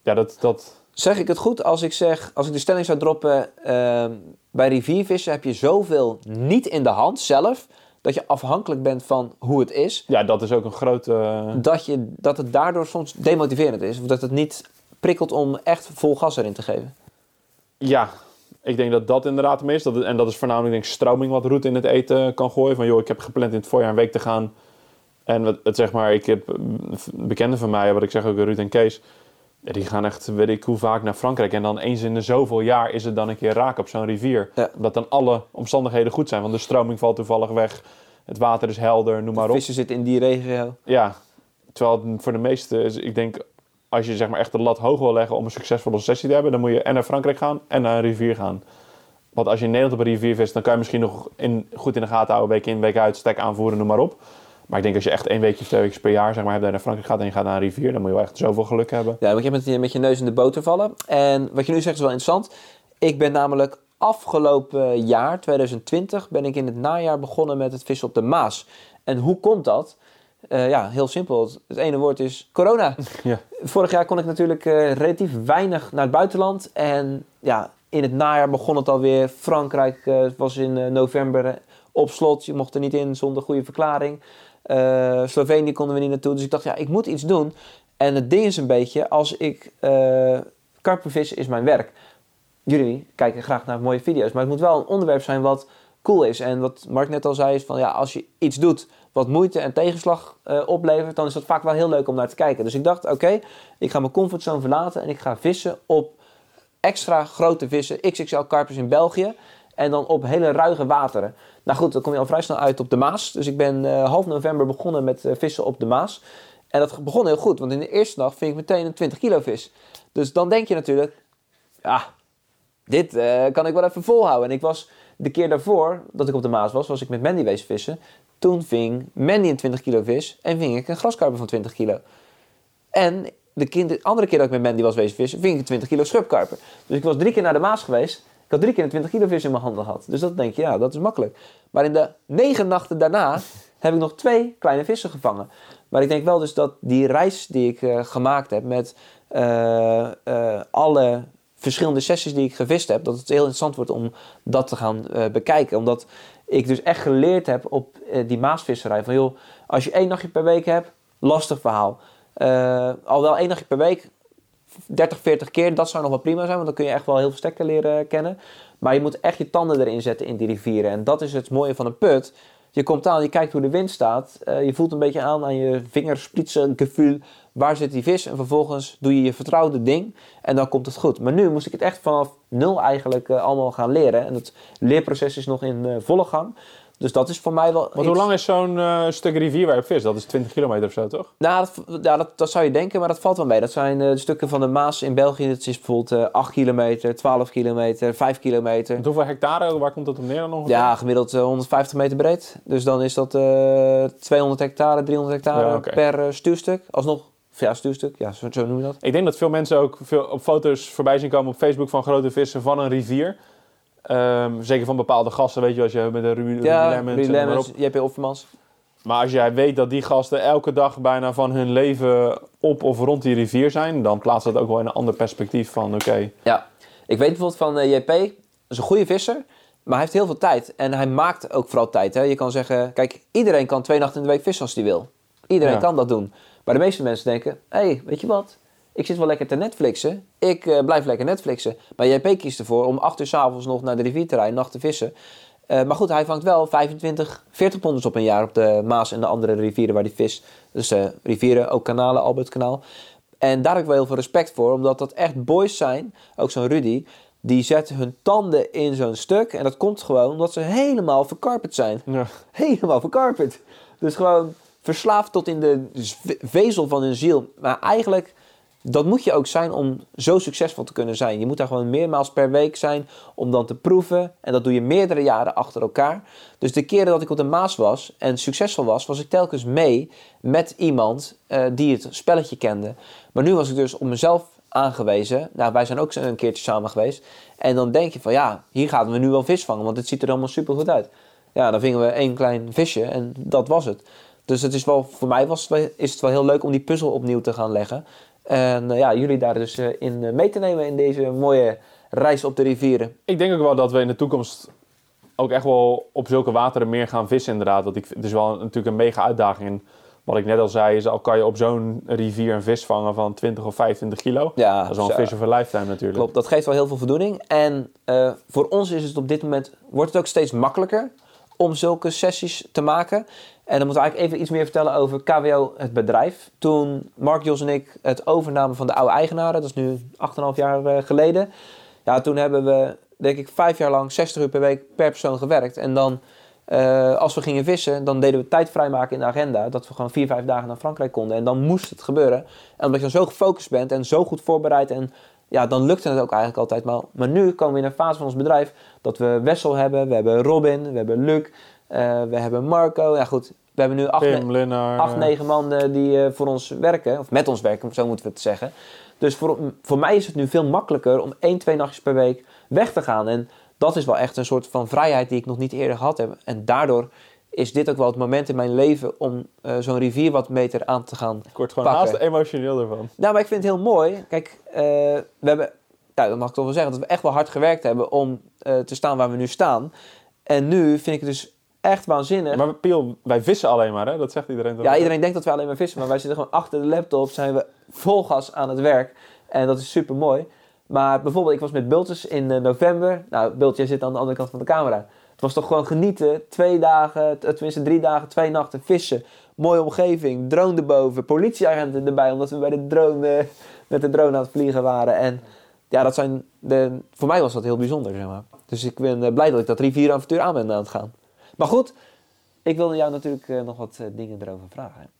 Ja, dat, dat, Zeg ik het goed als ik zeg, als ik de stelling zou droppen, ehm, bij riviervissen heb je zoveel niet in de hand zelf, dat je afhankelijk bent van hoe het is, Ja, dat is ook een grote... dat, je, dat het daardoor soms demotiverend is. Of dat het niet prikkelt om echt vol gas erin te geven. Ja, ik denk dat dat inderdaad is. Dat, en dat is voornamelijk denk ik stroming wat roet in het eten kan gooien. Van joh, ik heb gepland in het voorjaar een week te gaan. En wat, het zeg maar, ik heb mm, bekenden van mij, wat ik zeg ook Ruud en Kees. die gaan echt, weet ik hoe vaak, naar Frankrijk. En dan eens in de zoveel jaar is het dan een keer raak op zo'n rivier. Ja. Dat dan alle omstandigheden goed zijn. Want de stroming valt toevallig weg. Het water is helder, noem maar op. Vissen zitten in die regio. Ja, terwijl het voor de meeste, is, ik denk, als je zeg maar echt de lat hoog wil leggen om een succesvolle sessie te hebben, dan moet je en naar Frankrijk gaan en naar een rivier gaan. Want als je in Nederland op een rivier vist, dan kan je misschien nog in, goed in de gaten houden, week in, week uit, stek aanvoeren, noem maar op. Maar ik denk als je echt één weekje twee weken per jaar zeg maar, naar Frankrijk gaat en je gaat naar een rivier, dan moet je wel echt zoveel geluk hebben. Ja, want je met, met je neus in de boter vallen. En wat je nu zegt is wel interessant. Ik ben namelijk afgelopen jaar, 2020, ben ik in het najaar begonnen met het vissen op de Maas. En hoe komt dat? Eh, ja, heel simpel. Het, ene woord is corona. Ja. Vorig jaar kon ik natuurlijk eh, relatief weinig naar het buitenland. En ja, in het najaar begon het alweer. Frankrijk eh, was in november op slot. Je mocht er niet in zonder goede verklaring. Slovenië konden we niet naartoe. Dus ik dacht, ja, ik moet iets doen. En het ding is een beetje, als ik... karpenvissen is mijn werk. Jullie kijken graag naar mooie video's. Maar het moet wel een onderwerp zijn wat cool is. En wat Mark net al zei, is van ja, als je iets doet wat moeite en tegenslag eh, oplevert, dan is dat vaak wel heel leuk om naar te kijken. Dus ik dacht, oké, ik ga mijn comfortzone verlaten en ik ga vissen op extra grote vissen, XXL karpers in België. En dan op hele ruige wateren. Nou goed, dan kom je al vrij snel uit op de Maas. Dus ik ben eh, half november begonnen met eh, vissen op de Maas. En dat begon heel goed, want in de eerste dag ving ik meteen een 20 kilo vis. Dus dan denk je natuurlijk, ja, dit eh, kan ik wel even volhouden. En ik was de keer daarvoor dat ik op de Maas was, was ik met Mandy wezen vissen. Toen ving Mandy een 20 kilo vis en ving ik een graskarper van 20 kilo. En de, andere keer dat ik met Mandy was wezen vissen, ving ik een 20 kilo schubkarper. Dus ik was drie keer naar de Maas geweest. Ik had drie keer een 20 kilo vis in mijn handen gehad. Dus dat denk je, ja, dat is makkelijk. Maar in de negen nachten daarna heb ik nog twee kleine vissen gevangen. Maar ik denk wel dus dat die reis die ik eh, gemaakt heb met eh, eh, alle verschillende sessies die ik gevist heb, dat het heel interessant wordt om dat te gaan bekijken. Omdat ik dus echt geleerd heb op eh, die maasvisserij. Van joh, als je één nachtje per week hebt, lastig verhaal. Eh, al wel één nachtje per week, 30, 40 keer, dat zou nog wel prima zijn. Want dan kun je echt wel heel veel stekken leren kennen. Maar je moet echt je tanden erin zetten in die rivieren. En dat is het mooie van een put. Je komt aan, je kijkt hoe de wind staat. eh, je voelt een beetje aan aan je vingersplitsengevoel. Waar zit die vis? En vervolgens doe je je vertrouwde ding. En dan komt het goed. Maar nu moest ik het echt vanaf nul eigenlijk eh, allemaal gaan leren. En het leerproces is nog in eh, volle gang. Dus dat is voor mij wel Want hoe lang is zo'n eh, stuk rivier waar je op vis? Dat is 20 kilometer of zo, toch? Nou, dat, ja, dat, dat zou je denken, maar dat valt wel mee. Dat zijn stukken van de Maas in België. Dat is bijvoorbeeld eh 8 kilometer, 12 kilometer, 5 kilometer. Want hoeveel hectare, waar komt dat op neer dan ongeveer? Ja, gemiddeld eh, 150 meter breed. Dus dan is dat eh 200 hectare, 300 hectare Ja, per stuurstuk. Alsnog, ja, stuurstuk, ja, zo, zo noem je dat. Ik denk dat veel mensen ook veel op foto's voorbij zien komen op Facebook van grote vissen van een rivier. Ehm, zeker van bepaalde gasten, weet je, als je met de Ruby Ja, Ruud maar Lemmens, op. JP Offermans. Maar als jij weet dat die gasten elke dag bijna van hun leven op of rond die rivier zijn, dan plaatst dat ook wel in een ander perspectief van oké. Ja, ik weet bijvoorbeeld van eh, JP, dat is een goede visser, maar hij heeft heel veel tijd. En hij maakt ook vooral tijd. Hè? Je kan zeggen, kijk, iedereen kan twee nachten in de week vissen als hij wil. Iedereen Ja. kan dat doen. Maar de meeste mensen denken, hé, hey, weet je wat? Ik zit wel lekker te Netflixen. Ik eh, blijf lekker Netflixen. Maar JP kiest ervoor om acht uur s'avonds nog naar de rivierterrein nacht te vissen. Eh, maar goed, hij vangt wel 25, 40 ponders op een jaar op de Maas en de andere rivieren waar hij vist. Dus eh, rivieren, ook kanalen, Albertkanaal. En daar heb ik wel heel veel respect voor, omdat dat echt boys zijn, ook zo'n Rudy, die zetten hun tanden in zo'n stuk. En dat komt gewoon omdat ze helemaal verkarperd zijn. Ja. Helemaal verkarperd. Dus gewoon verslaafd tot in de vezel van hun ziel. Maar eigenlijk, dat moet je ook zijn om zo succesvol te kunnen zijn. Je moet daar gewoon meermaals per week zijn om dan te proeven. En dat doe je meerdere jaren achter elkaar. Dus de keren dat ik op de Maas was en succesvol was, was ik telkens mee met iemand eh, die het spelletje kende. Maar nu was ik dus op mezelf aangewezen. Nou, wij zijn ook een keertje samen geweest. En dan denk je van ja, hier gaan we nu wel vis vangen, want het ziet er allemaal super goed uit. Ja, dan vingen we één klein visje en dat was het. Dus het is wel, voor mij was is het wel heel leuk om die puzzel opnieuw te gaan leggen. En eh, ja, jullie daar dus eh, in eh, mee te nemen in deze mooie reis op de rivieren. Ik denk ook wel dat we in de toekomst ook echt wel op zulke wateren meer gaan vissen inderdaad. Want ik, het is wel natuurlijk een mega uitdaging. En wat ik net al zei, is al kan je op zo'n rivier een vis vangen van 20 of 25 kilo. Ja, dat is wel een vis of lifetime natuurlijk. Klopt, dat geeft wel heel veel voldoening. En voor ons is het op dit moment, wordt het ook steeds makkelijker om zulke sessies te maken. En dan moeten we eigenlijk even iets meer vertellen over KWO, het bedrijf. Toen Mark, Jos en ik het overnamen van de oude eigenaren, dat is nu 8,5 jaar eh, geleden. Ja, toen hebben we, denk ik, vijf jaar lang 60 uur per week per persoon gewerkt. En dan, eh, als we gingen vissen, dan deden we tijd vrijmaken in de agenda. Dat we gewoon vier, vijf dagen naar Frankrijk konden. En dan moest het gebeuren. En omdat je dan zo gefocust bent en zo goed voorbereid en ja, dan lukte het ook eigenlijk altijd. Maar, maar nu komen we in een fase van ons bedrijf dat we Wessel hebben, we hebben Robin, we hebben Luc, we hebben Marco. Ja goed, we hebben nu acht, Pim, Linnar. acht negen man eh, die eh, voor ons werken, of met ons werken, zo moeten we het zeggen. Dus voor, voor mij is het nu veel makkelijker om één, twee nachtjes per week weg te gaan. En dat is wel echt een soort van vrijheid die ik nog niet eerder gehad heb. En daardoor is dit ook wel het moment in mijn leven om eh, zo'n rivier wat meter aan te gaan Ik word gewoon pakken. haast emotioneel ervan. nou, maar ik vind het heel mooi. Kijk, eh, we hebben, ja, dat mag ik toch wel zeggen, dat we echt wel hard gewerkt hebben om eh, te staan waar we nu staan. En nu vind ik het dus echt waanzinnig. Maar Piel, wij vissen alleen maar, hè? Dat zegt iedereen toch? ja, iedereen denkt dat we alleen maar vissen, maar wij zitten gewoon achter de laptop, zijn we vol gas aan het werk. En dat is super mooi. Maar bijvoorbeeld, ik was met Bultjes in eh, november. Nou, Bultje jij zit aan de andere kant van de camera. Het was toch gewoon genieten. Twee dagen, tenminste drie dagen, twee nachten vissen. Mooie omgeving, drone erboven, politieagenten erbij, omdat we bij de drone, eh, met de drone aan het vliegen waren. En ja, dat zijn de, voor mij was dat heel bijzonder, zeg maar. Dus ik ben eh, blij dat ik dat rivieravontuur aan ben aan het gaan. Maar goed, ik wilde jou natuurlijk eh, nog wat eh, dingen erover vragen.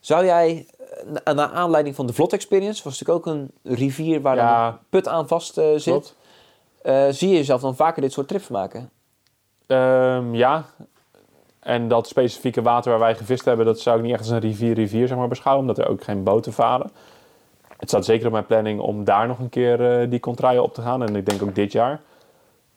Zou jij, eh, na, naar aanleiding van de Vlot Experience, was natuurlijk ook een rivier waar Ja. een put aan vast zit. Zie je jezelf dan vaker dit soort trips maken? Ehm, ja. En dat specifieke water waar wij gevist hebben, dat zou ik niet echt als een rivier-rivier zeg maar, beschouwen, omdat er ook geen boten varen. Het staat zeker op mijn planning om daar nog een keer die contraien op te gaan. En ik denk ook dit jaar.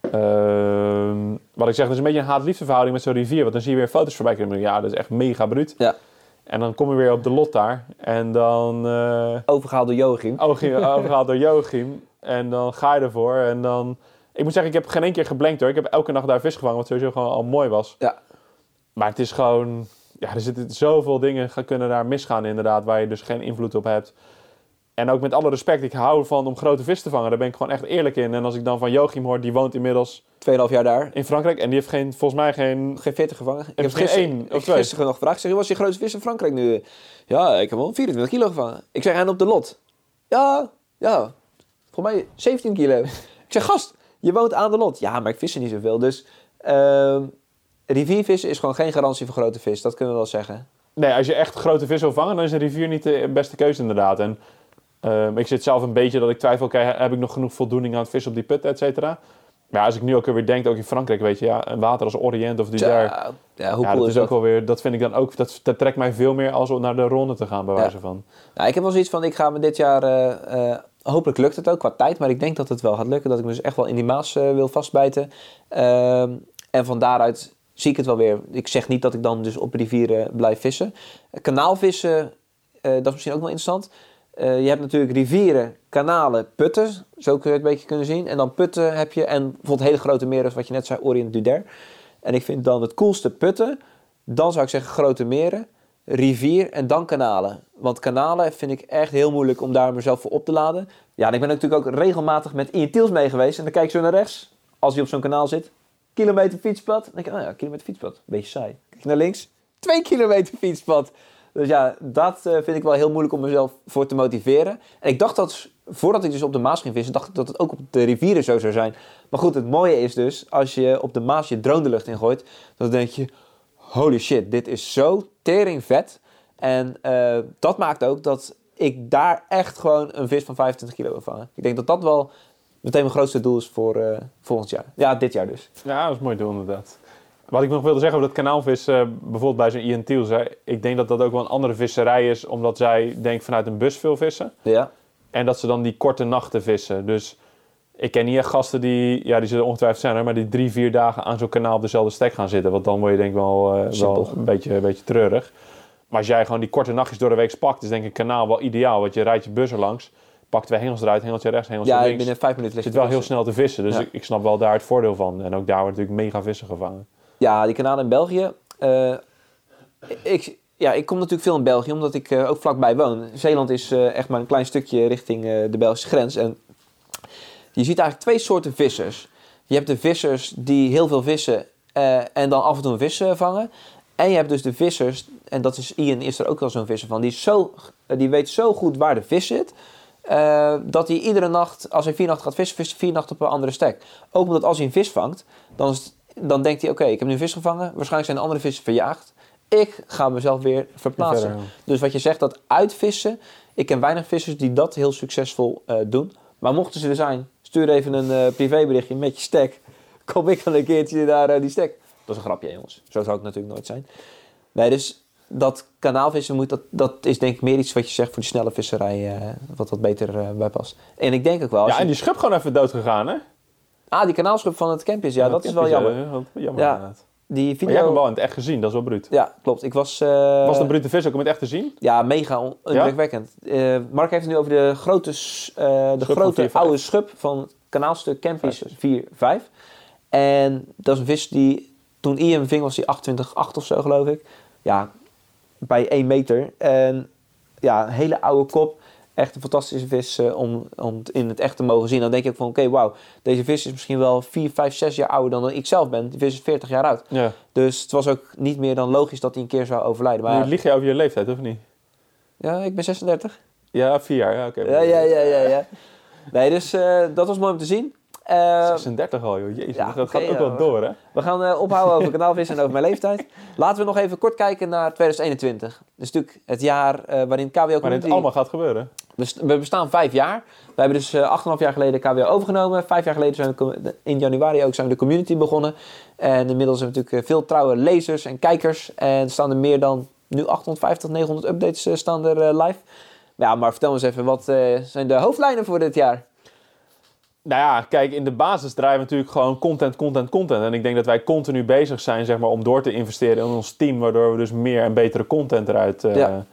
Ehm, wat ik zeg, dat is een beetje een haat-liefde verhouding met zo'n rivier. Want dan zie je weer foto's voorbij komen. Ja, dat is echt mega bruut. Ja. En dan kom je weer op de lot daar. En dan eh Overgehaald door Joachim. overge- overgehaald door Joachim. En dan ga je ervoor. En dan... Ik moet zeggen, ik heb geen één keer geblankt hoor. Ik heb elke nacht daar vis gevangen, wat sowieso gewoon al mooi was. Ja. Maar het is gewoon... Ja, er zitten zoveel dingen kunnen daar misgaan inderdaad, waar je dus geen invloed op hebt. En ook met alle respect, ik hou ervan om grote vis te vangen. Daar ben ik gewoon echt eerlijk in. En als ik dan van Joachim hoor, die woont inmiddels 2,5 jaar daar. in Frankrijk. En die heeft geen, volgens mij geen... Geen 40 gevangen. Ik heb geen één ik of twee? gisteren nog gevraagd. Ik zeg, wat is je grootste vis in Frankrijk nu? Ja, ik heb wel 24 kilo gevangen. Ik zeg, en op de lot? Ja, ja. Volgens mij 17 kilo. Ik zeg, gast, je woont aan de lot. Ja, maar ik vis er niet zoveel. Dus ehm riviervissen is gewoon geen garantie voor grote vis. Dat kunnen we wel zeggen. Nee, als je echt grote vis wil vangen, dan is een rivier niet de beste keuze inderdaad. En ehm, ik zit zelf een beetje dat ik twijfel, oké, heb ik nog genoeg voldoening aan het vissen op die put, et cetera. Maar ja, als ik nu ook weer denk, ook in Frankrijk, weet je, ja, een water als Orient of Dudar. Ja, ja, hoe Ja, cool dat is dat? ook wel weer, dat vind ik dan ook, dat, dat trekt mij veel meer als om naar de ronde te gaan, bij Ja. wijze van. Nou, ik heb wel zoiets van, ik ga me dit jaar... eh, eh, hopelijk lukt het ook qua tijd, maar ik denk dat het wel gaat lukken. Dat ik me dus echt wel in die maas eh, wil vastbijten. Ehm, en van daaruit zie ik het wel weer. Ik zeg niet dat ik dan dus op rivieren blijf vissen. Kanaalvissen, dat is misschien ook wel interessant. Eh, je hebt natuurlijk rivieren, kanalen, putten. Zo kun je het een beetje kunnen zien. En dan putten heb je, en bijvoorbeeld hele grote meren, wat je net zei, Orient Duder. En ik vind dan het coolste putten. Dan zou ik zeggen grote meren, rivier en dan kanalen. Want kanalen vind ik echt heel moeilijk om daar mezelf voor op te laden. Ja, en ik ben natuurlijk ook regelmatig met Ian Tiels mee geweest. En dan kijk ik zo naar rechts, als hij op zo'n kanaal zit. Kilometer fietspad. Dan denk ik, oh ja, kilometer fietspad. Beetje saai. Kijk naar links, twee kilometer fietspad. Dus ja, dat eh, vind ik wel heel moeilijk om mezelf voor te motiveren. En ik dacht dat, voordat ik dus op de Maas ging vissen, dacht ik dat het ook op de rivieren zo zou zijn. Maar goed, het mooie is dus, als je op de Maas je drone de lucht in gooit, dan denk je, holy shit, dit is zo tering vet. En eh, dat maakt ook dat ik daar echt gewoon een vis van 25 kilo wil vangen. Ik denk dat dat wel meteen mijn grootste doel is voor eh, volgend jaar. Ja, dit jaar dus. Ja, dat is mooi doel inderdaad. Wat ik nog wilde zeggen over dat kanaalvis, eh, bijvoorbeeld bij zo'n Ian Tiels, hè, ik denk dat dat ook wel een andere visserij is, omdat zij, denk vanuit een bus veel vissen. Ja. En dat ze dan die korte nachten vissen. Dus ik ken niet echt gasten die, ja, die zullen ongetwijfeld zijn, hè, maar die drie, vier dagen aan zo'n kanaal op dezelfde stek gaan zitten. Want dan word je denk ik wel, eh, wel een beetje, een beetje treurig. Maar als jij gewoon die korte nachtjes door de week pakt, is denk ik een kanaal wel ideaal. Want je rijdt je bus er langs. pak twee hengels eruit, hengeltje rechts, hengeltje Ja, links. binnen vijf minuten ligt zit wel heel snel te vissen, dus Ja. ik, ik snap wel daar het voordeel van. En ook daar wordt natuurlijk mega vissen gevangen. Ja, die kanalen in België. eh, ik, ja, ik kom natuurlijk veel in België, omdat ik eh, ook vlakbij woon. Zeeland is eh, echt maar een klein stukje richting de Belgische grens. En je ziet eigenlijk twee soorten vissers. Je hebt de vissers die heel veel vissen en dan af en toe een vis vangen. En je hebt dus de vissers, en dat is Ian is er ook wel zo'n visser van, die, zo, die weet zo goed waar de vis zit. dat hij iedere nacht, als hij vier nachten gaat vissen, hij vier nachten op een andere stek. Ook omdat als hij een vis vangt, dan, is het- dan denkt hij: oké, ik heb nu vis gevangen. Waarschijnlijk zijn de andere vissen verjaagd. Ik ga mezelf weer verplaatsen. Verder, ja. Dus wat je zegt, dat uitvissen. Ik ken weinig vissers die dat heel succesvol eh, doen. Maar mochten ze er zijn, stuur even een eh, privéberichtje met je stek. Kom ik dan een keertje naar eh, die stek. Dat is een grapje, jongens. Zo zou het natuurlijk nooit zijn. Nee, dus dat kanaalvissen moet, dat, dat is denk ik meer iets wat je zegt voor die snelle visserij. wat wat beter eh, bij past. En ik denk ook wel. Ja, je- en die schub gewoon even dood gegaan, hè? Ah, die kanaalschub van het campus. Ja, dat is wel jammer. Ja, jammer Ja. inderdaad. Die Maar jij hebt video. hem wel in het echt gezien, dat is wel bruut. Ja, klopt. Ik was. eh, Was de brute vis ook om het echt te zien? Ja, mega on- indrukwekkend. Eh, Mark heeft het nu over de grote, eh, de grote 4-5. oude schub van kanaalstuk Campus 5-6. 4-5. En dat is een vis die, toen Ian ving was die 28,8 of zo geloof ik. Ja, bij 1 meter. En ja, een hele oude kop. Echt een fantastische vis eh, om, om in het echt te mogen zien. Dan denk ik van oké, wauw. Deze vis is misschien wel 4, 5, 6 jaar ouder dan ik zelf ben. Die vis is 40 jaar oud. Ja. Dus het was ook niet meer dan logisch dat hij een keer zou overlijden. Maar Maar lieg je over je leeftijd, of niet? ja, ik ben 36. Ja, vier jaar. Ja, oké. Ja, ja, ja, ja, ja. Nee, dus eh, dat was mooi om te zien. Eh, 36 al, joh. Jezus, Ja, dat gaat ook wel door, hè? we gaan eh, ophouden over kanaalvissen en over mijn leeftijd. Laten we nog even kort kijken naar 2021. Dat is natuurlijk het jaar eh, waarin KWO Maar het allemaal gaat gebeuren. We st- We bestaan vijf jaar. We hebben dus eh 8,5 jaar geleden KWO overgenomen. Vijf jaar geleden zijn we in januari ook zijn we de community begonnen. En inmiddels hebben we natuurlijk eh, veel trouwe lezers en kijkers. En staan er meer dan nu 850, 900 updates eh, staan er eh, live. Ja, maar vertel eens even, wat eh, zijn de hoofdlijnen voor dit jaar? Nou ja, kijk, in de basis draaien we natuurlijk gewoon content, content, content. En ik denk dat wij continu bezig zijn, zeg maar, om door te investeren in ons team. Waardoor we dus meer en betere content eruit eh, Ja.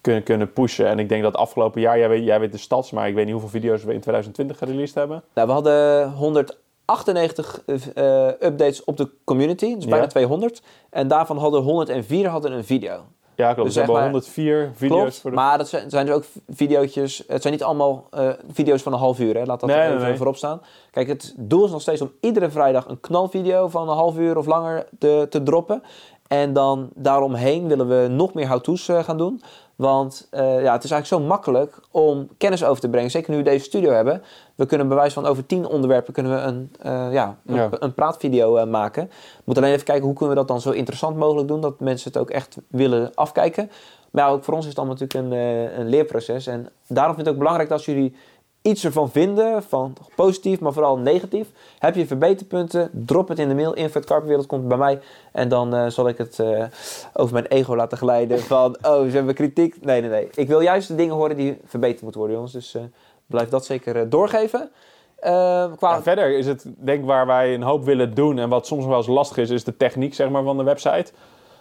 kunnen, kunnen pushen. En ik denk dat afgelopen jaar, jij weet, jij weet de stads, maar ik weet niet hoeveel video's we in 2020 gereleased hebben. Nou, we hadden 198 eh, updates op de community, dus bijna Ja. 200. En daarvan hadden 104 hadden een video. Ja, klopt. Dus we zeg hebben maar- 104 video's Klopt, voor de... maar dat zijn, zijn dus ook video's. Het zijn niet allemaal eh, video's van een half uur, hè. laat dat Nee, even nee, voorop staan. Kijk, het doel is nog steeds om iedere vrijdag een knalvideo van een half uur of langer te, te droppen. En dan daaromheen willen we nog meer how-to's eh, gaan doen. Want eh, ja, het is eigenlijk zo makkelijk om kennis over te brengen. Zeker nu we deze studio hebben. We kunnen bij wijze van over tien onderwerpen kunnen we een, eh, ja, een, Ja. een praatvideo eh, maken. We moeten alleen even kijken hoe kunnen we dat dan zo interessant mogelijk doen. Dat mensen het ook echt willen afkijken. Maar ja, ook voor ons is het allemaal natuurlijk een, een leerproces. En daarom vind ik het ook belangrijk dat als jullie iets ervan vinden, van positief, maar vooral negatief. Heb je verbeterpunten, drop het in de mail. Info.carpenwereld komt bij mij. En dan eh, zal ik het eh, over mijn ego laten glijden van, oh, ze hebben kritiek. Nee, nee, nee. Ik wil juist de dingen horen die verbeterd moeten worden, jongens. Dus eh, blijf dat zeker doorgeven. Eh, qua... Verder is het, denk waar wij een hoop willen doen en wat soms wel eens lastig is, is de techniek zeg maar, van de website.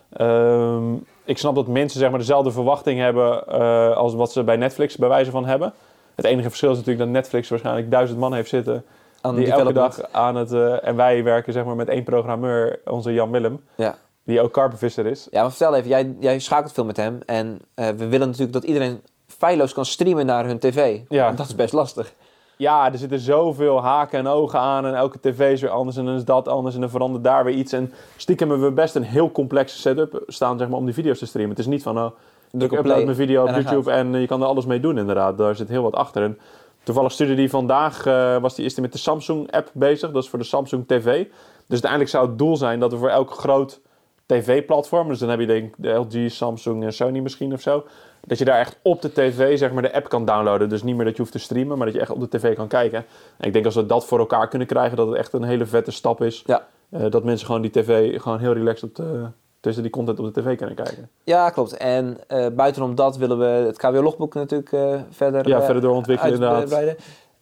Ehm, ik snap dat mensen zeg maar, dezelfde verwachting hebben als wat ze bij Netflix bij wijze van hebben. Het enige verschil is natuurlijk dat Netflix waarschijnlijk duizend man heeft zitten aan die elke dag aan het... eh, en wij werken zeg maar, met één programmeur, onze Jan Willem, Ja. die ook karpenvisser is. Ja, maar vertel even, jij, jij schakelt veel met hem. En eh, we willen natuurlijk dat iedereen feilloos kan streamen naar hun tv. Ja. Dat is best lastig. Ja, er zitten zoveel haken en ogen aan en elke tv is weer anders en dan is dat anders en dan verandert daar weer iets. En stiekem hebben we best een heel complexe setup staan zeg maar, om die video's te streamen. Het is niet van, oh, Druk ik op upload mijn video op en YouTube en je kan er alles mee doen inderdaad. Daar zit heel wat achter. En toevallig stuurde die vandaag, eh, was die, is die met de Samsung app bezig. Dat is voor de Samsung TV. Dus uiteindelijk zou het doel zijn dat we voor elk groot tv-platform, dus dan heb je denk ik de LG, Samsung en Sony misschien of zo, dat je daar echt op de tv zeg maar de app kan downloaden. Dus niet meer dat je hoeft te streamen, maar dat je echt op de tv kan kijken. En ik denk als we dat voor elkaar kunnen krijgen, dat het echt een hele vette stap is. Ja. Eh, dat mensen gewoon die tv gewoon heel relaxed op de, tussen die content op de tv kunnen kijken. Ja, klopt. En eh buitenom dat willen we het KWO-logboek natuurlijk eh, verder, Ja, eh, verder doorontwikkelen inderdaad.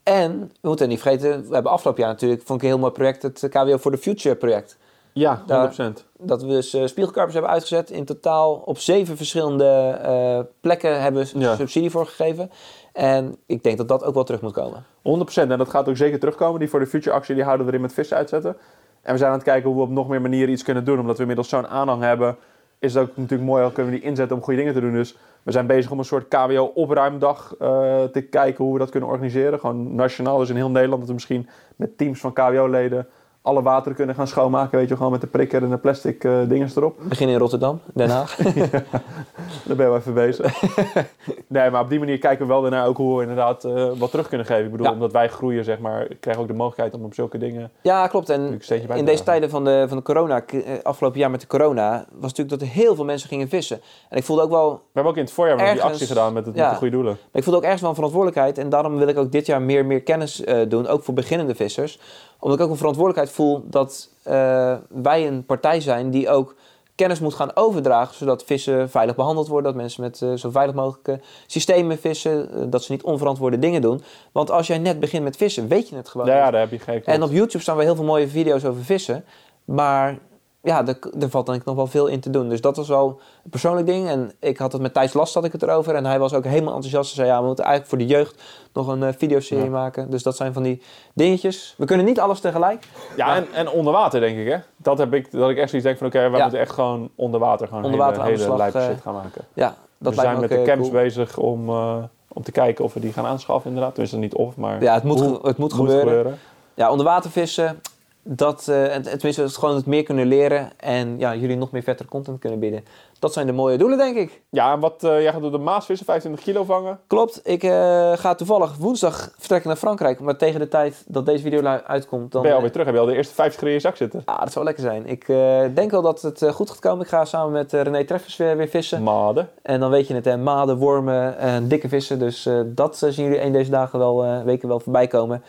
En, we moeten niet vergeten, we hebben afgelopen jaar natuurlijk, vond ik een heel mooi project, het KWO for the Future project. Ja, 100%. Daar- Dat we dus eh spiegelkarpers hebben uitgezet. In totaal op zeven verschillende plekken hebben we Ja. subsidie voor gegeven. En ik denk dat dat ook wel terug moet komen. 100% en dat gaat ook zeker terugkomen. Die voor de future actie die houden we erin met vissen uitzetten. En we zijn aan het kijken hoe we op nog meer manieren iets kunnen doen. Omdat we inmiddels zo'n aanhang hebben, is het ook natuurlijk mooi al kunnen we die inzetten om goede dingen te doen. Dus we zijn bezig om een soort KWO-opruimdag uh, te kijken hoe we dat kunnen organiseren. Gewoon nationaal, dus in heel Nederland. Dat we misschien met teams van KWO-leden alle water kunnen gaan schoonmaken. Weet je, gewoon met de prikker en de plastic uh, dingen erop. Begin in Rotterdam, Den Haag. ja, daar ben je wel even bezig. nee, maar op die manier kijken we wel naar ook hoe we inderdaad uh, wat terug kunnen geven. Ik bedoel, ja. omdat wij groeien, zeg maar, krijgen we ook de mogelijkheid om op zulke dingen... Ja, klopt. En in deze tijden van de, van de corona, afgelopen jaar met de corona, was natuurlijk dat er heel veel mensen gingen vissen. En ik voelde ook wel... We hebben ook in het voorjaar ergens, die actie gedaan met, het, ja, met de goede doelen. Maar ik voelde ook ergens wel een verantwoordelijkheid. En daarom wil ik ook dit jaar meer, meer kennis uh, doen, ook voor beginnende vissers omdat ik ook een verantwoordelijkheid voel dat uh, wij een partij zijn die ook kennis moet gaan overdragen, zodat vissen veilig behandeld worden, dat mensen met uh, zo veilig mogelijke systemen vissen, uh, dat ze niet onverantwoorde dingen doen. Want als jij net begint met vissen, weet je het gewoon. Ja, daar heb je geen. En op YouTube staan we heel veel mooie video's over vissen, maar ja, er, valt denk ik nog wel veel in te doen. Dus dat was wel een persoonlijk ding. En ik had het met Thijs Last had ik het erover. En hij was ook helemaal enthousiast. Hij zei, ja, we moeten eigenlijk voor de jeugd nog een uh, videoserie ja. maken. Dus dat zijn van die dingetjes. We kunnen niet alles tegelijk. Ja, maar... en, en onder water denk ik, hè. Dat heb ik, dat ik echt zoiets denk van, oké, okay, we ja. moeten echt gewoon onder water gewoon onder water hele, hele lijpe uh, shit gaan maken. Ja, dat we zijn met de camps cool. bezig om, uh, om te kijken of we die gaan aanschaffen inderdaad. Tenminste, niet of, maar Ja, het moet, hoe, het moet gebeuren. gebeuren. Ja, onder water vissen dat, uh, tenminste, gewoon het meer kunnen leren en ja, jullie nog meer vettere content kunnen bieden. Dat zijn de mooie doelen, denk ik. Ja, en wat, uh, jij gaat door de Maas vissen, 25 kilo vangen? Klopt, ik uh, ga toevallig woensdag vertrekken naar Frankrijk, maar tegen de tijd dat deze video uitkomt... Dan ben je alweer terug, heb je al de eerste 50 in je zak zitten? Ja, dat zou lekker zijn. Ik denk wel dat het goed gaat komen. Ik ga samen met René Treffers weer, weer vissen. Maden. En dan weet je het, hè, maden, wormen en dikke vissen. Dus dat zien jullie een deze dagen wel, weken wel voorbij komen.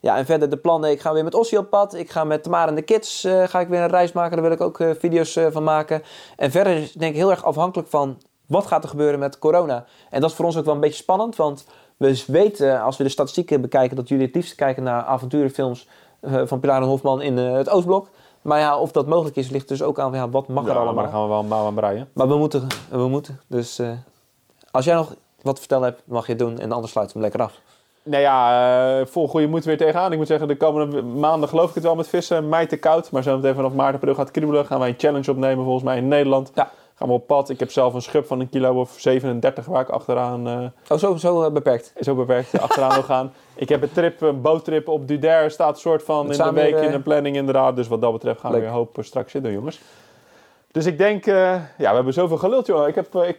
Ja, en verder de plannen. Ik ga weer met Ossie op pad. Ik ga met Tamara en de kids uh, ga ik weer een reis maken. Daar wil ik ook uh, video's uh, van maken. En verder is denk ik heel erg afhankelijk van wat gaat er gebeuren met corona. En dat is voor ons ook wel een beetje spannend. Want we weten, als we de statistieken bekijken, dat jullie het liefst kijken naar avonturenfilms van Pilar en Hofman in het Oostblok. Maar ja, of dat mogelijk is, ligt dus ook aan ja, wat mag ja, er allemaal. maar dan gaan we wel een aan breien. Maar we moeten. We moeten. Dus als jij nog wat te vertellen hebt, mag je het doen. En anders sluit hem lekker af. Nou ja, uh, vol goede moed weer tegenaan. Ik moet zeggen, de komende maanden geloof ik het wel met vissen. Mei te koud, maar zo meteen vanaf maart april gaat kriebelen. Gaan wij een challenge opnemen volgens mij in Nederland. Ja. Gaan we op pad. Ik heb zelf een schub van een kilo of 37 waar ik achteraan... Uh, oh, zo, zo uh, beperkt? Zo beperkt, achteraan wil gaan. Ik heb een trip, een boottrip op Duder. Staat soort van in de week in een planning inderdaad. Dus wat dat betreft gaan Leuk. we weer hopen straks zitten, jongens. Dus ik denk, uh, ja, we hebben zoveel geluld, joh. Ik heb uh, ik,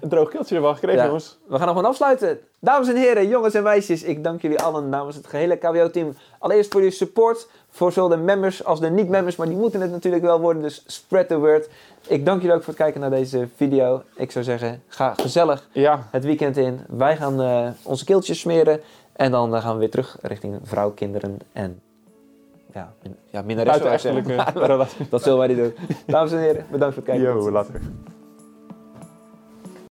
een droog keeltje ervan gekregen, ja. jongens. We gaan nog gewoon afsluiten. Dames en heren, jongens en meisjes, ik dank jullie allen namens het gehele KWO-team. Allereerst voor jullie support, voor zowel de members als de niet-members, maar die moeten het natuurlijk wel worden, dus spread the word. Ik dank jullie ook voor het kijken naar deze video. Ik zou zeggen, ga gezellig ja. het weekend in. Wij gaan uh, onze keeltjes smeren en dan gaan we weer terug richting vrouw, kinderen en ja, min, ja minnares. Buitenechtelijke relatie. Dat zullen wij niet doen. Dames en heren, bedankt voor het kijken. Yo, later.